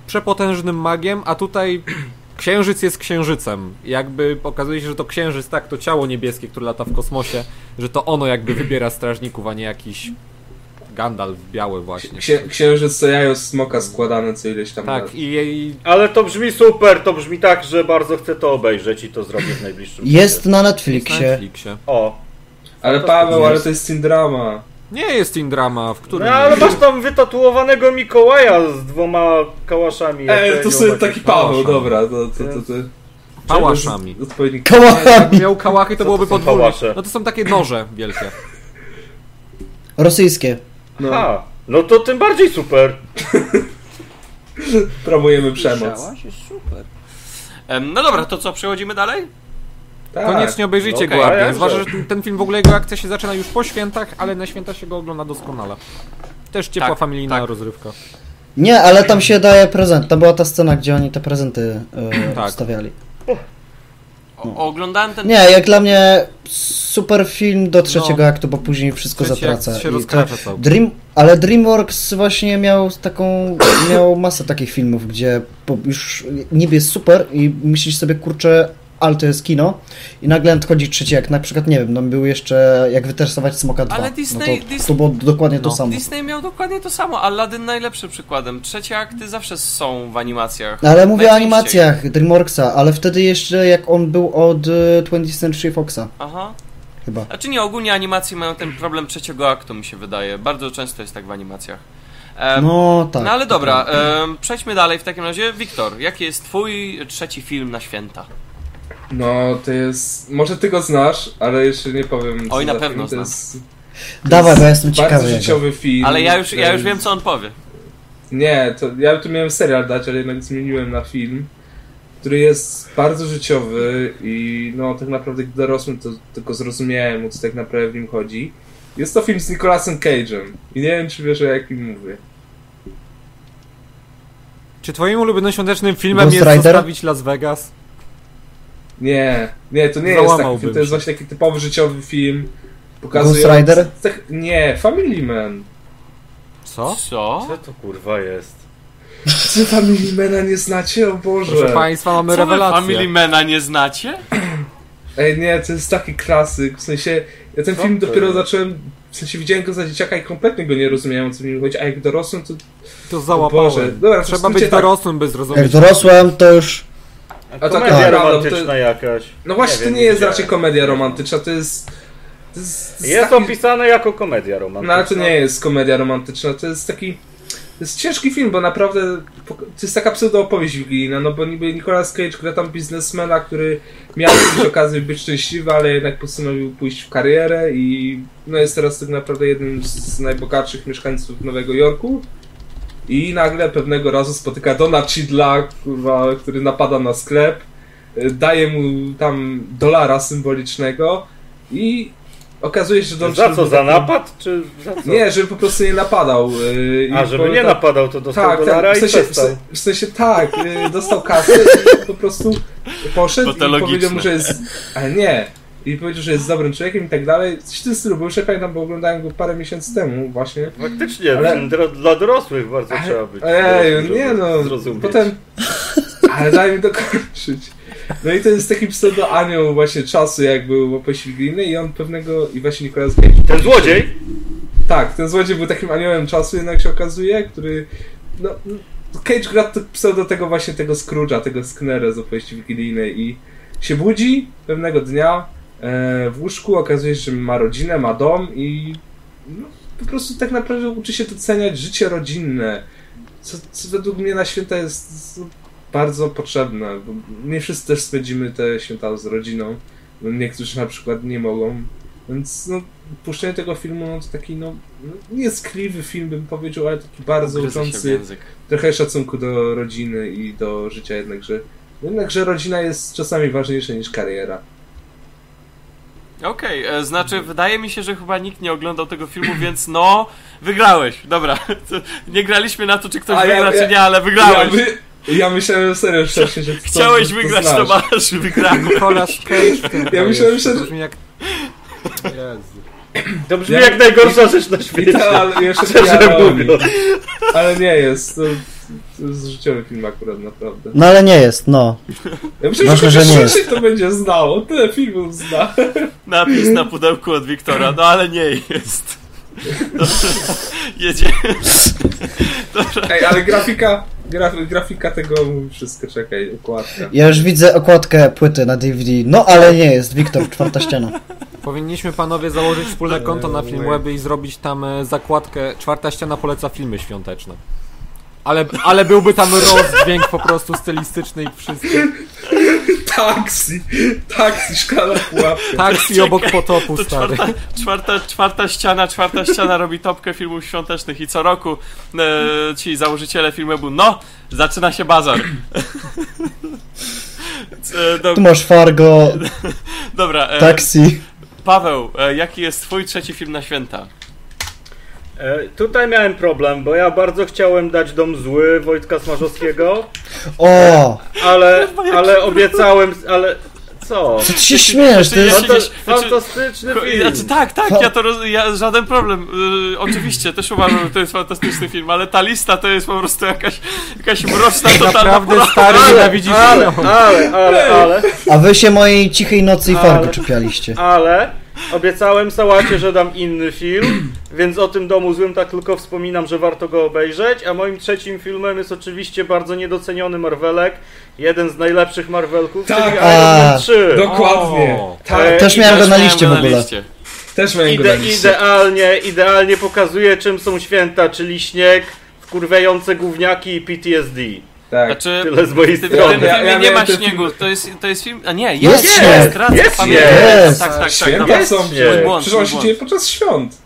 S3: przepotężnym magiem, a tutaj księżyc jest księżycem. Jakby okazuje się, że to księżyc, tak, to ciało niebieskie, które lata w kosmosie, że to ono jakby wybiera strażników, a nie jakiś Gandalf biały właśnie.
S4: Księ, księżyc to jajo smoka składane co ileś tam.
S3: Tak, i, i
S2: Ale to brzmi super, to brzmi tak, że bardzo chcę to obejrzeć i to zrobię w najbliższym
S5: Jest
S2: czasie.
S5: na
S3: jest na
S5: Netflixie.
S3: Netflixie.
S2: O.
S4: Ale Paweł, ale to jest teen drama.
S3: Nie jest teen drama, w którym...
S2: No ale masz tam wytatuowanego Mikołaja z dwoma kałaszami.
S4: Ej, to sobie taki Paweł, dobra, to, to, to, to.
S5: Kołachami!
S3: Jakby miał kałachy, to byłoby podwójnie.
S2: pałasze?
S3: No to są takie noże wielkie.
S5: Rosyjskie.
S4: No,
S2: A, no to tym bardziej super.
S4: promujemy przemoc.
S1: Jest super. No dobra, to co, przechodzimy dalej?
S4: Tak.
S3: Koniecznie obejrzyjcie
S2: No
S3: Arden. Zwłaszcza, że ten, film w ogóle jego akcja się zaczyna już po świętach, ale na święta się go ogląda doskonale. Też ciepła
S1: Tak,
S3: familijna
S1: tak.
S3: rozrywka.
S5: Nie, ale tam się daje prezent. To była ta scena, gdzie oni te prezenty e,
S3: Tak.
S5: wstawiali.
S1: O, oglądałem ten...
S5: Nie, jak dla mnie super film do trzeciego
S3: No.
S5: aktu, bo później wszystko
S3: Trzeci
S5: zatraca.
S3: się
S5: I
S3: rozkracza całkiem.
S5: Dream, ale DreamWorks właśnie miał taką, miał masę takich filmów, gdzie po, już niby jest super i myślisz sobie, kurczę, ale to jest kino i nagle nadchodzi trzeci akt, na przykład, nie wiem, no był jeszcze jak wytresować Smoka 2.
S1: Ale
S5: no
S1: Disney-
S5: to,
S1: Dis-
S5: to było dokładnie to
S3: No.
S5: samo.
S1: Disney miał dokładnie to samo, Aladdin najlepszym przykładem. Trzecie akty zawsze są w animacjach.
S5: Ale mówię o animacjach DreamWorksa, ale wtedy jeszcze jak on był od e, 20th Century Foxa,
S1: Aha.
S5: chyba.
S1: Znaczy nie, ogólnie animacje mają ten problem trzeciego aktu, mi się wydaje. Bardzo często jest tak w animacjach.
S5: No tak.
S1: no ale
S5: to
S1: dobra,
S5: prawda.
S1: em, przejdźmy dalej w takim razie. Wiktor, jaki jest twój trzeci film na święta?
S4: No, to jest... Może ty go znasz, ale jeszcze nie powiem. co
S1: Oj, na pewno
S4: film. To
S1: znam.
S4: jest, to
S5: Dawaj,
S4: jest
S5: bo ja jestem
S4: Bardzo
S5: ciekawy. jego.
S4: życiowy film.
S1: Ale ja już, ja już
S4: Em,
S1: wiem, co on powie.
S4: Nie, to ja tu miałem serial dać, ale jednak zmieniłem na film, który jest bardzo życiowy i no tak naprawdę gdy dorosłem to tylko zrozumiałem o co tak naprawdę w nim chodzi. Jest to film z Nicolasem Cage'em i nie wiem czy wiesz o jakim mówię.
S3: Czy twoim ulubionym świątecznym filmem
S5: Ghost
S3: jest
S5: Rider?
S3: zostawić Las Vegas?
S4: Nie, nie, to nie jest taki film, to jest właśnie taki typowy życiowy film. Pokazuje
S5: Ghost Rider?
S4: Tak, nie, Family Man.
S3: Co?
S1: Co?
S2: Co to kurwa jest?
S4: Czy Family Mana nie znacie? O Boże.
S3: Proszę państwa, mamy
S1: Co
S3: rewelację.
S1: Family Mana nie znacie?
S4: Ej, nie, to jest taki klasyk. W sensie, ja ten
S2: Co
S4: film dopiero
S2: jest?
S4: zacząłem. W sensie widziałem go za dzieciaka i kompletnie go nie rozumiałem o co mi chodzi, a jak dorosłem, to.
S3: To załapałem.
S4: Boże, dobra,
S3: Trzeba być
S4: tak.
S3: dorosłym, by
S5: Jak
S3: zrozumieć.
S5: dorosłem, to już...
S4: A to
S2: Komedia
S4: tak,
S2: romantyczna
S4: to-
S2: jakaś.
S4: No właśnie,
S2: Nie
S4: to
S2: wiem,
S4: nie jest raczej komedia romantyczna, to jest. To jest,
S2: Jest
S4: taki,
S2: opisane jako komedia
S4: No
S2: romantyczna.
S4: ale to nie jest komedia romantyczna, to jest taki. To jest ciężki film, bo naprawdę to jest taka pseudo-opowieść wigilijna, no bo niby Nicolas Cage gra tam biznesmena, który miał mieć okazję być szczęśliwy, ale jednak postanowił pójść w karierę i no jest teraz tak naprawdę jednym z najbogatszych mieszkańców Nowego Jorku. I nagle pewnego razu spotyka Dona Chidla, kurwa, który napada na sklep, y, daje mu tam dolara symbolicznego i okazuje się, że Don
S2: Za
S4: Cheadle
S2: co? Za napad? Czy za co?
S4: nie, żeby po prostu nie napadał. I
S2: A, żeby nie
S4: tak-
S2: napadał, to dostał
S4: Tak,
S2: dolara
S4: tak, w
S2: i
S4: sensie,
S2: przestał.
S4: se- w sensie tak, yy, dostał kasę i po prostu poszedł i
S1: logiczne.
S4: powiedział mu, że jest... Ale nie. I powiedział, że jest dobrym człowiekiem i tak dalej. Coś w tym stylu, bo już nie pamiętam, bo oglądałem go parę miesięcy temu właśnie.
S2: Faktycznie,
S4: Ale-
S2: dla, dorosłych bardzo trzeba być.
S4: Ej,
S2: dorosłym,
S4: nie no,
S2: Zrozumieć.
S4: potem... Ale daj mi dokończyć. No i to jest taki pseudo-anioł właśnie czasu, jak był w opowieści i on pewnego... I właśnie Nicolas Cage
S2: Ten złodziej?
S4: Tak, ten złodziej był takim aniołem czasu, jednak się okazuje, który. No, Cage gra to pseudo tego właśnie tego Scrooge'a, tego Sknera z opowieści wigilijnej i się budzi pewnego dnia w łóżku, okazuje się, że ma rodzinę, ma dom i no, po prostu tak naprawdę uczy się doceniać życie rodzinne, co, co według mnie na święta jest no, bardzo potrzebne, bo nie wszyscy też spędzimy te święta z rodziną, no, niektórzy na przykład nie mogą, więc no, puszczenie tego filmu no, to taki, no, no, nie skliwy film bym powiedział, ale taki bardzo uczący trochę szacunku do rodziny i do życia jednakże. Jednakże rodzina jest czasami ważniejsza niż kariera.
S1: Okej, e, znaczy wydaje mi się, że chyba nikt nie oglądał tego filmu, więc no, wygrałeś. Dobra, to nie graliśmy na to, czy ktoś
S4: A ja-
S1: wygra,
S4: ja-
S1: czy nie, ale
S4: Ja,
S1: wygrałeś.
S4: my, ja myślałem serio wcześniej, że to,
S1: Chciałeś
S4: to
S1: wygrać,
S4: znasz.
S1: to masz, wygrałeś.
S3: Nicolas Cage
S4: Ja myślałem, że-
S3: To brzmi jak... Jezu.
S2: To brzmi
S4: Ja-
S2: jak najgorsza rzecz na świecie.
S4: to, ale jeszcze ja. Ale nie jest. To jest życiowy film akurat, naprawdę.
S5: No ale nie jest, no.
S4: Ja myślę,
S5: Ważne,
S4: że
S5: że nie jest.
S4: To będzie znało, tyle filmów zna.
S1: Napis na pudełku od Wiktora, no ale nie jest. Jedziemy.
S4: Ej, ale grafika, graf, grafika tego mówi wszystko, czekaj, układka.
S5: Ja już widzę okładkę płyty na DVD. No ale nie jest, Wiktor, czwarta ściana.
S3: Powinniśmy panowie założyć wspólne konto na Filmwebie i zrobić tam e, zakładkę Czwarta ściana poleca filmy świąteczne. Ale, ale byłby tam rozdźwięk po prostu stylistyczny i wszystko.
S4: Taksi! Taksi, szklana pułapka.
S3: Taksi obok potopu,
S1: To
S3: stary.
S1: czwarta, czwarta, czwarta ściana, czwarta ściana robi topkę filmów świątecznych i co roku e, ci założyciele filmu no, zaczyna się bazar. E, do,
S5: Tu masz Fargo,
S1: dobra, e,
S5: Taxi.
S1: Paweł, e, jaki jest twój trzeci film na święta?
S2: E, tutaj miałem problem, bo ja bardzo chciałem dać Dom Zły Wojtka Smarzowskiego,
S5: O!
S2: ale, ale obiecałem, ale co?
S5: Co ty się śmiesz? To jest...
S1: się-
S2: Fanta-
S1: znaczy-
S2: fantastyczny film.
S1: Znaczy, tak, tak, ja to roz, ja, żaden problem. Y, oczywiście, też uważam, że to jest fantastyczny film, ale ta lista to jest po prostu jakaś, jakaś mroczna, totalna
S3: Naprawdę stary
S2: Ale,
S3: nienawidzisz
S2: ale,
S3: filmu.
S2: ale, ale, ale,
S5: A wy się mojej cichej nocy i Fargo
S2: Ale-
S5: czepialiście.
S2: ale obiecałem Sałacie, że dam inny film, więc o tym domu złym tak tylko wspominam, że warto go obejrzeć, a moim trzecim filmem jest oczywiście bardzo niedoceniony Marvelek, jeden z najlepszych Marvelków,
S4: Tak.
S2: czyli
S5: A,
S2: Iron Man 3.
S4: Dokładnie.
S1: O.
S4: Tak,
S2: E,
S5: Też miałem go na liście w ogóle.
S4: też miałem go na
S2: Ide,
S4: liście.
S2: idealnie, idealnie pokazuje czym są święta, czyli śnieg, wkurwiające gówniaki i PTSD.
S4: Tak.
S1: Znaczy,
S2: Tyle z mojej
S1: w tym
S2: strony.
S1: filmie
S4: Ja- ja
S1: nie ma
S4: ten
S1: śniegu,
S4: film-
S1: to jest, to jest film... A nie, jest,
S5: Jest
S1: jest, racja,
S2: Jest
S1: pamiętam.
S5: śnieg.
S1: Tak, tak, tak.
S4: Święta
S1: dobra.
S4: są,
S1: Mój błąd, mój
S4: się dzieje podczas świąt.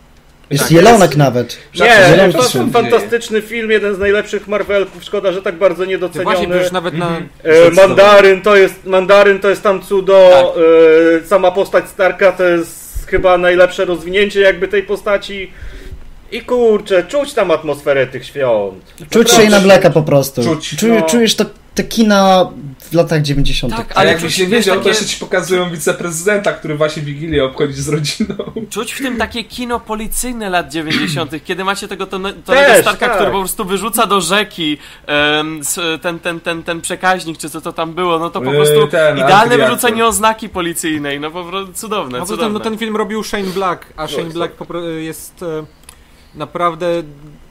S5: Jest
S4: Tak,
S5: jelonek
S4: jest-
S5: nawet.
S2: Nie, to
S5: film.
S2: fantastyczny film, jeden z najlepszych Marvelków, szkoda, że tak bardzo
S3: właśnie,
S2: niedoceniony.
S3: już nawet na...
S2: E, Mandaryn to jest Mandaryn to jest tam cudo.
S1: Tak.
S2: E, sama postać Starka to jest chyba najlepsze rozwinięcie jakby tej postaci. I kurczę, czuć tam atmosferę tych świąt.
S5: Czuć się na Blacka po prostu.
S4: Czuć,
S5: Czuj,
S2: no.
S5: Czujesz to, te kina w latach 90.
S1: Tak,
S4: A
S1: ale
S4: jakbyś nie
S1: wiesz,
S4: wiedział, to
S1: takie-
S4: jeszcze ci pokazują wiceprezydenta, który właśnie Wigilię obchodzi z rodziną.
S1: Czuć w tym takie kino policyjne lat 90., kiedy macie tego Tonego
S2: Też,
S1: Starka,
S2: tak.
S1: który po prostu wyrzuca do rzeki s- ten, ten, ten, ten przekaźnik, czy co to tam było, no to po
S4: Yy,
S1: prostu
S4: ten,
S1: idealne wyrzucenie oznaki policyjnej, no po prostu cudowne,
S3: A tym,
S1: cudowne.
S3: no ten film robił Shane Black, a Shane
S2: Oj,
S3: Black jest e, naprawdę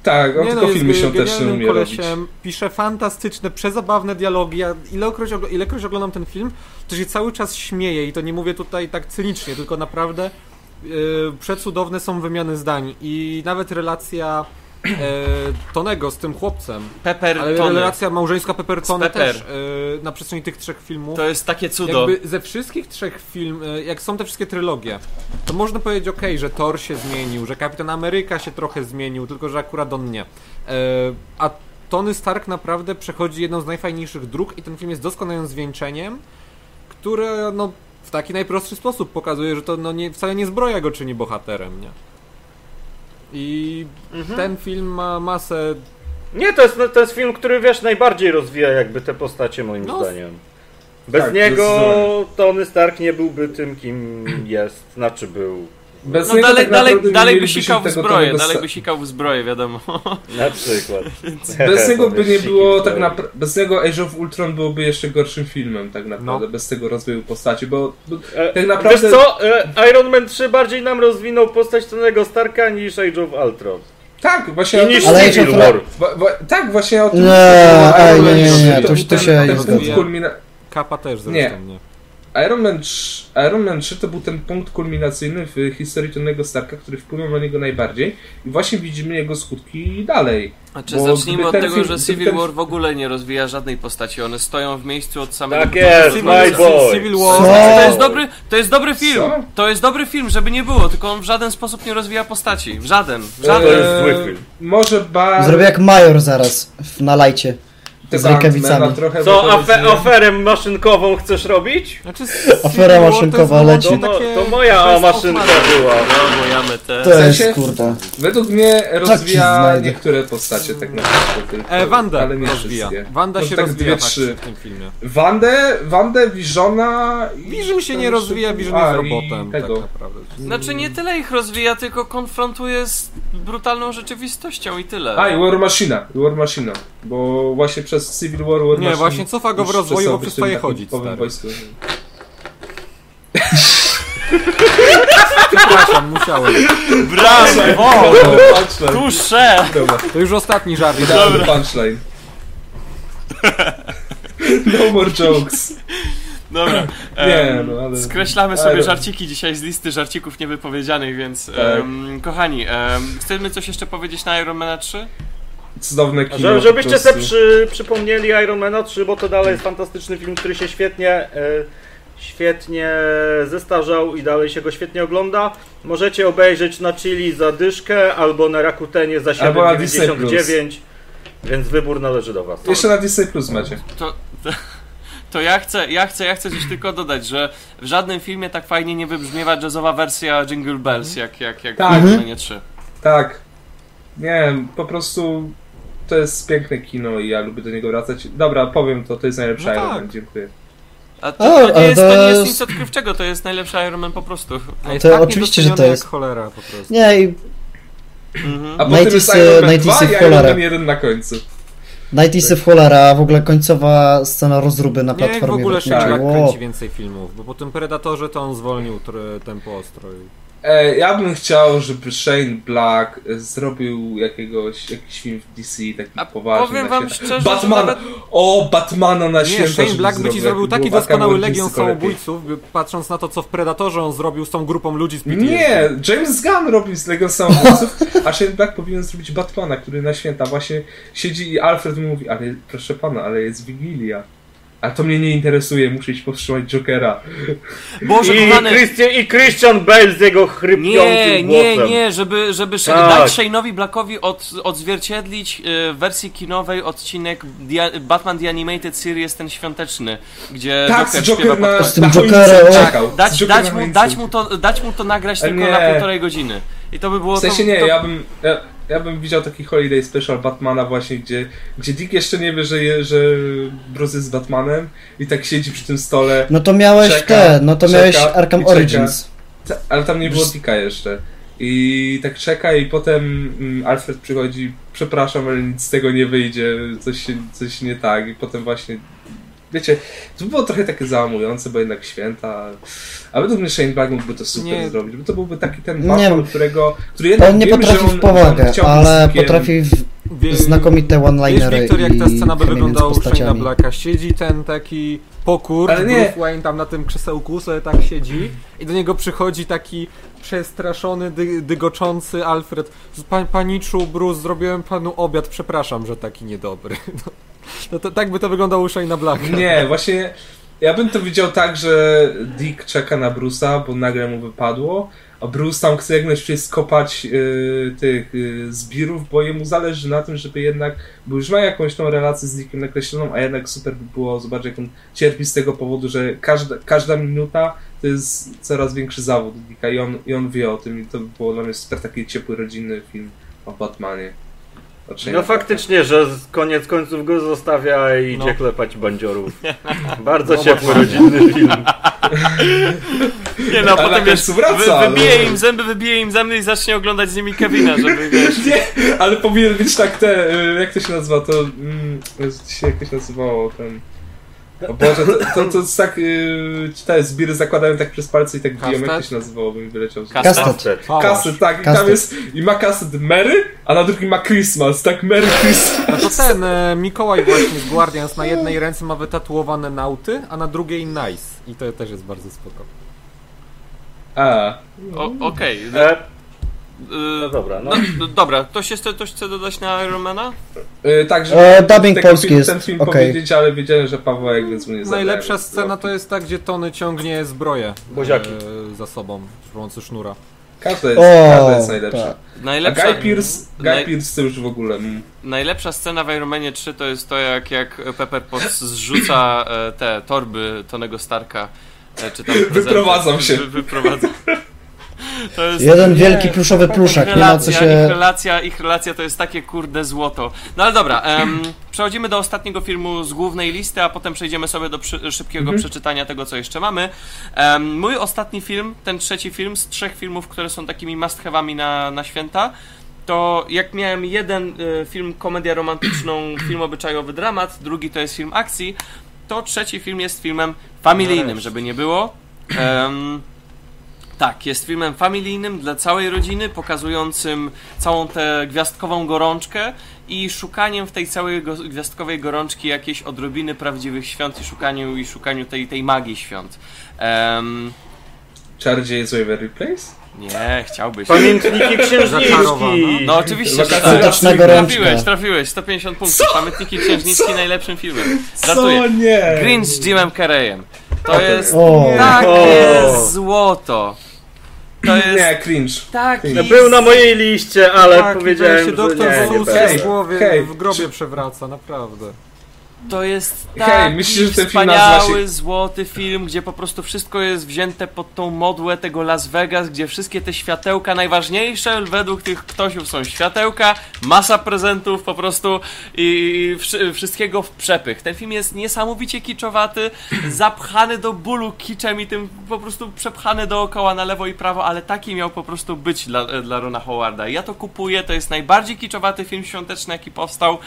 S4: Tak, on
S3: nie,
S4: tylko
S3: no,
S4: filmy świąteczne
S3: genialnym
S4: umie robić.
S3: kolesiem, pisze fantastyczne, przezabawne dialogi. Ja ilekroć, ogl- ilekroć oglądam ten film, to się cały czas śmieję i to nie mówię tutaj tak cynicznie, tylko naprawdę yy, przecudowne są wymiany zdań i nawet relacja Tonego z tym chłopcem,
S1: Pepper
S3: ale
S1: Tony.
S3: relacja małżeńska Peppertone
S1: Z Pepper.
S3: też e, na przestrzeni tych trzech filmów.
S1: To jest takie cudo.
S3: Jakby ze wszystkich trzech film, e, jak są te wszystkie trylogie, to można powiedzieć, ok, że Thor się zmienił, że Kapitan Ameryka się trochę zmienił, tylko że akurat on nie. E, a Tony Stark naprawdę przechodzi jedną z najfajniejszych dróg i ten film jest doskonałym zwieńczeniem, które no, w taki najprostszy sposób pokazuje, że to no, nie, wcale nie zbroja go czyni bohaterem, nie? I ten film ma masę
S2: Nie, to jest, to jest film, który wiesz, najbardziej rozwija jakby te postacie moim
S3: No,
S2: zdaniem. Bez
S4: tak,
S2: niego. Tony Stark nie byłby tym, kim jest, znaczy był.
S4: Bez
S1: No dalej,
S4: tak
S1: dalej, dalej by sikał w zbroję, dalej by sikał w zbroję, wiadomo.
S2: Na przykład.
S4: Bez niego by nie było tak naprawdę. Bez niego Age of Ultron byłby jeszcze gorszym filmem, tak naprawdę,
S3: No.
S4: bez tego rozwoju postaci, bo, bo
S2: E,
S4: tak naprawdę.
S2: Wiesz co, e, Iron Man 3 bardziej nam rozwinął postać Tonego Starka niż Age of Ultron.
S4: Tak, właśnie
S2: I
S4: o tym
S2: niż
S5: Ale
S2: Civil War.
S4: Wa- wa- tak, właśnie o tym
S5: Nie, nie, nie, nie,
S4: 3
S5: to- to się
S4: kulmina-
S3: kapa też zresztą,
S4: Nie.
S3: nie?
S4: Iron Man, 3, Iron Man 3 to był ten punkt kulminacyjny w historii Tonego Starka, który wpłynął na niego najbardziej i właśnie widzimy jego skutki dalej.
S1: Znaczy,
S4: Bo
S1: zacznijmy od tego,
S4: film-
S1: że Civil
S4: ten-
S1: War w ogóle nie rozwija żadnej postaci. One stoją w miejscu od samego
S2: Tak jest,
S3: Civil,
S2: my boy.
S3: Civil War.
S1: Znaczy, to jest dobry, to jest dobry film.
S4: Co?
S1: To jest dobry film, żeby nie było, tylko on w żaden sposób nie rozwija postaci. W żaden. W
S2: To
S1: żaden.
S2: jest zły film.
S4: Może bardzo.
S5: Zrobię jak Major zaraz w, na lajcie. Z rękawicami.
S2: Co,
S4: to
S2: afe, aferę maszynkową chcesz robić?
S3: Znaczy,
S5: Afera maszynkowa
S3: to
S5: leci.
S2: To, mo,
S3: takie-
S2: to moja
S3: to
S2: maszynka była.
S1: No, bojamy te.
S5: To
S4: sensie-
S5: jest kurwa.
S4: Według mnie
S5: ci
S4: rozwija
S5: znajdę.
S4: niektóre postacie tak naprawdę tylko,
S3: E, Wanda
S4: ale nie
S3: rozwija.
S4: wszystkie.
S3: Wanda
S4: Może
S3: się
S4: tak
S3: rozwija
S4: dwie, trzy.
S3: w tym filmie.
S4: Wandę, Wandę, Visiona...
S3: Vision się nie rozwija, Vision jest robotem, tak
S4: Tego.
S3: naprawdę.
S1: Znaczy nie tyle ich rozwija, tylko konfrontuje z brutalną rzeczywistością i tyle.
S4: A, i War Machina, War Machina, bo właśnie przez Civil War War
S3: Nie, właśnie cofa go w rozwoju, bo przestaje chodzić, stary. Przepraszam, musiałem.
S1: Brawo!
S4: Punchline.
S1: Tusze!
S4: Dobra,
S3: To już ostatni żart.
S4: idealny punchline. No more jokes.
S1: Dobra.
S4: Nie, no ale...
S1: Skreślamy sobie
S4: ale-
S1: żarciki dzisiaj z listy żarcików niewypowiedzianych, więc
S4: Tak.
S1: em, kochani, em, chcemy coś jeszcze powiedzieć na Iron Man 3?
S4: Cudowne kino.
S2: Że, żebyście sobie przy, przypomnieli Ironmana 3, bo to dalej jest fantastyczny film, który się świetnie, e, świetnie zestarzał i dalej się go świetnie ogląda. Możecie obejrzeć na Chili za dyszkę albo na Rakutenie za
S4: Albo na Disney
S2: 7,99, więc wybór należy do was.
S4: Jeszcze na Disney Plus macie.
S1: To, to, to ja chcę, ja chcę, ja chcę coś tylko dodać, że w żadnym filmie tak fajnie nie wybrzmiewa jazzowa wersja Jingle Bells, jak, jak, jak
S4: Tak.
S1: w Iron Manie 3.
S4: Tak. Nie, po prostu to jest piękne kino i ja lubię do niego wracać. Dobra, powiem to, to jest najlepszy
S3: No
S4: Iron
S3: tak.
S4: Man, dziękuję.
S1: A to,
S5: O,
S1: to, nie jest,
S5: to
S1: nie jest nic odkrywczego, to jest najlepszy Iron Man po prostu.
S3: A jest
S5: To
S3: tak
S5: oczywiście, że to jest.
S3: jak cholera po prostu.
S5: Nie, i
S1: Mhm.
S4: A potem
S5: 90s,
S4: jest Iron Man
S5: 90s
S4: 2 i Iron. Man 1 na końcu.
S5: Nighty w cholera, w ogóle końcowa scena rozruby na
S3: Nie, jak w
S5: platformie.
S3: ogóle Black
S5: Wow.
S3: kręci więcej filmów, bo po tym Predatorze to on zwolnił tempo ostro. i-
S4: ja bym chciał, żeby Shane Black e, zrobił jakiegoś, jakiś film w DC, taki
S1: A
S4: poważny.
S1: powiem
S4: na
S1: wam
S4: święta.
S1: szczerze,
S4: Batman,
S1: nawet...
S4: O, Batmana na
S3: Nie,
S4: święta,
S3: Shane
S4: żeby
S3: Black by ci
S4: zrobił,
S3: taki doskonały legion samobójców, patrząc na to, co w Predatorze on zrobił z tą grupą ludzi z PTSD.
S4: Nie, James Gunn robił z Legion Samobójców, a Shane Black powinien zrobić Batmana, który na święta właśnie siedzi i Alfred mówi, ale proszę pana, ale jest Wigilia. A to mnie nie interesuje, muszę iść powstrzymać Jokera.
S1: Boże,
S2: I,
S1: kochany,
S2: Christian, I Christian Bale z jego chrypiącym
S1: Nie, nie,
S2: głosem.
S1: nie, żeby, żeby
S2: Tak.
S1: dać Shane'owi Blackowi od, odzwierciedlić e, w wersji kinowej odcinek Batman The Animated Series, ten świąteczny, gdzie
S4: Tak,
S1: Joker
S4: z Joker
S1: śpiewa
S4: na,
S1: pod...
S5: Z tym
S4: choince
S5: Jokerem.
S4: Z
S1: Dać,
S4: Joker
S1: dać, mu, dać, mu to, dać mu to nagrać tylko
S4: nie.
S1: na półtorej godziny. I to by było
S4: W sensie
S1: to,
S4: nie,
S1: to...
S4: ja bym, ja, ja bym widział taki Holiday Special Batmana właśnie, gdzie, gdzie Dick jeszcze nie wie, że, je, że Bruce jest Batmanem i tak siedzi przy tym stole,
S5: No to miałeś
S4: Czeka,
S5: te, no to
S4: czeka
S5: miałeś Arkham. Origins.
S4: Ale tam nie było Dicka jeszcze. I tak czeka i potem mm, Alfred przychodzi, przepraszam, ale nic z tego nie wyjdzie, coś, coś nie tak i potem właśnie, wiecie, to było trochę takie załamujące, bo jednak święta, a według mnie Shane Black mógłby to super
S3: Nie.
S4: zrobić, bo to byłby taki ten Batman, którego, który jednak
S5: On nie
S4: wiemy,
S5: potrafi
S4: że on,
S5: w powagę, ale potrafi w
S3: Wie-
S5: znakomite
S3: Wiesz,
S5: one-linery
S3: Wiktor, jak ta scena by wyglądała u Shane'a. Blacka. Siedzi ten taki pokór,
S4: Ale nie.
S3: Bruce Wayne tam na tym krzesełku sobie tak siedzi i do niego przychodzi taki przestraszony, dy, dygoczący Alfred. Pa, paniczu, Bruce, zrobiłem panu obiad, przepraszam, że taki niedobry. No, no to, tak by to wyglądało u Shane'a Blacka.
S4: Nie, właśnie ja bym to widział tak, że Dick czeka na Bruce'a, bo nagle mu wypadło, a Bruce tam chce jak najszybciej skopać y, tych y, zbirów, bo jemu zależy na tym, żeby jednak, bo już ma jakąś tą relację z Dickiem nakreśloną, a jednak super by było zobaczyć, jak on cierpi z tego powodu, że każda, każda minuta to jest coraz większy zawód Dicka i on, i on wie o tym i to by było dla mnie super taki ciepły, rodzinny film o Batmanie. Shane'ie
S2: No faktycznie, że koniec końców go zostawia i idzie
S3: No.
S2: klepać bandziorów. Bardzo
S3: No,
S2: ciepły, rodzinny film.
S1: Nie no,
S4: Ale
S1: potem wiesz,
S4: wraca,
S1: wy, wybije
S4: ale-
S1: im zęby, wybije im zęby i zacznie oglądać z nimi Kevina, żeby wiesz...
S4: Nie, ale powinien być tak te, y, jak to się nazywa, to, mm, jak to się nazywało, ten... O Boże, to, to, to jest tak, y, ci te zbiry zakładają tak przez palce i tak biją, jak to
S3: Kastet?
S4: się nazywało, bym wyleciał
S1: Kastet.
S5: Kastet.
S4: Tak, i
S5: Kastet.
S4: tam jest, i ma kaset Mary, a na drugim ma Christmas, tak, Merry Christmas.
S3: No to ten e, Mikołaj właśnie z Guardians na jednej ręce ma wytatuowane nauty, a na drugiej nice. I to też jest bardzo spoko.
S4: A,
S1: Okej,
S2: E,
S1: y,
S2: no dobra, no.
S1: no, no, dobra, ktoś jeszcze coś chce dodać na Ironmana?
S4: y, także...
S5: E, dubbing polski
S4: film,
S5: jest
S4: ten film
S5: okej.
S4: powiedzieć, ale wiedziałem, że Pawełek, więc mnie zabrałem.
S3: Najlepsza scena to jest ta, gdzie Tony ciągnie zbroję
S2: Buziaki.
S3: e, za sobą, przy pomocy sznura.
S4: Każda jest,
S5: O,
S4: każda jest najlepsza.
S5: tak.
S4: A
S1: Najlepsza,
S4: Guy Pearce, Guy
S1: naj,
S4: Pearce to już w ogóle... Mm.
S1: najlepsza scena w Ironmanie 3 to jest to, jak, jak Pepper Potts zrzuca e, te torby Tonego Starka. E, czy tam.
S4: Wyprowadzam się.
S1: Wy, wyprowadzam. To jest,
S5: Jeden wielki pluszowy pluszak,
S1: ich
S5: nie ma co
S1: relacja, ich
S5: się...
S1: relacja, ich relacja to jest takie kurde złoto. No ale dobra, em, przechodzimy do ostatniego filmu z głównej listy, a potem przejdziemy sobie do przy, szybkiego przeczytania tego, co jeszcze mamy. Em, mój ostatni film, ten trzeci film z trzech filmów, które są takimi must-have'ami na, na święta, to jak miałem jeden y, film komedię romantyczną, film obyczajowy dramat, drugi to jest film akcji, to trzeci film jest filmem familijnym, żeby nie było. Em, tak, jest filmem familijnym dla całej rodziny, pokazującym całą tę gwiazdkową gorączkę i szukaniem w tej całej go, gwiazdkowej gorączki jakiejś odrobiny prawdziwych świąt i szukaniu, i szukaniu tej, tej magii świąt. Em,
S4: Charlie Waverly Place?
S1: Nie, chciałbyś.
S2: Pamiętniki księżniczki!
S1: No oczywiście, że tak. Trafiłeś, trafiłeś, 150 punktów. Pamiętniki księżniczki najlepszym filmem. Żartuję.
S4: nie?
S1: Grinch z Jimem Carreyem. To jest
S5: O.
S1: takie
S2: O.
S1: złoto. To jest
S4: Nie, cringe.
S1: taki...
S2: No, Był na mojej liście, ale
S3: tak,
S2: powiedziałem,
S3: się
S2: że
S3: doktor
S2: nie, nie
S3: w głowie
S4: Hej,
S3: w grobie
S4: czy-
S3: przewraca, naprawdę.
S1: To jest
S4: Hej,
S1: taki
S4: myślisz, że ten
S1: wspaniały,
S4: się-
S1: złoty film, gdzie po prostu wszystko jest wzięte pod tą modłę tego Las Vegas, gdzie wszystkie te światełka, najważniejsze według tych ktośów są światełka, masa prezentów po prostu i, i wszy, wszystkiego w przepych. Ten film jest niesamowicie kiczowaty, zapchany do bólu kiczem i tym po prostu przepchany dookoła na lewo i prawo, ale taki miał po prostu być dla, dla Rona Howarda. Ja to kupuję, to jest najbardziej kiczowaty film świąteczny, jaki powstał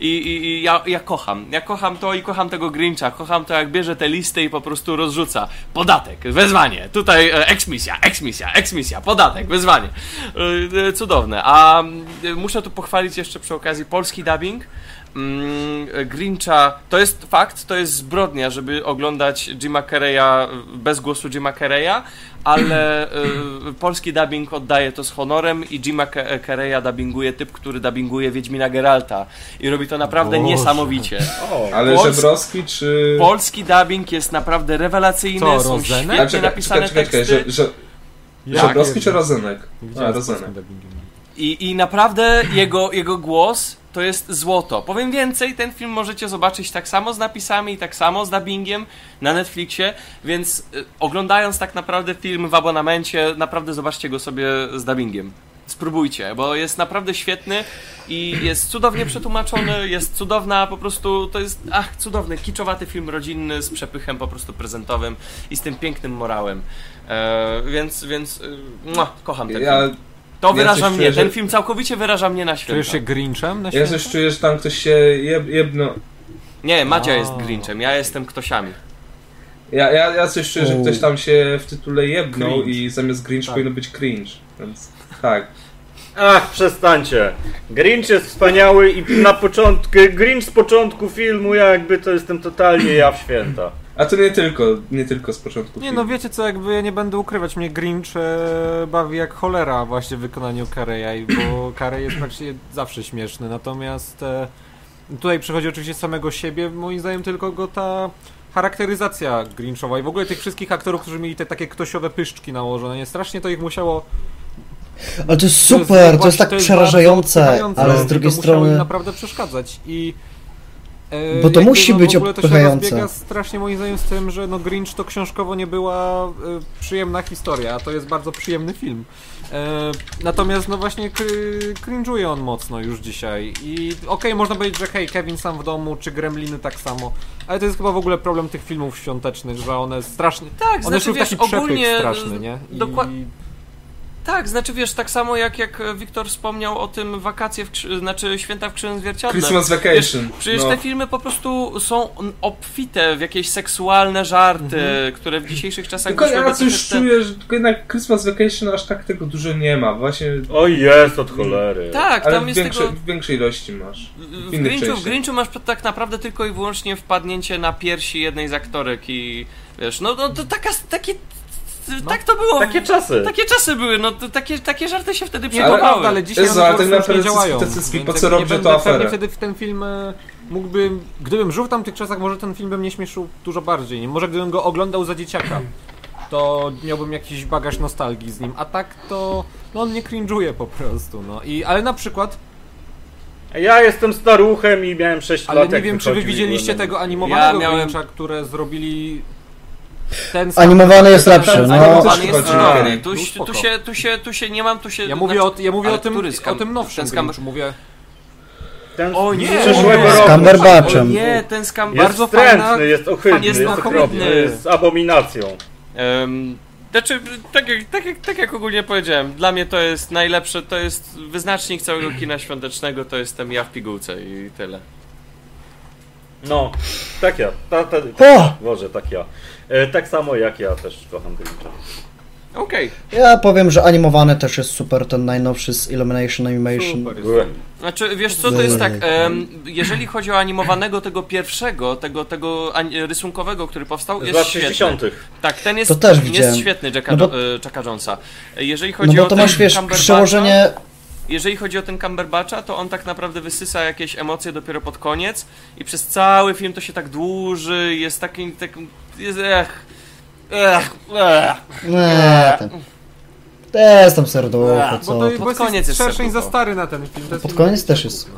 S1: i, i, i ja, ja kocham. Ja kocham to i kocham tego Grincha. Kocham to, jak bierze te listy i po prostu rozrzuca. Podatek, wezwanie. Tutaj e, eksmisja, eksmisja, eksmisja, podatek, wezwanie. E, e, Cudowne. A muszę tu pochwalić jeszcze przy okazji polski dubbing. Mm, Grincha, to jest fakt, to jest zbrodnia, żeby oglądać Jima Carreya bez głosu Jima Carreya, ale y, polski dubbing oddaje to z honorem i Jima Ca- Carreya dubbinguje typ, który dubbinguje Wiedźmina Geralta i robi to naprawdę
S3: Boże.
S1: niesamowicie.
S2: O,
S4: Ale
S1: Pols-
S4: Żebrowski czy...
S1: Polski dubbing jest naprawdę rewelacyjny,
S3: Co,
S1: są
S3: Rozenek?
S1: świetnie
S4: A, czekaj,
S1: napisane
S4: czekaj, czekaj,
S1: teksty
S4: że, że, Żebrowski czy Rozenek? A, Rozenek.
S1: I, I naprawdę jego, jego głos to jest złoto. Powiem więcej, ten film możecie zobaczyć tak samo z napisami i tak samo z dubbingiem na Netflixie, więc y, oglądając tak naprawdę film w abonamencie, naprawdę zobaczcie go sobie z dubbingiem. Spróbujcie, bo jest naprawdę świetny i jest cudownie przetłumaczony, jest cudowna po prostu, to jest, ach, cudowny, kiczowaty film rodzinny z przepychem po prostu prezentowym i z tym pięknym morałem. E, więc, więc, mua, kocham ten
S4: Ja,
S1: film. To
S4: ja
S1: wyraża mnie,
S4: czuję, że-
S1: ten film całkowicie wyraża mnie na święta.
S3: Czujesz się Grinchem na
S4: ja
S3: święta?
S4: coś czuję, że tam ktoś się jeb, jebno...
S1: Nie, Madzia
S3: A.
S1: jest Grinchem, ja jestem ktosiami.
S4: Ja, ja, ja coś czuję, że ktoś tam się w tytule jebnął
S3: Cringe.
S4: i zamiast Grinch
S3: Tak.
S4: powinno być cringe. Więc tak.
S2: Ach, przestańcie. Grinch jest wspaniały i na początku, Grinch z początku filmu jakby to jestem totalnie ja w święta.
S4: A to nie tylko, nie tylko z początku
S3: Nie
S4: filmu.
S3: no wiecie co, jakby ja nie będę ukrywać, mnie Grinch e, bawi jak cholera właśnie w wykonaniu Carreya, i- bo Carrey jest praktycznie zawsze śmieszny, natomiast e, tutaj przychodzi oczywiście samego siebie, moim zdaniem tylko go ta charakteryzacja Grinchowa i w ogóle tych wszystkich aktorów, którzy mieli te takie ktosiowe pyszczki nałożone, nie strasznie to ich musiało...
S5: Ale to jest
S3: to
S5: super, to jest,
S3: właśnie-
S5: tak
S3: bardzo
S5: przerażające,
S3: odpychające,
S5: ale z
S3: no,
S5: drugiej
S3: to
S5: strony...
S3: naprawdę przeszkadzać i... e,
S5: Bo to musi
S3: no,
S5: być
S3: w ogóle to się
S5: odpychające.
S3: rozbiega strasznie moim zdaniem z tym, że no Grinch to książkowo nie była e, przyjemna historia, a to jest bardzo przyjemny film. E, natomiast no właśnie cringe'uje on mocno już dzisiaj i okej, można powiedzieć, że hej, Kevin sam w domu, czy Gremliny tak samo, ale to jest chyba w ogóle problem tych filmów świątecznych, że one strasznie...
S1: Tak,
S3: One
S1: znaczy
S3: szły w
S1: wiesz,
S3: taki przepych
S1: ogólnie...
S3: straszny, nie? I...
S1: dokła- Tak, znaczy wiesz, tak samo jak, jak Wiktor wspomniał o tym wakacje, w, znaczy święta w Krzywym Zwierciadle.
S4: Christmas
S1: Wiesz,
S4: Vacation.
S1: przecież
S4: no.
S1: te filmy po prostu są obfite w jakieś seksualne żarty, które w dzisiejszych czasach
S4: Tylko ja coś
S1: chętne.
S4: czuję, że tylko jednak Christmas Vacation aż tak tego dużo nie ma. Właśnie,
S2: O jest od cholery.
S1: Tak,
S4: ale
S1: tam
S4: w,
S1: jest
S4: większe,
S1: tego...
S4: w większej ilości masz.
S1: W
S4: innych
S1: Grinchu, w. Grinchu masz tak naprawdę tylko i wyłącznie wpadnięcie na piersi jednej z aktorek i wiesz, no, no to taka, takie, tak to było.
S2: Takie czasy.
S1: Takie czasy były, no to takie, takie żarty się wtedy
S3: Nie,
S1: przyjmowały.
S3: prawda, ale dzisiaj
S4: Jezu, ale tak
S3: nie działają.
S4: Po co
S3: nie będę
S4: to aferę?
S3: Pewnie wtedy w ten film e, mógłbym, gdybym żył w tamtych czasach, może ten film bym nie śmieszył dużo bardziej. Nie? Może gdybym go oglądał za dzieciaka, to miałbym jakiś bagaż nostalgii z nim, a tak to no on nie cringe'uje po prostu, no. I, ale na przykład,
S2: Ja jestem staruchem i miałem 6
S3: ale
S2: lat
S3: nie
S2: jak
S3: wiem czy wy widzieliście tego animowanego
S1: Ja miałem-
S3: Grincha, które zrobili ten sam...
S5: Animowany jest lepszy,
S4: tak,
S5: no.
S1: Animowany jest cudowny.
S4: dziwny.
S1: Tu,
S3: No
S1: tu,
S3: spoko.
S1: się, tu, się, tu się nie mam, tu się...
S3: Ja mówię
S1: znaczy-
S3: o, ja mówię o tym, o tym nowszym
S1: ten skam-
S3: Grinchu, mówię...
S2: Ten
S1: O nie!
S3: Z.
S1: O nie, ten skam
S2: Jest
S1: bardzo
S2: wstrętny,
S1: fajna.
S2: jest ohydny,
S1: jest
S2: jest, okropny, jest abominacją.
S1: Um, znaczy, tak jak, tak, jak, tak jak ogólnie powiedziałem, dla mnie to jest najlepsze, to jest wyznacznik całego kina świątecznego, to jestem ja w pigułce i tyle.
S2: No, tak ja. Ta, ta,
S5: O!
S2: Boże, tak ja. E, tak samo jak ja też kocham Grincha.
S1: Okej.
S5: Ja powiem, że animowany też jest super, ten najnowszy z Illumination Animation.
S3: Super jest.
S1: Znaczy, wiesz co, to jest tak, em, jeżeli chodzi o animowanego tego pierwszego, tego, tego ani- rysunkowego, który powstał,
S2: Z
S1: jest
S2: lat
S1: świetny.
S2: 60.
S1: Tak, ten jest,
S5: To też
S1: jest
S5: widziałem.
S1: świetny Jacka,
S5: No bo-
S1: e, Jacka Jonesa. Jeżeli
S5: No
S1: chodzi
S5: bo
S1: o
S5: to
S1: ten
S5: masz, wiesz,
S1: Cumberbatcha,
S5: przełożenie...
S1: Jeżeli chodzi o ten Cumberbatcha, to on tak naprawdę wysysa jakieś emocje dopiero pod koniec i przez cały film to się tak dłuży, jest taki, tak, jest, ech, ech, ech.
S5: Nie, ten... Jest tam serducho,
S1: Bo
S3: Bo
S5: co?
S3: to bo
S1: Pod
S3: jest
S1: koniec jest
S3: szerszeń za
S1: serducho.
S3: stary na ten film. Jest
S5: Pod koniec też jest.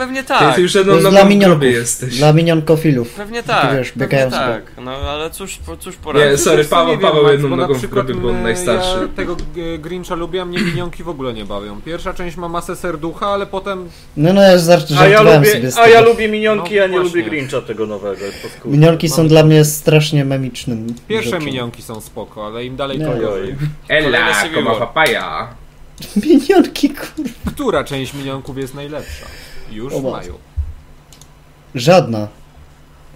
S1: Pewnie tak,
S4: ty już
S5: To
S4: jedną
S5: dla minionków.
S4: jesteś.
S5: Dla minionkofilów.
S1: pewnie tak,
S5: wiesz,
S1: pewnie tak, no ale cóż, po- cóż poradzić.
S4: Nie, sorry, Paweł,
S3: nie wiem,
S4: Paweł
S3: Max,
S4: jedną nogą w grobie, bo on
S3: my-
S4: najstarszy.
S3: Ja tego Grincha lubię, a mnie minionki w ogóle nie bawią. Pierwsza część ma masę serducha, ale potem
S5: No, no, ja żart,
S2: A ja,
S5: żartowałem
S2: lubię,
S5: sobie z
S2: a ja
S5: tego.
S2: lubię minionki,
S3: No
S2: a nie
S3: właśnie.
S2: lubię Grincha tego nowego.
S5: Minionki są
S3: Mamy-
S5: dla mnie strasznie memicznym.
S3: pierwsze
S5: rzeczą.
S3: minionki są spoko, ale im dalej to
S2: Ojoj.
S4: Ella, koma papaja.
S5: Minionki, kurwa.
S3: Która część minionków jest najlepsza? Już w maju.
S5: Żadna.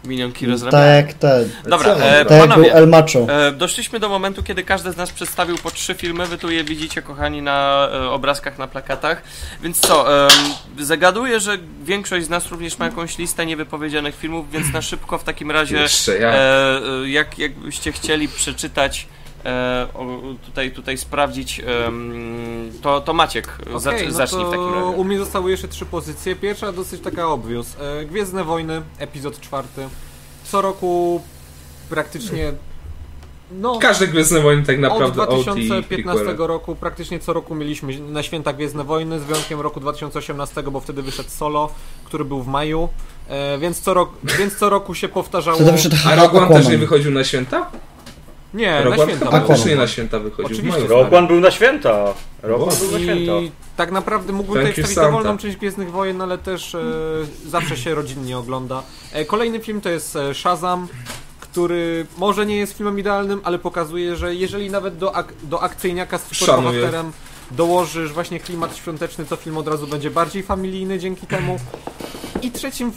S1: Minionki
S5: Tak
S1: rozrabiają.
S5: jak ten.
S1: Dobra,
S4: Co?
S1: e,
S5: Tak jak był
S1: panowie,
S5: El Macho.
S1: E, doszliśmy do momentu, kiedy każdy z nas przedstawił po trzy filmy. Wy tu je widzicie, kochani, na e, obrazkach, na plakatach. Więc co, em, zagaduję, że większość z nas również ma jakąś listę niewypowiedzianych filmów, więc na szybko w takim razie,
S4: Jeszcze ja.
S1: e, e, jak, jakbyście chcieli przeczytać, e, tutaj, tutaj sprawdzić, to, to Maciek,
S3: Okej, no
S1: zacznij
S3: to
S1: w takim razie.
S3: U mnie zostały jeszcze trzy pozycje. Pierwsza dosyć taka obvious. E, Gwiezdne Wojny, epizod czwarty. Co roku praktycznie... No,
S4: Każde Gwiezdne Wojny tak
S3: od
S4: naprawdę OT i
S3: 2015
S4: prequele.
S3: roku praktycznie co roku mieliśmy na święta Gwiezdne Wojny, z wyjątkiem roku 2018, bo wtedy wyszedł Solo, który był w maju, e, więc, co rok, więc co roku się powtarzało...
S4: A Rogue One też nie wychodził na święta?
S3: Nie, na
S4: Rogue One
S3: święta.
S4: też nie na święta wychodził.
S3: Oczywiście.
S2: Rogue One był na święta. Rogue One był na święta.
S3: I tak naprawdę mógłbym
S4: Thank
S3: tutaj wstawić dowolną część Gwiezdnych Wojen, ale też e, zawsze się rodzinnie ogląda. E, kolejny film to jest e, Shazam, który może nie jest filmem idealnym, ale pokazuje, że jeżeli nawet do, ak do akcyjniaka z superbohaterem dołożysz właśnie klimat świąteczny, to film od razu będzie bardziej familijny dzięki temu. I trzecim...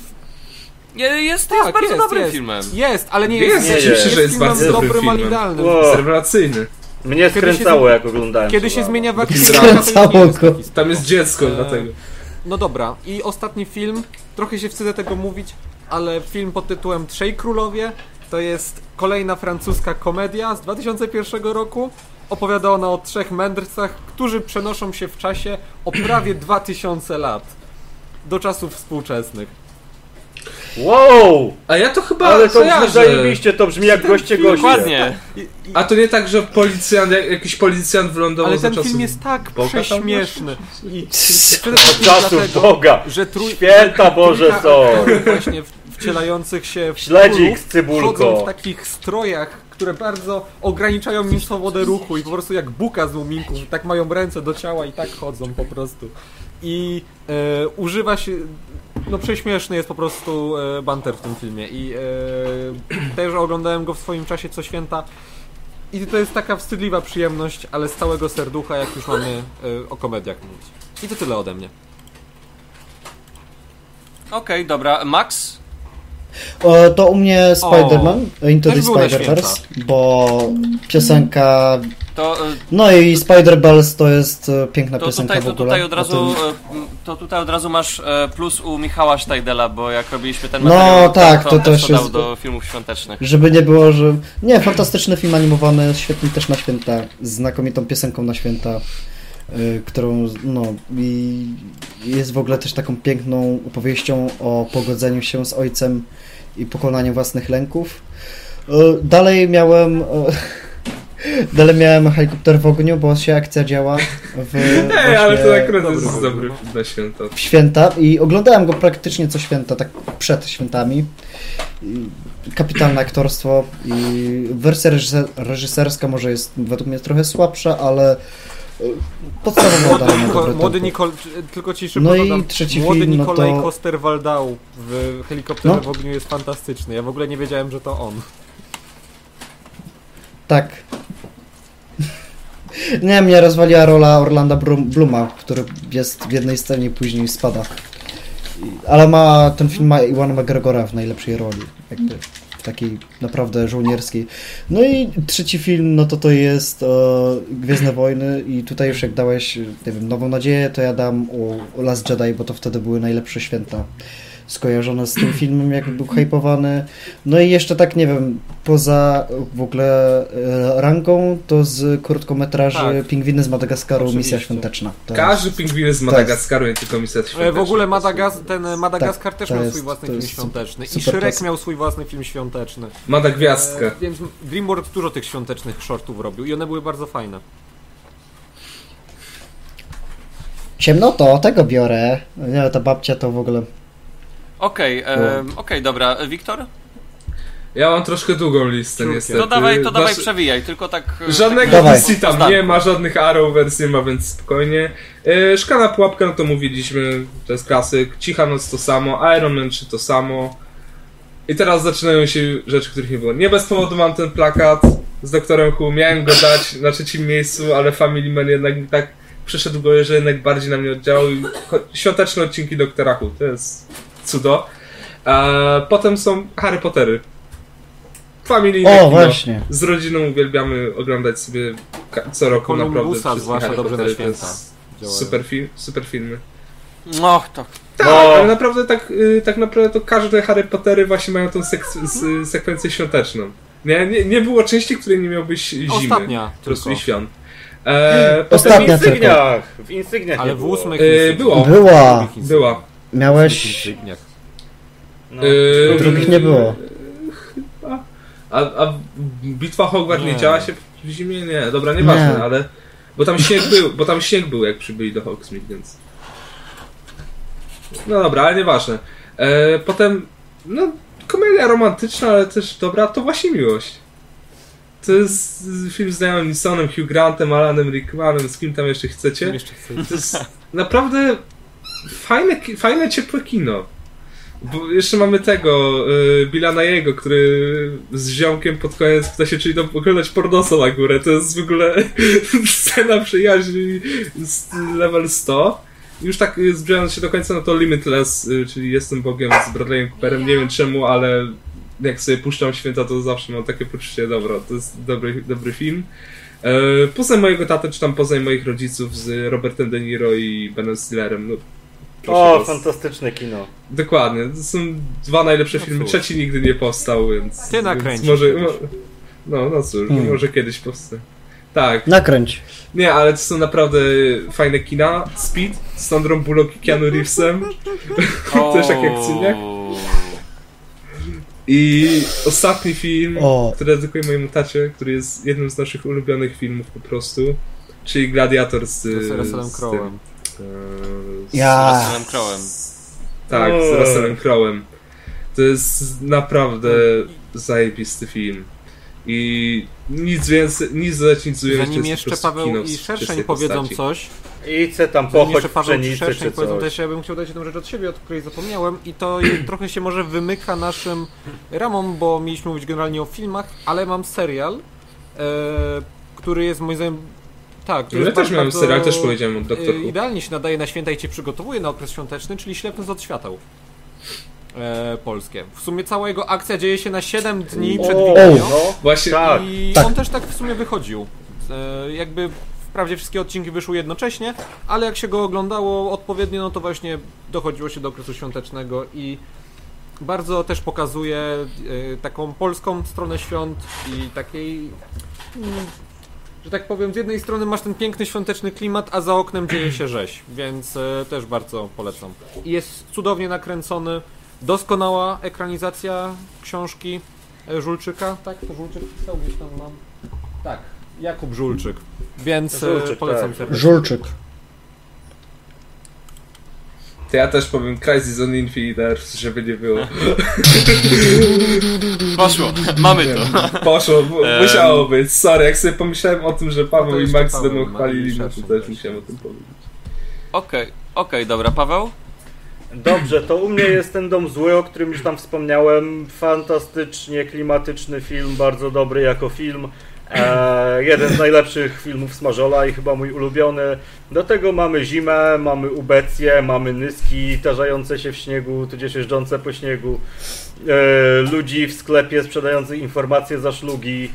S1: Jest,
S3: Tak,
S1: jest bardzo
S3: jest,
S1: dobrym
S3: jest.
S1: filmem.
S3: Jest, ale nie
S4: Jest,
S3: jest,
S2: oczywiście,
S3: jest,
S2: że
S4: jest
S3: filmem
S4: bardzo dobrym
S3: dobrym,
S4: filmem.
S3: idealnym.
S2: Wow.
S4: Rewelacyjny.
S2: Mnie
S3: Kiedy się
S2: skręcało jak oglądałem.
S3: Kiedy się zmienia w
S5: Skręcało go.
S4: Tam jest dziecko,
S3: Eee,
S4: dlatego.
S3: No dobra, i ostatni film, trochę się wstydzę tego mówić, ale film pod tytułem Trzej Królowie to jest kolejna francuska komedia z 2001 roku. Opowiada ona o trzech mędrcach, którzy przenoszą się w czasie o prawie 2000 lat do czasów współczesnych.
S2: Wow!
S4: A ja to chyba
S2: Ale to brzmi
S4: kojarzę.
S2: zajebiście, to brzmi jak goście goście.
S1: Dokładnie.
S3: I, i,
S4: A to nie tak, że policjant, jak- jakiś policjant wylądował
S3: ale
S4: za
S3: ten film jest tak
S4: Boga
S3: prześmieszny. I
S2: Czasów
S3: dlatego,
S2: Boga.
S3: że trój,
S2: Święta Boże są.
S3: właśnie wcielających się w
S2: Śledzik z cybulką.
S3: chodzą w takich strojach, które bardzo ograniczają im swobodę ruchu i po prostu jak buka z muminków, tak mają ręce do ciała i tak chodzą po prostu. I e, używa się... No prześmieszny jest po prostu e, banter w tym filmie i e, też oglądałem go w swoim czasie co święta i to jest taka wstydliwa przyjemność, ale z całego serducha, jak już mamy e, o komediach mówić. I to tyle ode mnie.
S1: Okej, dobra. Max?
S5: To u mnie Spider-Man, Into
S3: też
S5: the Spider-Verse, bo piosenka...
S1: To, e,
S5: No i Spider-Bells to jest e, piękna
S1: to,
S5: piosenka
S1: tutaj,
S5: w
S1: to
S5: ogóle.
S1: tutaj od razu e, to tutaj od razu masz plus u Michała Sztajdela, bo jak robiliśmy ten
S5: No,
S1: materiał,
S5: tak,
S1: to,
S5: to też
S1: to dał
S5: jest-
S1: do filmów świątecznych.
S5: Żeby nie było, że... Nie, fantastyczny film animowany, świetny też na święta, z znakomitą piosenką na święta, którą, no, i jest w ogóle też taką piękną opowieścią o pogodzeniu się z ojcem i pokonaniu własnych lęków. Y, Dalej miałem... y, Dalej miałem helikopter w ogniu, bo się akcja działa w
S4: Ej, ale to akurat
S3: dobry
S4: jest dobry film na święta.
S5: w święta i oglądałem go praktycznie co święta, tak przed świętami. Kapitalne aktorstwo i wersja reżyser- reżyserska może jest według mnie trochę słabsza, ale Podstawowo daje na
S3: Niko-
S5: dobre
S3: Młody. Nikol... Tylko ci szybko
S5: No i
S3: dodam.
S5: trzeci
S3: Młody
S5: film, no
S3: Nikolaj
S5: to-
S3: Koster-Waldau w Helikopterze
S5: No.
S3: w ogniu jest fantastyczny. Ja w ogóle nie wiedziałem, że to on.
S5: Tak. Nie, mnie rozwaliła rola Orlanda Bluma, który jest w jednej scenie i później spada. I- Ale ma, ten film ma Iwana McGregora w najlepszej roli, jakby takiej naprawdę żołnierskiej. No i trzeci film, no to to jest e, Gwiezdne Wojny i tutaj już jak dałeś, nie wiem, Nową Nadzieję, to ja dam o Last Jedi, bo to wtedy były najlepsze święta skojarzone z tym filmem, jak był hypowany. No i jeszcze tak, nie wiem, poza w ogóle e, rangą, to z krótkometraży
S3: Tak.
S5: Pingwiny z Madagaskaru,
S3: Oczywiście.
S5: Misja Świąteczna. To
S4: Każdy pingwin z Madagaskaru, nie tylko misja
S3: E, W
S4: świąteczna.
S3: ogóle Madagas ten e, Madagaskar
S5: Tak,
S3: też miał
S5: jest-
S3: swój własny film
S5: jest
S3: świąteczny. I
S5: klasyk.
S3: miał swój własny film świąteczny.
S4: Madagwiazdka.
S3: E, więc DreamWorks dużo tych świątecznych shortów robił i one były bardzo fajne.
S5: Ciemno to, tego biorę. Nie, ta babcia to w ogóle...
S1: Okej, em, okej, dobra. Wiktor?
S4: Ja mam troszkę długą listę
S3: Krótkie.
S4: niestety.
S1: To dawaj, to dawaj
S4: Wasz-
S1: przewijaj, tylko tak... e,
S4: Żadnego
S5: Dawaj.
S4: DC tam nie ma, żadnych Arrowverse nie ma, więc spokojnie. E, Szklana pułapka, no to mówiliśmy, to jest klasyk. Cicha noc to samo, Iron Man 3 to samo. I teraz zaczynają się rzeczy, których nie było. Nie bez powodu mam ten plakat z doktorem Who. Miałem go dać na trzecim miejscu, ale Family Man jednak mi tak przyszedł go, że jednak bardziej na mnie oddziałał. Świąteczne odcinki doktora Who, to jest cudo. E, potem są Harry Pottery. Familijne
S5: O,
S4: kino.
S5: właśnie.
S4: Z rodziną uwielbiamy oglądać sobie co roku
S3: Kolumbusa
S4: naprawdę wszystkie
S3: zwłaszcza
S4: Harry
S3: dobrze na
S4: Pottery, to
S3: święta.
S4: Super, film, super filmy.
S1: No, to...
S4: Tak,
S2: No.
S4: ale naprawdę tak, y, tak naprawdę to każde Harry Pottery właśnie mają tą sek- sekwencję świąteczną. Nie, nie, nie było części, której nie miałbyś zimy.
S3: Ostatnia
S4: Po prostu
S3: tylko.
S4: i świąt. E,
S2: W
S5: Ostatnia tylko.
S2: Insygniach! W Insygniach
S3: Ale w ósmych
S4: e, było,
S5: Była.
S4: była.
S5: Miałeś...
S2: No.
S4: E,
S5: Drugich nie było.
S4: A, a bitwa Hogwart nie.
S3: Nie.
S4: działa się w zimie? Nie, dobra, nieważne,
S5: Nie.
S4: ale... Bo tam śnieg był, bo tam śnieg był jak przybyli do Hogsmeade, więc... No dobra, ale nieważne. E, potem, no, komedia romantyczna, ale też dobra, to właśnie miłość. To jest film z Liamem Neesonem, Hugh Grantem, Alanem Rickmanem, z kim tam jeszcze chcecie.
S3: Jeszcze chcę.
S4: To jest naprawdę fajne, fajne ciepłe kino. Bo jeszcze mamy tego, y, Billa który z ziomkiem pod koniec chce się czyli tam oglądać pornosa na górę. To jest w ogóle scena przyjaźni z level 100. Już tak zbliżając się do końca, no to Limitless, y, czyli Jestem Bogiem z Bradleyem Cooperem. Nie wiem czemu, ale jak sobie puszczam święta, to zawsze mam takie poczucie, dobra, to jest dobry, dobry film. E, Poznaj mojego tatę, czy tam poznaj moich rodziców z Robertem De Niro i Benem Stillerem. No,
S2: O,
S4: was.
S2: fantastyczne kino.
S4: Dokładnie, to są dwa najlepsze
S3: No
S4: filmy.
S3: cóż.
S4: Trzeci nigdy nie powstał, więc.
S3: Ty nakręcisz
S4: Więc może. No, no cóż,
S5: Hmm.
S4: może kiedyś powstanie. Tak,
S5: Nakręć.
S4: nie, ale to są naprawdę fajne kina. Speed z Sandrą Bullock i Keanu Reevesem. Też jak akcyjniak. I ostatni film,
S5: O.
S4: który dedykuję mojemu tacie, który jest jednym z naszych ulubionych filmów po prostu, czyli Gladiator z,
S3: Z Russellem
S4: e, z-
S5: Ja.
S1: Russellem Crowe'em.
S4: Tak, z. Russellem Crowe'em. To jest naprawdę zajebisty film. I nic więcej, nic to
S3: Zanim jeszcze Paweł i Szerszeń powiedzą
S4: postaci.
S3: coś,
S2: I chcę tam pochodź
S3: jeszcze Paweł
S2: pszenicy
S3: Szerszeń powiedzą
S2: coś.
S3: też, ja bym chciał dać jedną rzecz od siebie, o której zapomniałem i to trochę się może wymyka naszym ramom, bo mieliśmy mówić generalnie o filmach, ale mam serial, e, który jest moim zdaniem tak,
S4: Ja też
S3: bardzo-
S4: miałem serial, też powiedziałem o
S3: e,
S4: Doktor Who.
S3: Idealnie się nadaje na święta i cię przygotowuje na okres świąteczny, czyli Ślepnąc od świateł. E, polskie. W sumie cała jego akcja dzieje się na 7 dni przed
S2: O,
S3: Wigilią.
S2: no,
S4: Właśnie,
S2: tak.
S3: I
S5: Tak.
S3: on też tak w sumie wychodził. E, jakby wprawdzie wszystkie odcinki wyszły jednocześnie, ale jak się go oglądało odpowiednio, no to właśnie dochodziło się do okresu świątecznego i bardzo też pokazuje e, taką polską stronę świąt i takiej. Że tak powiem, z jednej strony masz ten piękny świąteczny klimat, a za oknem dzieje się rzeź, więc e, też bardzo polecam. I jest cudownie nakręcony, doskonała ekranizacja książki e, Żulczyka, tak? To Żulczyk pisał gdzieś tam mam. Tak, Jakub Żulczyk. Więc e,
S2: Żulczyk,
S3: polecam
S2: tak.
S3: serdecznie.
S5: Żulczyk.
S4: To ja też powiem Crisis on Infinite Earths, żeby nie było.
S1: Poszło, mamy to.
S4: Poszło, musiało być. Sorry, jak sobie pomyślałem o tym, że Paweł i Max
S3: Paweł
S4: będą chwalili, no to też musiałem o tym powiedzieć.
S1: Okej, okej, dobra, Paweł?
S2: Dobrze, to u mnie jest ten dom zły, o którym już tam wspomniałem. Fantastycznie klimatyczny film, bardzo dobry jako film. E, jeden z najlepszych filmów Smażola i chyba mój ulubiony. Do tego mamy zimę, mamy ubecję, mamy nyski tarzające się w śniegu, tudzież jeżdżące po śniegu. E, ludzi w sklepie sprzedających informacje za szlugi.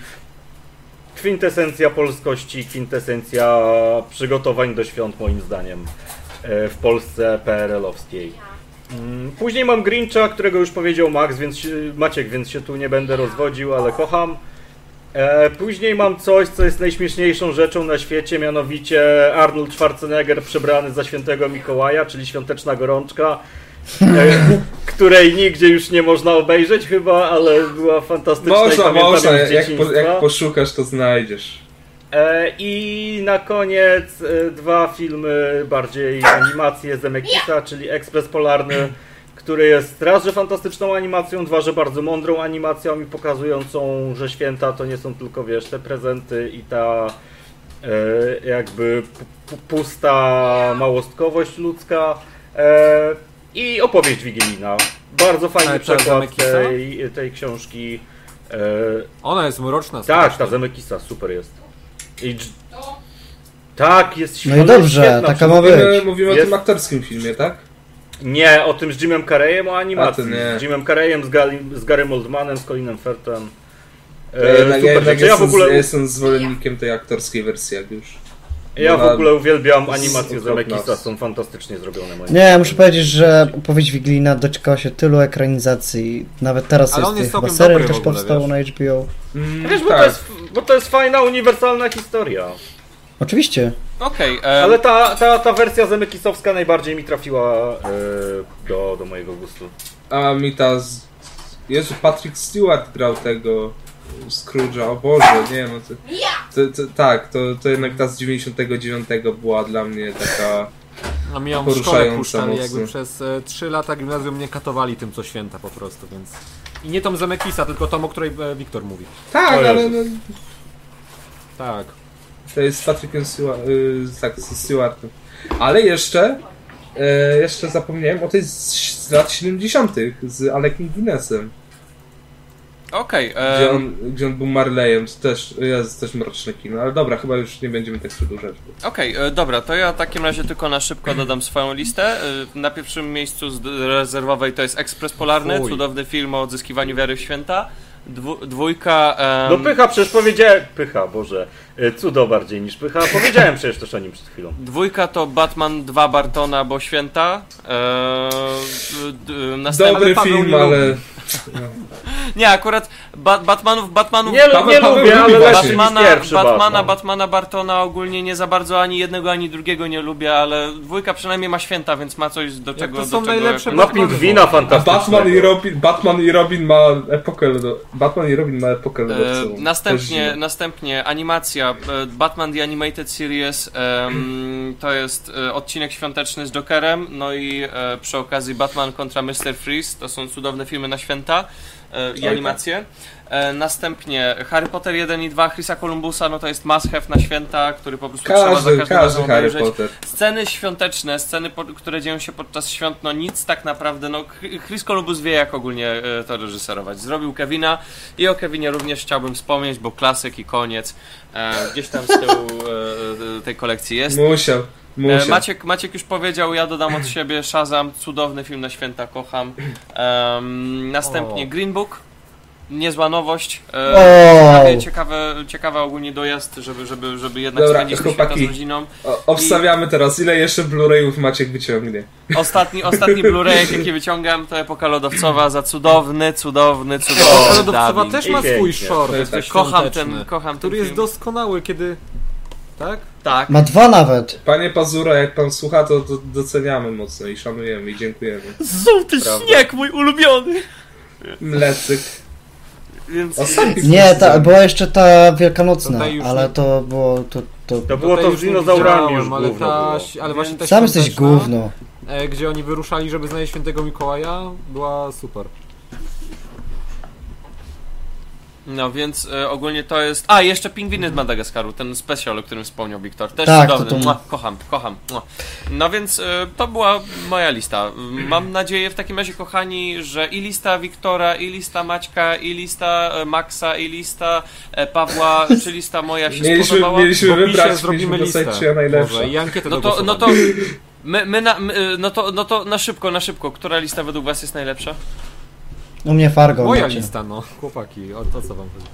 S2: Kwintesencja polskości, kwintesencja przygotowań do świąt moim zdaniem e, w Polsce PRL-owskiej. Mm, Później mam Grincha, którego już powiedział Max, więc Maciek, więc się tu nie będę rozwodził, ale kocham. E, później mam coś, co jest najśmieszniejszą rzeczą na świecie, mianowicie Arnold Schwarzenegger przebrany za świętego Mikołaja, czyli świąteczna gorączka, e, której nigdzie już nie można obejrzeć chyba, ale była fantastyczna
S4: Można, można, jak, po, jak poszukasz, to znajdziesz.
S2: E, I na koniec e, dwa filmy bardziej animacje Zemekisa, czyli Ekspres Polarny, który jest raz, że fantastyczną animacją, dwa, że bardzo mądrą animacją i pokazującą, że święta to nie są tylko, wiesz, te prezenty i ta e, jakby pu- pu- pusta małostkowość ludzka. E, I opowieść wigilijna. Bardzo fajny
S3: Ale ta
S2: przekład tej, tej książki. E,
S3: Ona jest mroczna.
S2: tak,
S3: strasznie.
S2: ta Zemekisa, super jest. I tak, jest
S5: No
S2: świetna.
S5: i dobrze,
S2: świetna.
S5: taka ma
S4: Mówimy,
S5: być.
S4: mówimy o
S2: Jest-
S4: tym aktorskim filmie, tak?
S2: Nie, o tym z Jimem Carreyem, o animacji. Z Jimem Carreyem, z, Gali, z Garym Oldmanem, z Colinem Firthem.
S4: Ja jednak, ja jednak
S2: rzeczy. ja w
S4: jestem,
S2: ogóle,
S4: ja jestem zwolennikiem tej aktorskiej wersji, jak już.
S2: ja w ogóle uwielbiam
S4: z-
S2: animacje
S4: okropna.
S2: Zemekisa, są fantastycznie zrobione. Moim
S5: Nie, muszę powiedzieć, że opowieść wigilijna doczekała się tylu ekranizacji. Nawet teraz
S3: Ale on
S5: jest,
S3: jest
S5: chyba serial też
S3: ogóle,
S5: powstał
S3: wiesz.
S5: na HBO.
S4: Mm,
S2: Wiesz, bo,
S4: tak.
S2: to jest, bo to jest fajna, uniwersalna historia.
S5: Oczywiście.
S1: Okej, em,
S2: Ale ta, ta, ta wersja zemekisowska najbardziej mi trafiła e, do, do mojego gustu.
S4: A mi ta z... Jezu, Patrick Stewart grał tego Scrooge'a, o Boże, nie no to, to, to, Tak, to, to jednak ta z 99 była dla mnie taka...
S3: A mi ją w szkole puszczali, jakby przez e, 3 lata gimnazjum mnie katowali tym co święta po prostu, więc... I nie tą Zemekisa, tylko tą, o której e, Wiktor mówi.
S4: Tak,
S2: O
S4: ale no,
S3: Tak.
S4: To jest z Patrickiem Stewart, y, tak, z Stewartem. Ale jeszcze, e, jeszcze zapomniałem o tej z, z lat 70 z Alekiem Guinnessem,
S1: okej,
S4: gdzie,
S1: em,
S4: on, gdzie on był Marleyem, to też, jest też mroczne kino, ale dobra, chyba już nie będziemy tak przedłużać. Bo...
S1: Okej, e, dobra, to ja w takim razie tylko na szybko dodam swoją listę. E, Na pierwszym miejscu z rezerwowej to jest Ekspres Polarny,
S3: Fuj.
S1: cudowny film o odzyskiwaniu wiary w święta. Dwu, dwójka... em,
S2: No pycha, przecież powiedziałem... Pycha, Boże. e, Cudo bardziej niż pycha. Powiedziałem przecież też o nim przed chwilą.
S1: Dwójka to Batman 2 Bartona, bo święta. E, d- d- następny...
S4: Dobry
S3: Paweł
S4: film, ale...
S1: Nie, akurat ba Batmanów, Batmanów...
S2: Nie,
S4: Paweł-
S2: nie
S4: Paweł
S2: lubię,
S4: lubi
S2: ale
S1: Batmana,
S2: pierwszy
S1: Batmana,
S2: Batman.
S1: Batmana Bartona ogólnie nie za bardzo ani jednego, ani drugiego nie lubię, ale dwójka przynajmniej ma święta, więc ma coś do czego...
S3: to
S1: do
S3: są
S1: czego
S3: najlepsze
S1: jako-
S2: Ma pingwina fantastycznego.
S4: Batman i Robin, Batman i Robin ma epokę lodo... Batman i Robin ma epokę
S1: E,
S4: lodowcową. Też
S1: następnie, następnie animacja e, Batman The Animated Series em, to jest e, odcinek świąteczny z Jokerem no i e, przy okazji Batman kontra Mr. Freeze to są cudowne filmy na święta e, i animacje e, następnie Harry Potter 1 i 2 Chrisa Columbusa no to jest must have na święta który po prostu trzeba za
S4: Każdy,
S1: każdym razem
S4: każdy Harry
S1: obejrzeć
S4: Potter.
S1: Sceny świąteczne, sceny, które dzieją się podczas świąt, no nic tak naprawdę, no Chris Columbus wie jak ogólnie e, to reżyserować. Zrobił Kevina i o Kevinie również chciałbym wspomnieć, bo klasyk i koniec gdzieś tam z tyłu tej kolekcji jest.
S4: Musiał, musiał.
S1: Maciek, Maciek już powiedział, ja dodam od siebie Shazam, cudowny film na święta, kocham. Em, następnie
S3: O.
S1: Green Book, niezła nowość. E, ciekawe, ciekawy ogólnie dojazd, żeby, żeby, żeby jednak
S4: Dobra,
S1: spędzić te święta z
S4: chłopaki.
S1: rodziną.
S4: O, obstawiamy teraz, ile jeszcze Blu-rayów Maciek wyciągnie.
S1: Ostatni, ostatni Blu-ray, jaki wyciągam, to epoka lodowcowa za cudowny, cudowny, cudowny
S3: lodowcowa
S1: dubbing.
S3: też ma
S2: I
S3: swój short
S4: To jest tak.
S1: Kocham ten, kocham ten
S3: który jest
S1: film.
S3: doskonały, kiedy... Tak?
S1: Tak.
S5: Ma dwa nawet.
S4: Panie Pazura, jak pan słucha, to, to doceniamy mocno i szanujemy i dziękujemy.
S2: Prawda.
S1: śnieg, mój ulubiony!
S4: Mlecyk.
S1: Więc
S4: Ostatni
S5: Nie, ta, była jeszcze ta wielkanocna, ale to było... To, to...
S2: To było to z dinozaurami już
S3: ale, ta, ale właśnie ta
S5: Sam jesteś gówno.
S3: e, gdzie oni wyruszali, żeby znaleźć świętego Mikołaja, była super.
S1: No więc e, ogólnie to jest. A, jeszcze pingwiny z Madagaskaru, ten special, o którym wspomniał Wiktor. Też
S5: Tak, to
S1: cudowny.
S5: to-
S1: Mua, kocham, kocham. Mua. No więc e, to była moja lista. Mam nadzieję w takim razie, kochani, że i lista Wiktora, i lista Maćka, i lista e, Maxa, i lista e, Pawła, czy lista moja się
S4: Mieliśmy,
S1: spodobała.
S4: mieliśmy wybrać,
S3: zrobimy
S4: mieliśmy
S3: listę. Może, I ankietę
S1: No to, no to my, my, na, my, no to, no to na szybko, na szybko. Która lista według was jest najlepsza?
S5: U mnie Fargo.
S3: Moja
S5: macie.
S3: lista, no. Chłopaki, o, o co wam chodzi?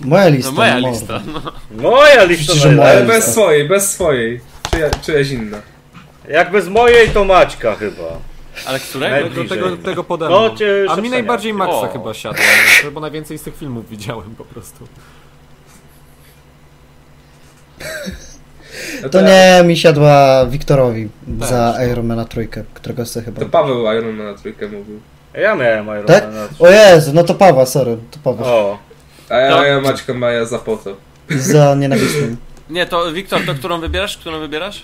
S5: Moja lista.
S1: No moja
S5: no,
S1: lista.
S5: mordo.
S1: No.
S2: Moja lista
S5: Przecież moja.
S4: Ale bez
S5: lista.
S4: swojej, bez swojej. Czyja, czyjaś inna.
S2: Jak bez mojej, to Maćka chyba.
S1: Ale którego?
S3: Do tego, tego pode
S2: No, cię
S3: A mi najbardziej Maxa
S1: O.
S3: chyba siadło, bo najwięcej z tych filmów widziałem po prostu.
S4: No
S5: To nie mi siadła Wiktorowi
S3: Też,
S5: za
S3: no.
S5: Iron Mana trójkę, którego sobie chyba.
S4: To Paweł Iron Man na trójkę mówił.
S2: Ja miałem Iron
S5: Tak?
S2: Mana.
S5: O Jezu, no to Pawła, sorry, to Pawła.
S2: O,
S4: A ja,
S1: To-
S4: a ja Maćka Maja za po to.
S5: Za nienawistnym.
S1: Nie, to Wiktor, to którą wybierasz? Którą wybierasz?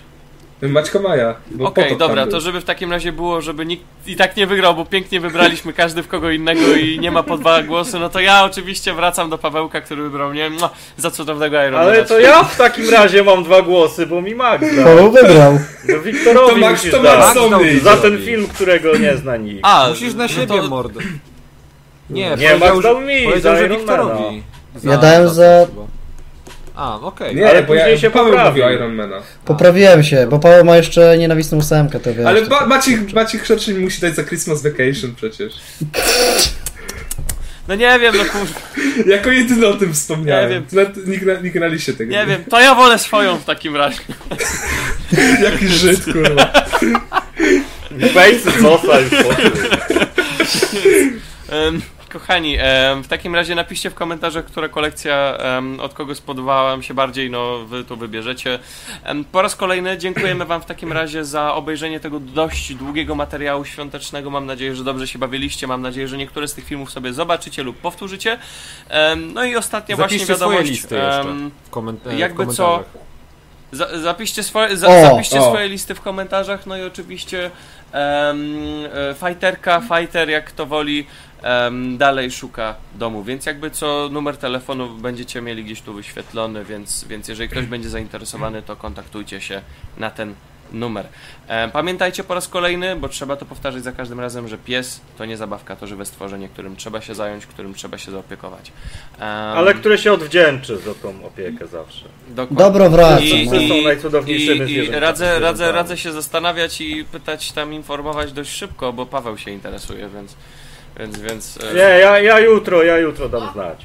S4: Maćka Maja.
S1: Okej,
S4: to
S1: dobra, to żeby w takim razie było, żeby nikt i tak nie wygrał, bo pięknie wybraliśmy każdy w kogo innego i nie ma po dwa głosy, no to ja oczywiście wracam do Pawełka, który wybrał mnie no, za cudownego Iron
S2: ale to ja w takim razie mam dwa głosy, bo mi Max dał.
S5: Paweł wygrał.
S2: No Wiktorowi
S4: To Max to. Max.
S2: Za ten film, którego nie zna nikt.
S1: A,
S3: Musisz na
S1: no
S3: siebie,
S1: to,
S3: mordo. Nie,
S2: Nie, Max dał mi,
S3: powiedział,
S2: za
S3: że. Wiktorowi.
S5: Ja dałem za-
S3: chyba. A, okej.
S4: Nie,
S2: Ale
S4: bo ja,
S2: później się
S4: Paweł
S2: poprawił.
S4: mówił Ironmana.
S5: Poprawiłem się, bo Paweł ma jeszcze nienawistną ósemkę, to wiesz.
S4: Ale ba Maciek, Maciek rzeczy mi musi dać za Christmas Vacation przecież.
S1: no nie wiem, no kur...
S4: Jako jedyny o tym wspomniałem.
S1: Nie wiem.
S4: Nawet Nikt, na, nikt na liście tego
S1: nie wiem, to ja wolę swoją w takim razie.
S4: Jaki Żyd, kurwa.
S2: Fejsy cosa już poszły.
S1: Em, kochani, w takim razie napiszcie w komentarzach, która kolekcja od kogo spodobała wam się bardziej, no wy tu wybierzecie. Po raz kolejny dziękujemy wam w takim razie za obejrzenie tego dość długiego materiału świątecznego. Mam nadzieję, że dobrze się bawiliście. Mam nadzieję, że niektóre z tych filmów sobie zobaczycie lub powtórzycie. No i ostatnia właśnie
S3: Zapiszcie swoje
S1: wiadomość.
S3: listy jeszcze.
S1: em,
S3: W koment- w
S1: jakby co-
S3: komentarzach.
S1: Za, zapiszcie swoje, za,
S5: O,
S1: zapiszcie
S4: o.
S1: swoje listy w komentarzach, no i oczywiście um, fighterka, fighter jak to woli, dalej szuka domu, więc jakby co numer telefonu będziecie mieli gdzieś tu wyświetlony, więc, więc jeżeli ktoś będzie zainteresowany, to kontaktujcie się na ten numer. Pamiętajcie po raz kolejny, bo trzeba to powtarzać za każdym razem, że pies to nie zabawka, to żywe stworzenie, którym trzeba się zająć, którym trzeba się zaopiekować. Em,
S2: Ale które się odwdzięczy za tą opiekę zawsze.
S1: dokładnie.
S5: Dobro wraca.
S1: I,
S5: no.
S2: Psy są
S1: i,
S2: najcudowniejszymi
S1: i, i radzę, radzę, radzę się zastanawiać i pytać tam, informować dość szybko, bo Paweł się interesuje, więc. Więc, więc. e,
S2: Nie, ja, ja jutro, ja jutro dam znać.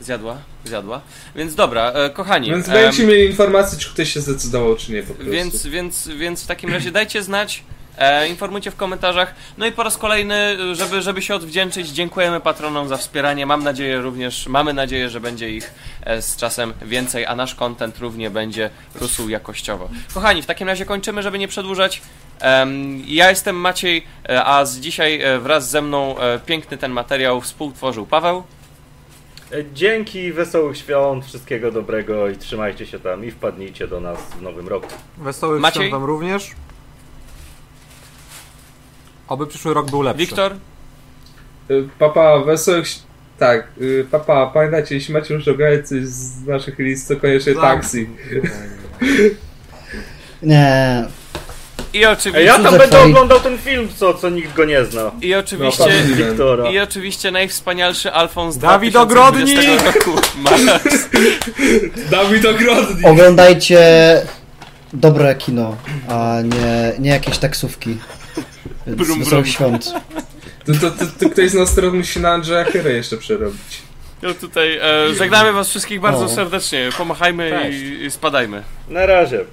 S1: Zjadła? Zjadła. Więc dobra, e, kochani.
S4: Więc
S1: em,
S4: będziecie mieli informację, czy ktoś się zdecydował, czy nie po prostu.
S1: Więc, więc, więc w takim razie dajcie znać, e, informujcie w komentarzach. No i po raz kolejny, żeby, żeby się odwdzięczyć, dziękujemy patronom za wspieranie. Mam nadzieję również, mamy nadzieję, że będzie ich e, z czasem więcej, a nasz content równie będzie rósł jakościowo. Kochani, w takim razie kończymy, żeby nie przedłużać. Ja jestem Maciej, e, a z dzisiaj e, wraz ze mną e, piękny ten materiał współtworzył Paweł.
S2: E, Dzięki, wesołych świąt, wszystkiego dobrego i trzymajcie się tam i wpadnijcie do nas w nowym roku.
S3: Wesołych
S1: Maciej?
S3: świąt wam również. Oby przyszły rok był lepszy.
S1: Wiktor,
S4: Y, Papa, wesołych... Tak, y, papa, pamiętajcie, jeśli macie już oglądać coś z naszych list, to koniecznie
S3: Tak.
S4: taksi.
S5: Nie.
S1: i oczywiście,
S2: ja tam będę oglądał ten film, co, co nikt go nie zna.
S1: i
S4: No,
S1: oczywiście,
S4: Paweł.
S2: Wiktora.
S1: I oczywiście najwspanialszy Alfons
S3: Dawid
S1: 2020 roku. Max.
S4: Dawid Ogrodnik!
S5: Oglądajcie dobre kino, a nie, nie jakieś taksówki.
S1: Brum, brum.
S5: świąt.
S4: To, to, to, to ktoś z nas teraz musi na Andrzeja Chyrę jeszcze przerobić.
S1: No tutaj e, żegnamy was wszystkich bardzo
S5: O.
S1: serdecznie. Pomachajmy i, i spadajmy.
S2: Na razie.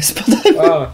S5: Spadaj.
S4: A.